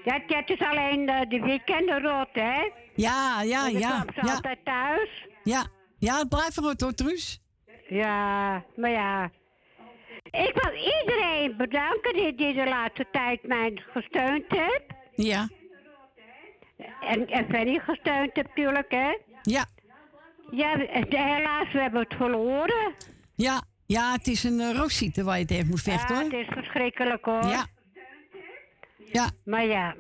Speaker 24: ja het is alleen de, de weekenden rot, hè?
Speaker 1: Ja, ja, ja.
Speaker 24: kwam ze
Speaker 1: Ja,
Speaker 24: altijd thuis.
Speaker 1: ja. Ja, het blijft goed, hoor, Truus.
Speaker 24: Ja, maar ja. Ik wil iedereen bedanken die, die de laatste tijd mij gesteund heeft.
Speaker 1: Ja.
Speaker 24: En, en Fanny gesteund heeft natuurlijk, hè?
Speaker 1: Ja.
Speaker 24: Ja, helaas, we hebben het verloren.
Speaker 1: Ja, ja, het is een uh, roosziekte waar je tegen moet vechten,
Speaker 24: Ja,
Speaker 1: hoor.
Speaker 24: het is verschrikkelijk, hoor.
Speaker 1: Ja. Ja.
Speaker 24: Maar ja,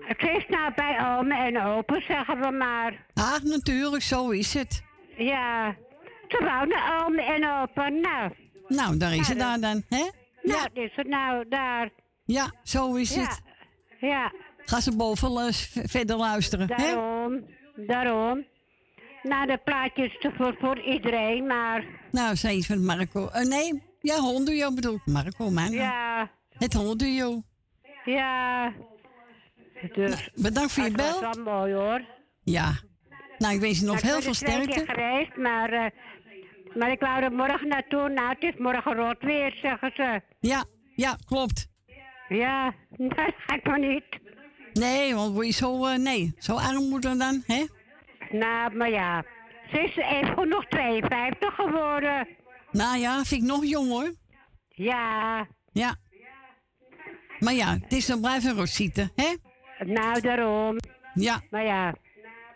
Speaker 24: het is nou bij omen en open, zeggen we maar.
Speaker 1: Ah, natuurlijk, zo is het.
Speaker 24: Ja, ze naar omen en open. Nou,
Speaker 1: Nou, daar is het daar dan, hè?
Speaker 24: nou, is het nou daar.
Speaker 1: Ja, zo is
Speaker 24: Ja.
Speaker 1: het.
Speaker 24: Ja,
Speaker 1: Ga ze boven verder luisteren, hè?
Speaker 24: daarom, daarom. Nou, de plaatjes is voor, voor iedereen, maar
Speaker 1: Nou, zei iets van Marco. Eh, nee, ja, hondduo bedoel ik. Marco, man.
Speaker 24: ja,
Speaker 1: Het hondduo.
Speaker 24: ja. Dus,
Speaker 1: Bedankt voor je bel.
Speaker 24: was wel mooi hoor.
Speaker 1: Ja. Nou, ik wens je nog
Speaker 24: ik
Speaker 1: heel
Speaker 24: ben
Speaker 1: veel
Speaker 24: er twee keer
Speaker 1: sterkte.
Speaker 24: geweest, maar, eh, maar ik wou er morgen naartoe. Nou, het is morgen rood weer, zeggen ze.
Speaker 1: Ja, ja, klopt.
Speaker 24: Ja, dat ga ik maar niet.
Speaker 1: Nee, want word je zo, eh, nee, zo armoede dan, hè?
Speaker 24: Nou, maar ja. Ze is even nog 52 geworden.
Speaker 1: Nou ja, vind ik nog jong hoor.
Speaker 24: Ja.
Speaker 1: Ja. Maar ja, het is dan blijven rozieten, hè?
Speaker 24: Nou, daarom.
Speaker 1: Ja.
Speaker 24: Maar ja,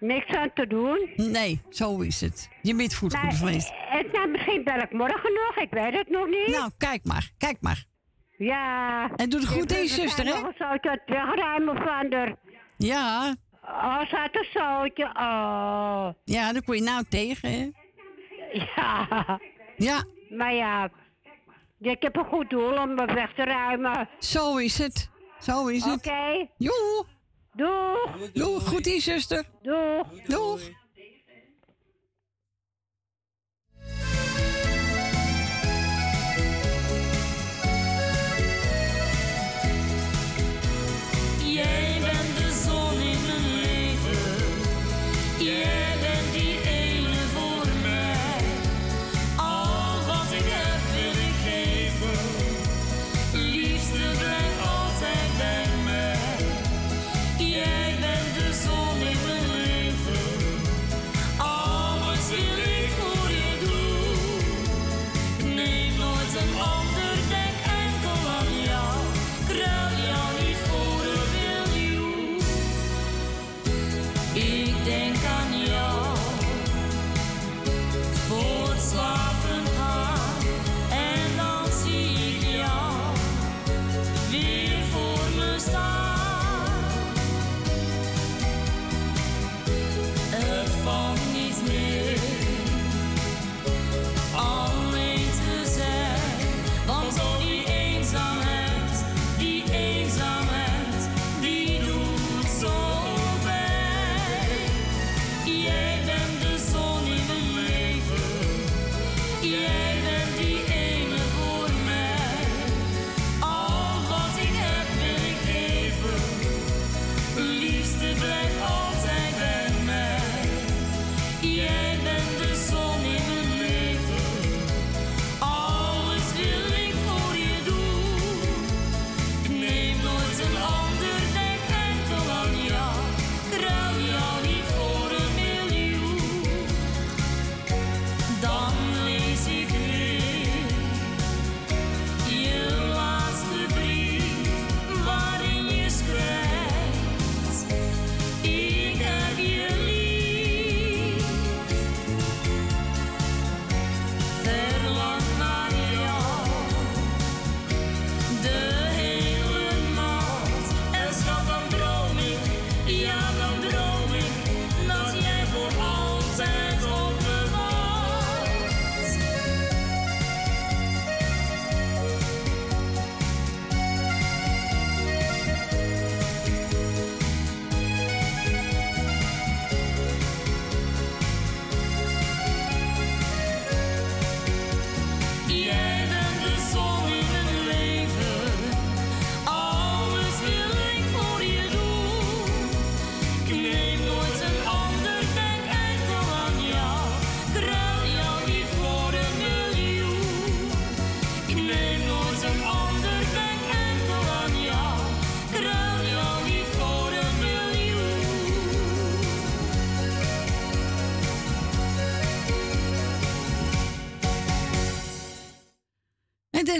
Speaker 24: niks aan te doen.
Speaker 1: Nee, zo is het. Je bent geweest.
Speaker 24: En nou, misschien bel ik morgen nog, ik weet het nog niet.
Speaker 1: Nou, kijk maar, kijk maar.
Speaker 24: Ja.
Speaker 1: En doe het goed
Speaker 24: We
Speaker 1: zuster, hè?
Speaker 24: nog een het wegruimen van haar.
Speaker 1: Ja.
Speaker 24: Oh, had een zoutje. Oh.
Speaker 1: Ja, daar kon je nou tegen, hè?
Speaker 24: Ja.
Speaker 1: Ja.
Speaker 24: Maar ja, ik heb een goed doel om me weg te ruimen.
Speaker 1: Zo is het. Zo is het.
Speaker 24: Oké.
Speaker 1: Joe.
Speaker 24: Doeg.
Speaker 1: Doeg, goed in, zuster.
Speaker 24: Doeg.
Speaker 1: Doeg.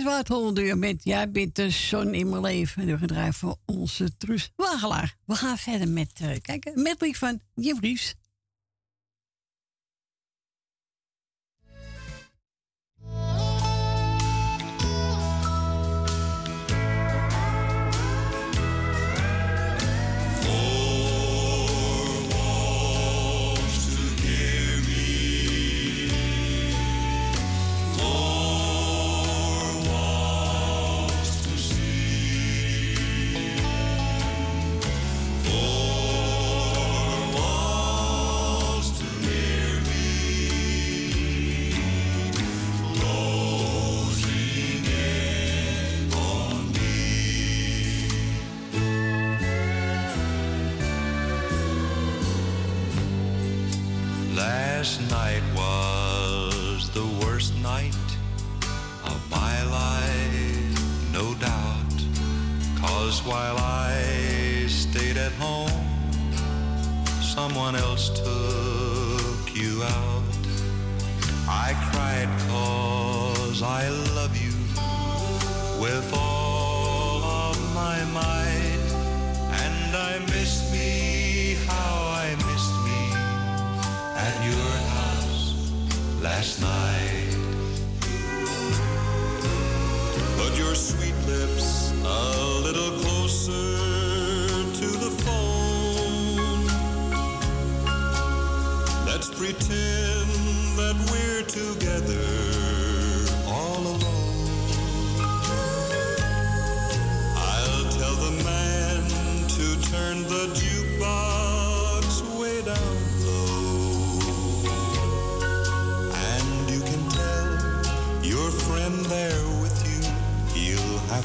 Speaker 13: Wat
Speaker 1: Holder met Jij bent de zon in mijn leven. De gedrijf van onze Truus Wagelaar. We gaan verder met, uh, kijk, een medley van Jim Ries.
Speaker 10: Someone else took you out. I cried cause I love you with all of my might. And I missed me, how I missed me at your house last night. Put your sweet lips a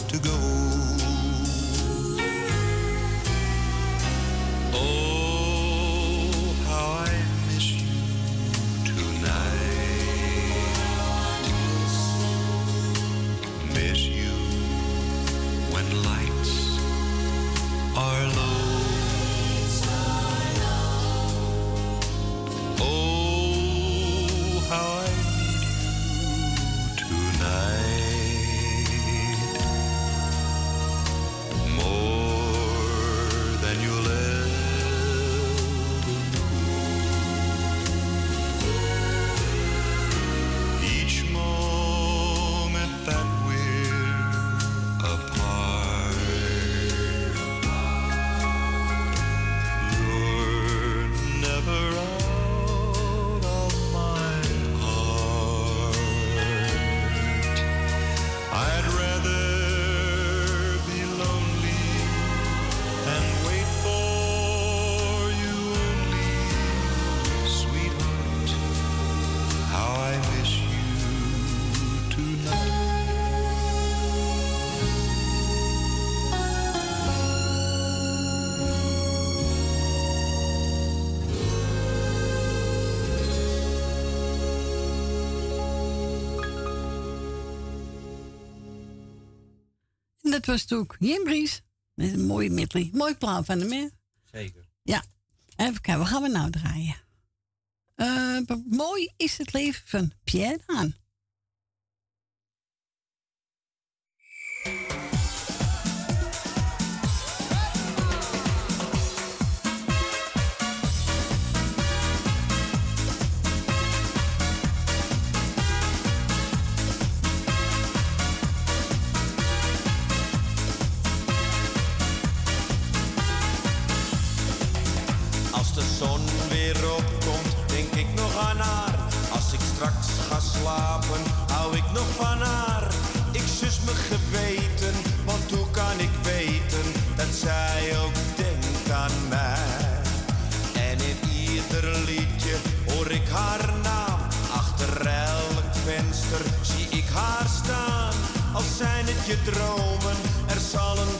Speaker 10: to go.
Speaker 1: Was ook Jim. Met een mooie medley. Mooi plaat van hem, hè?
Speaker 4: Zeker.
Speaker 1: Ja. Even kijken, wat gaan we nou draaien? Eh, mooi is het leven van Pierre Daan.
Speaker 11: Straks ga slapen, hou ik nog van haar. Ik zus me geweten, want hoe kan ik weten dat zij ook denkt aan mij? En in ieder liedje hoor ik haar naam. Achter elk venster zie ik haar staan. Als zijn het je dromen, er zal een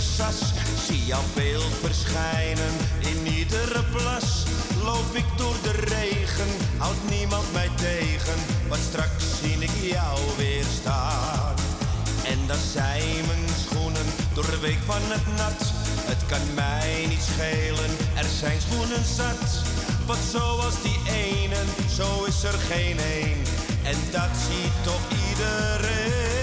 Speaker 11: Zie jouw beeld verschijnen in iedere plas. Loop ik door de regen, houdt niemand mij tegen. Want straks zie ik jou weer staan. En dan zijn mijn schoenen door de week van het nat. Het kan mij niet schelen, er zijn schoenen zat. Want zoals die ene, zo is er geen een. En dat ziet toch iedereen.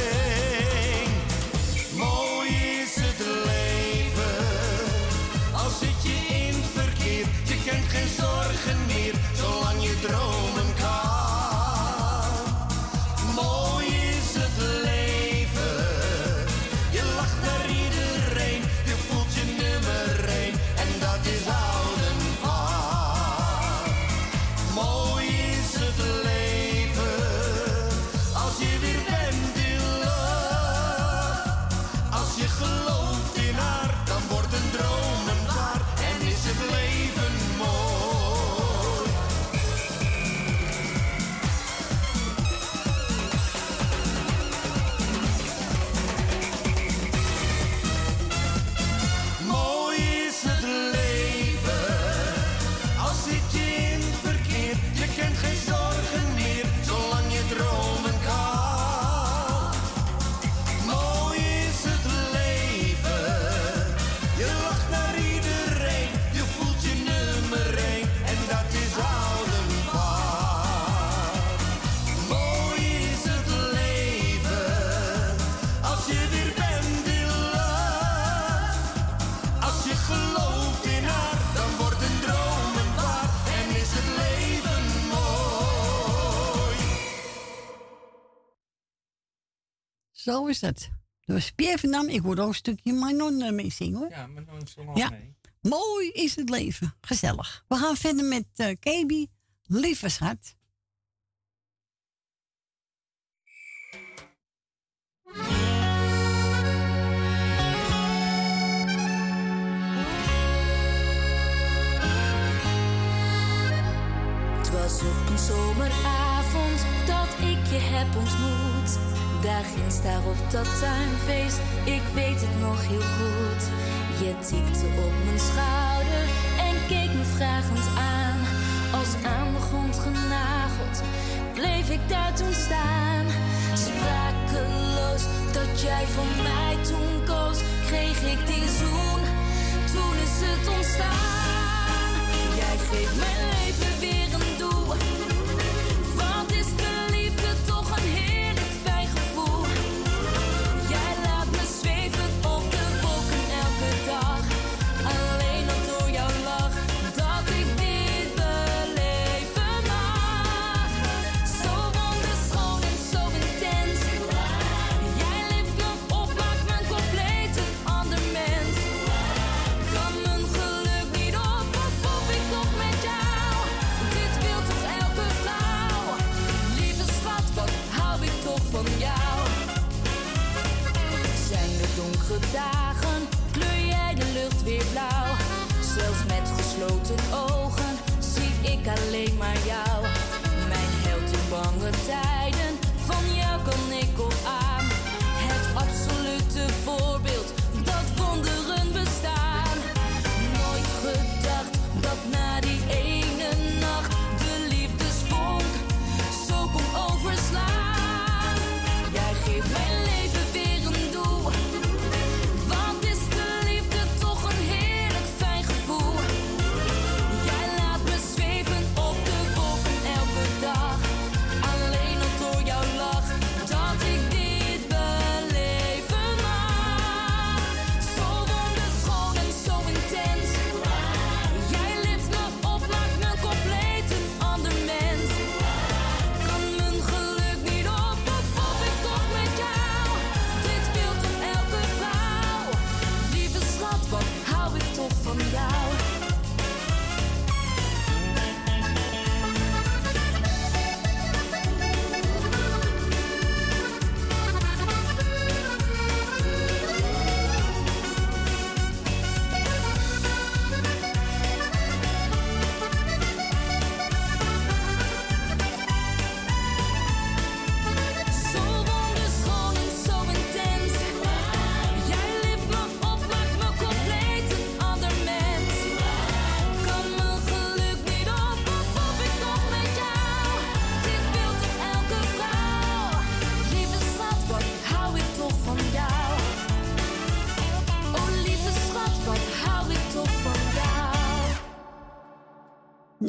Speaker 1: Zo is het. Dus Pierre van Dam, ik word ook een stukje Manon eh, mee zingen hoor.
Speaker 4: Ja, maar dan is er
Speaker 1: Ja.
Speaker 4: mee.
Speaker 1: Mooi is het leven. Gezellig. We gaan verder met eh KB, lieve schat.
Speaker 13: Het was op een zomeravond dat ik je heb ontmoet. Daar ginds daar op dat tuinfeest, ik weet het nog heel goed. Je tikte op mijn schouder en keek me vragend aan. Als aan de grond genageld, bleef ik daar toen staan. Sprakeloos dat jij voor mij toen koos, kreeg ik die zoen. Toen is het ontstaan. Jij geeft mijn leven weer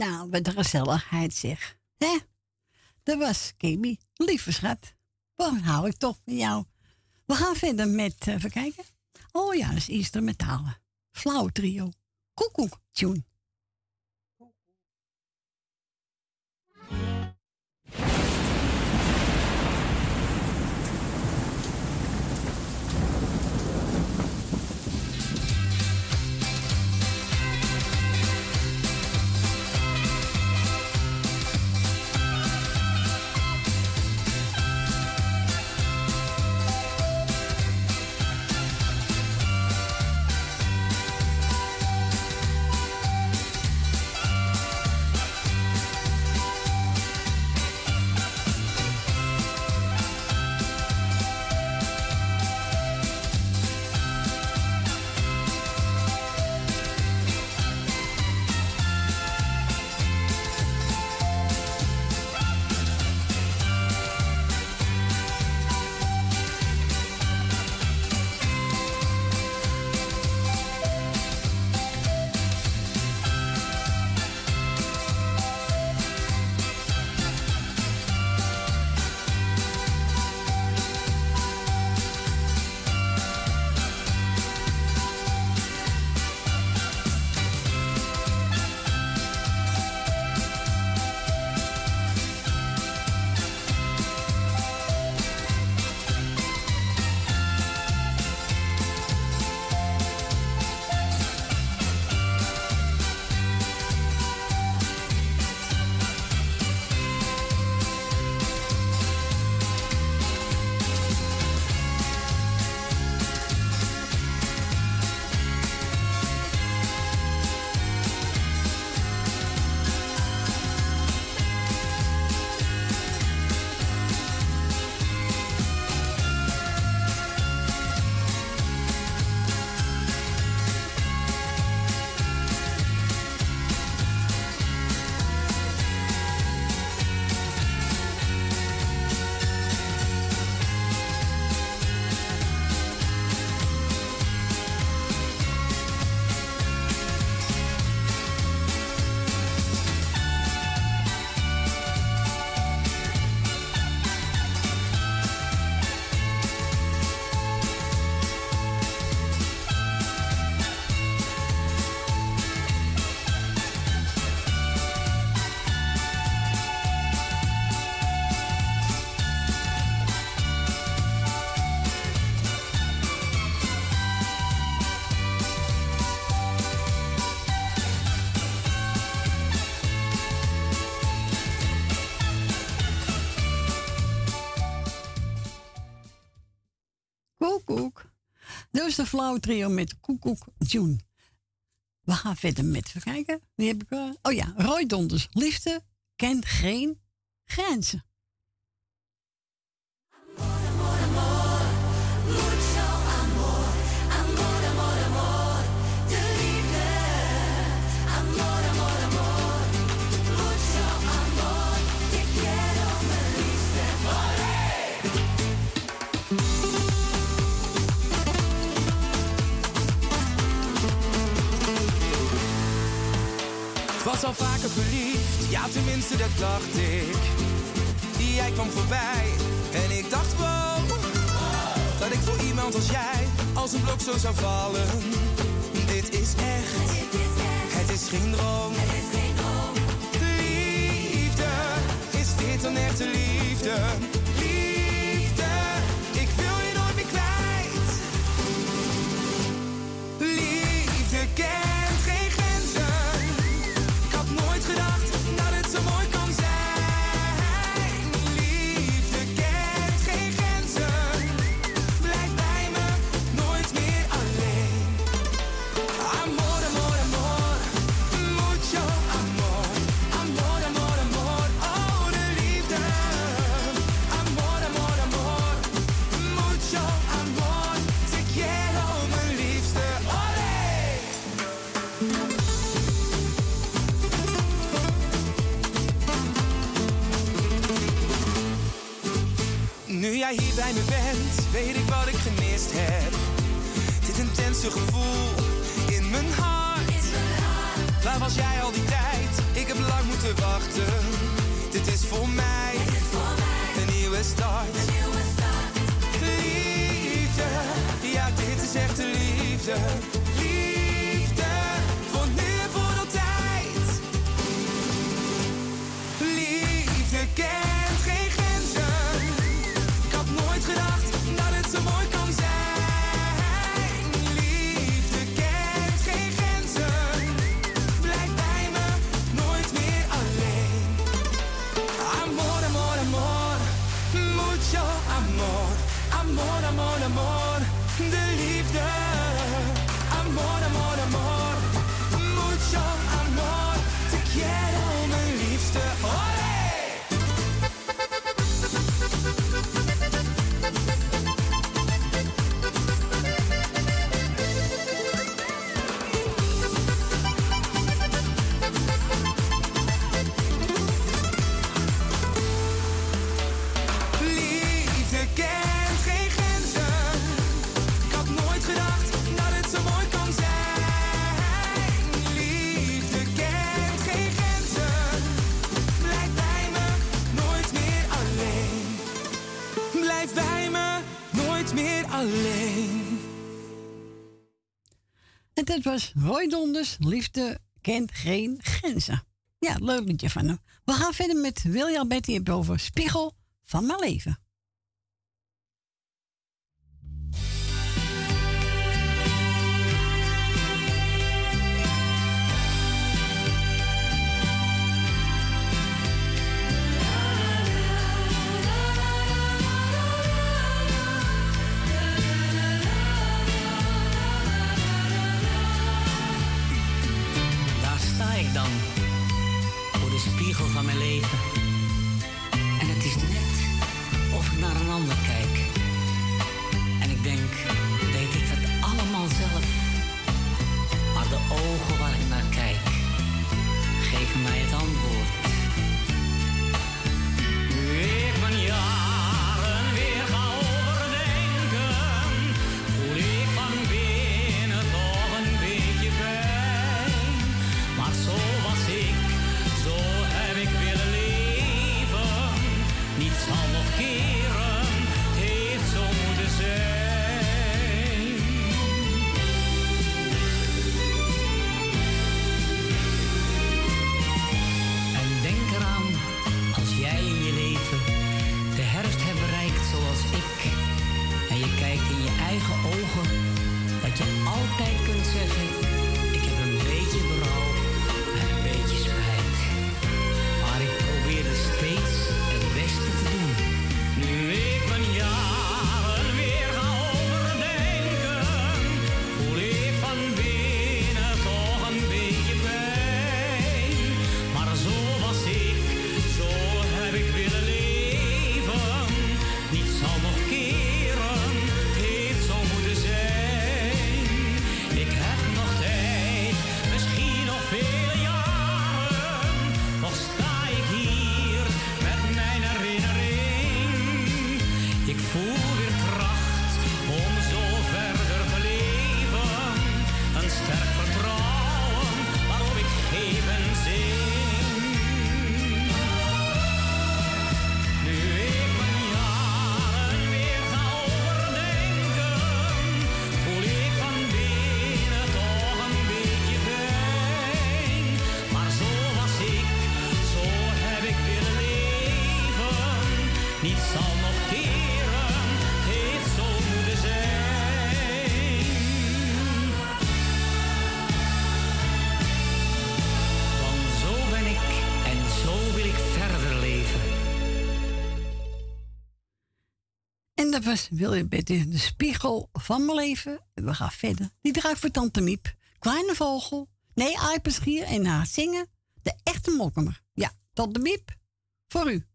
Speaker 1: Nou, wat een gezelligheid zeg. Hè? Dat was Kimi. Lieve schat. Wat hou ik toch van jou. We gaan verder met, eh, even kijken. Oh ja, dat is Easter Metalen. Flauw trio. Koekoek tune. De flauw trio met Koekoek June. We gaan verder met, even kijken. Die heb ik, eh, oh ja, Roy Donders. Liefde kent geen grenzen.
Speaker 15: Tenminste dat dacht ik. Jij kwam voorbij en ik dacht wow, dat ik voor iemand als jij als een blok zo zou vallen. Dit is echt, het is geen droom. Liefde, is dit dan echte? Liefde, jij hier bij me bent, weet ik wat ik gemist heb. Dit intense gevoel in mijn hart. Waar was jij al die tijd? Ik heb lang moeten wachten. Dit is voor mij. Een, nieuwe start. Liefde, ja, dit is echte liefde alleen.
Speaker 1: En dat was Roy Donders, Liefde kent geen grenzen. Ja, leuk liedje van hem. We gaan verder met William Betty en over Spiegel van mijn leven.
Speaker 16: dan? Voor de spiegel van mijn leven? dat was beter de
Speaker 1: spiegel van mijn leven. We gaan verder. Die draait voor Tante Miep. Kleine vogel. Nee, aipenschier en haar zingen. De echte mokkemer. Ja, Tante Miep. Voor u.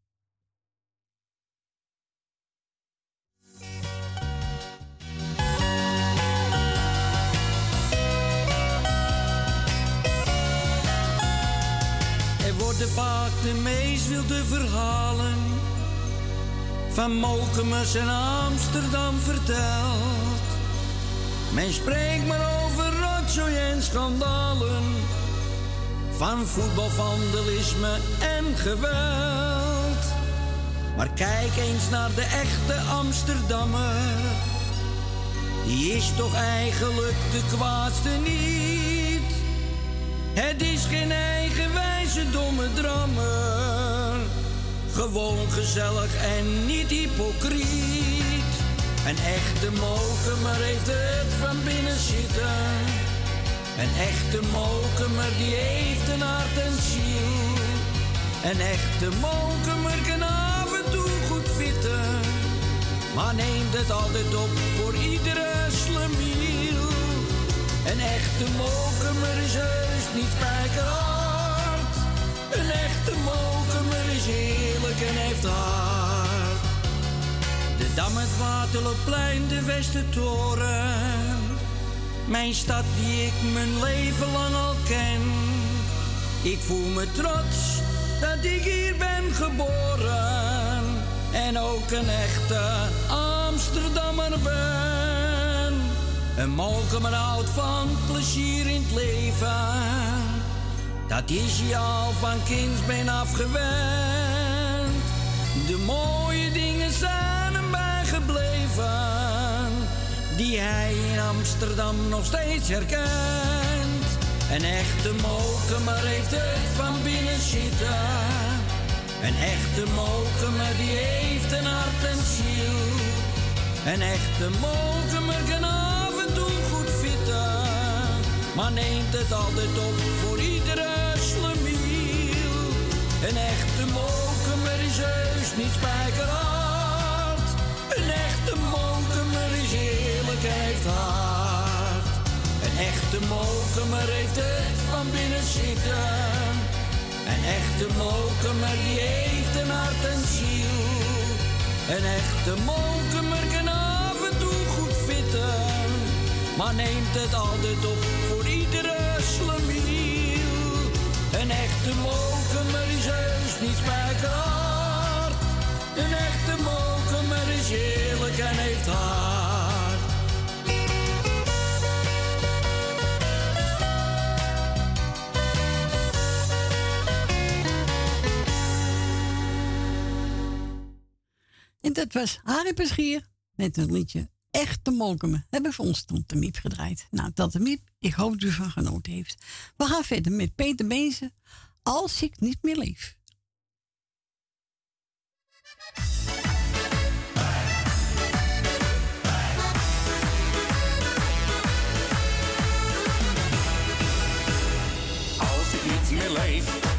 Speaker 9: Er worden vaak de meest wilde verhalen van Mokemus en Amsterdam vertelt. Men spreekt maar over rotzooi en schandalen, van voetbal, vandalisme en geweld. Maar kijk eens naar de echte Amsterdammer, die is toch eigenlijk de kwaadste niet. Het is geen eigenwijze domme drammer gewoon gezellig en niet hypocriet. Een echte mokemer heeft het van binnen zitten. Een echte mokemer die heeft een hart en ziel. Een echte mokemer kan af en toe goed fitten. Maar neemt het altijd op voor iedere slemiel. Een echte mokemer is heus niet spijkerhard. Een echte mokemer is eerlijk en heeft hart. De Dam, het Waterloopplein, de Westertoren. Mijn stad die ik mijn leven lang al ken. Ik voel me trots dat ik hier ben geboren. En ook een echte Amsterdammer ben. Een molkemer houdt van plezier in het leven. Dat is je al van kindsbeen afgewend. De mooie dingen zijn hem bijgebleven. Die hij in Amsterdam nog steeds herkent. Een echte mokemer heeft het van binnen zitten. Een echte mokemer die heeft een hart en ziel. Een echte mokemer kan af en toe goed fitten. Maar neemt het altijd op voor. Een echte mokemer is heus niet spijkerhard. Een echte mokemer is eerlijk heeft hart. Een echte mokemer heeft het van binnen zitten. Een echte mokemer die heeft een hart en ziel. Een echte mokemer kan af en toe goed fitten. Maar neemt het altijd op voor iedere slemiel. Een echte mokemer is heus niet spijkerhard. Een echte mokemer is eerlijk en heeft hart.
Speaker 1: En dat was Harry Peschier met een liedje Echte Molkemen. Hebben we ons Tante Miep gedraaid. Nou, Tante Miep, ik hoop dat u van genoten heeft. We gaan verder met Peter Bezen. Als ik niet meer leef.
Speaker 12: Als ik niet meer leef,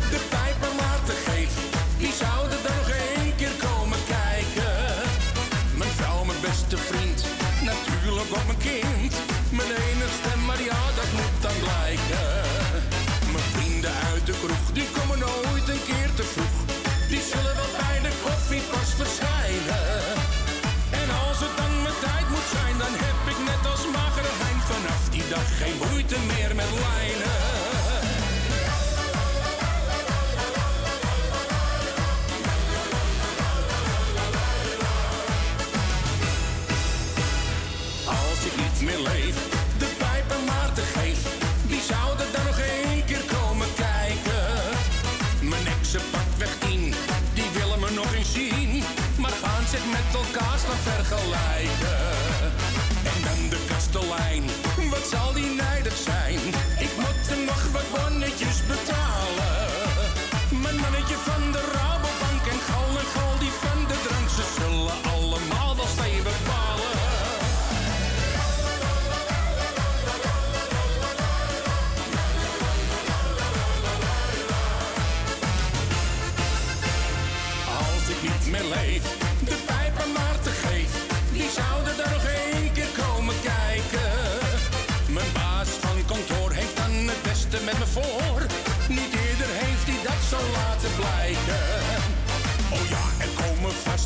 Speaker 12: I.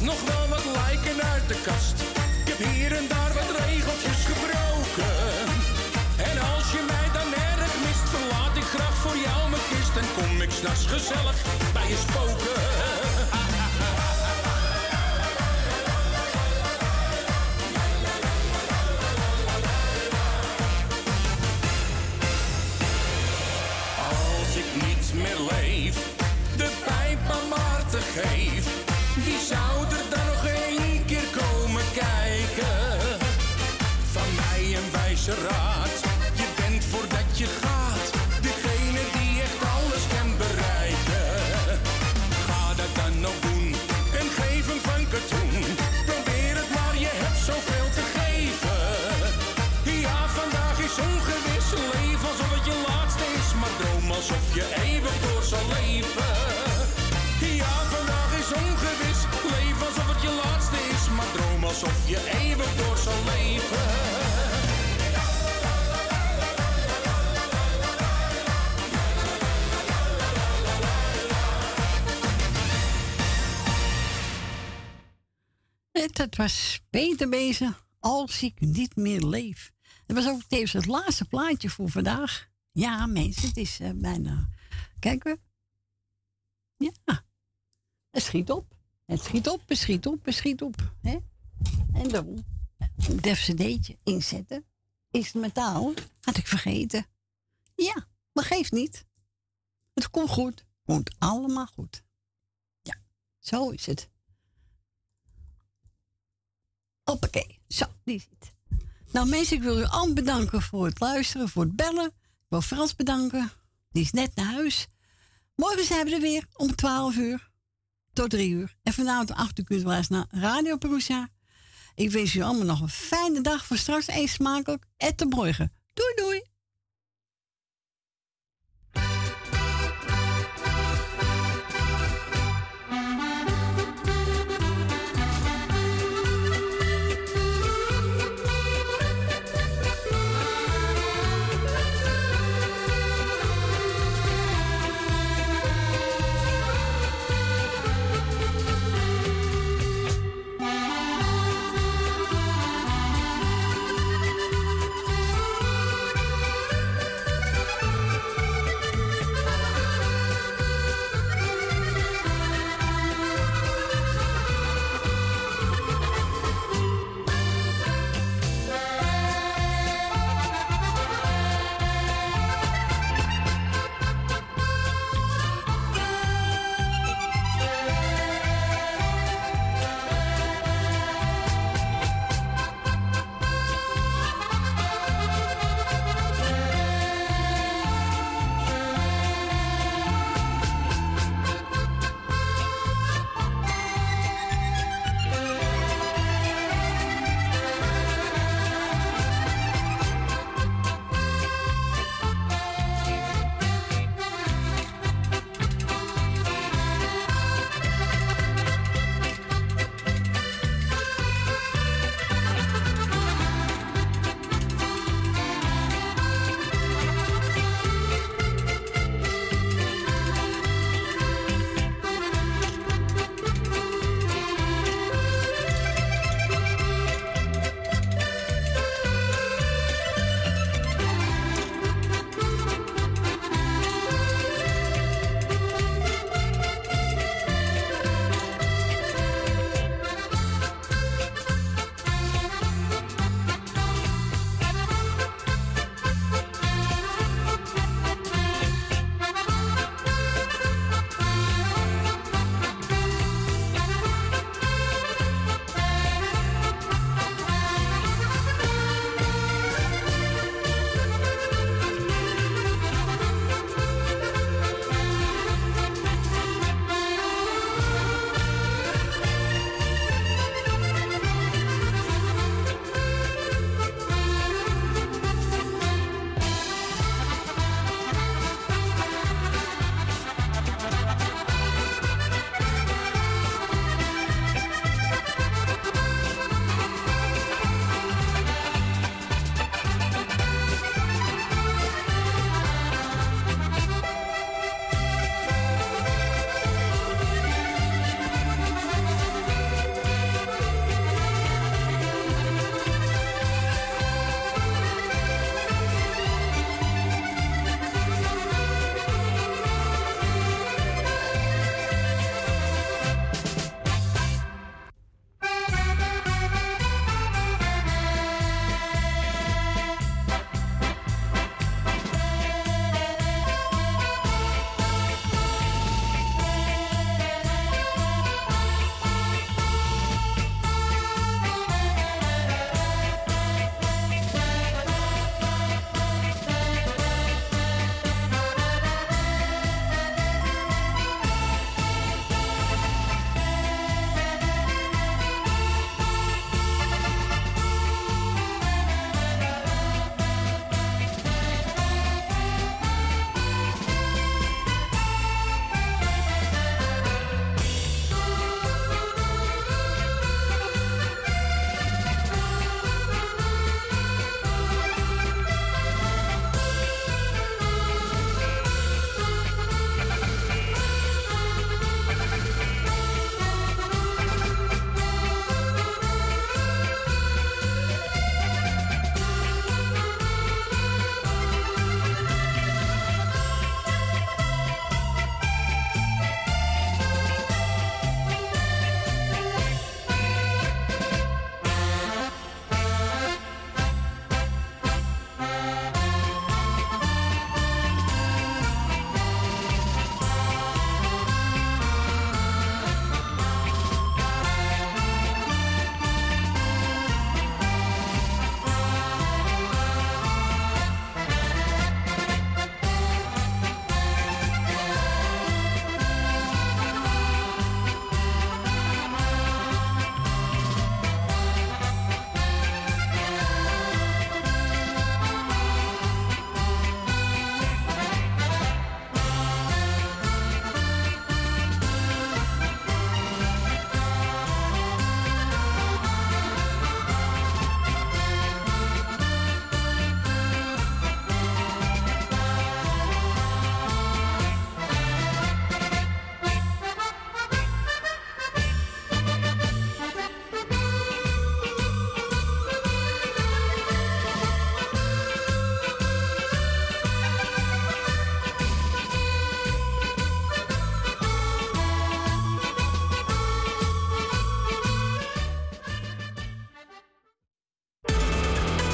Speaker 12: nog wel wat lijken uit de kast. Ik heb hier en daar wat regeltjes gebroken. En als je mij dan erg mist, verlaat ik graag voor jou mijn kist. En kom ik s'nachts gezellig bij je spoken. Alsof je eeuwig door zal leven.
Speaker 1: En dat was Peter Bezen, als ik niet meer leef. Dat was ook tevens het laatste plaatje voor vandaag. Ja, mensen, het is eh, bijna... Kijken we. Ja, het schiet op. Het schiet op, het schiet op, het schiet op. Hè? En even een cd'tje inzetten. Instrumentaal, had ik vergeten. Ja, maar geeft niet. Het komt goed. Komt allemaal goed. Ja, zo is het. Hoppakee. Zo, die zit. Nou mensen, ik wil u allemaal bedanken voor het luisteren, voor het bellen. Ik wil Frans bedanken. Die is net naar huis. Morgen zijn we er weer om 12 uur tot 3 uur. En vanavond om 8 uur kunt naar Radio Perusa. Ik wens u allemaal nog een fijne dag. Voor straks eet smakelijk. En tot morgen. Doei doei.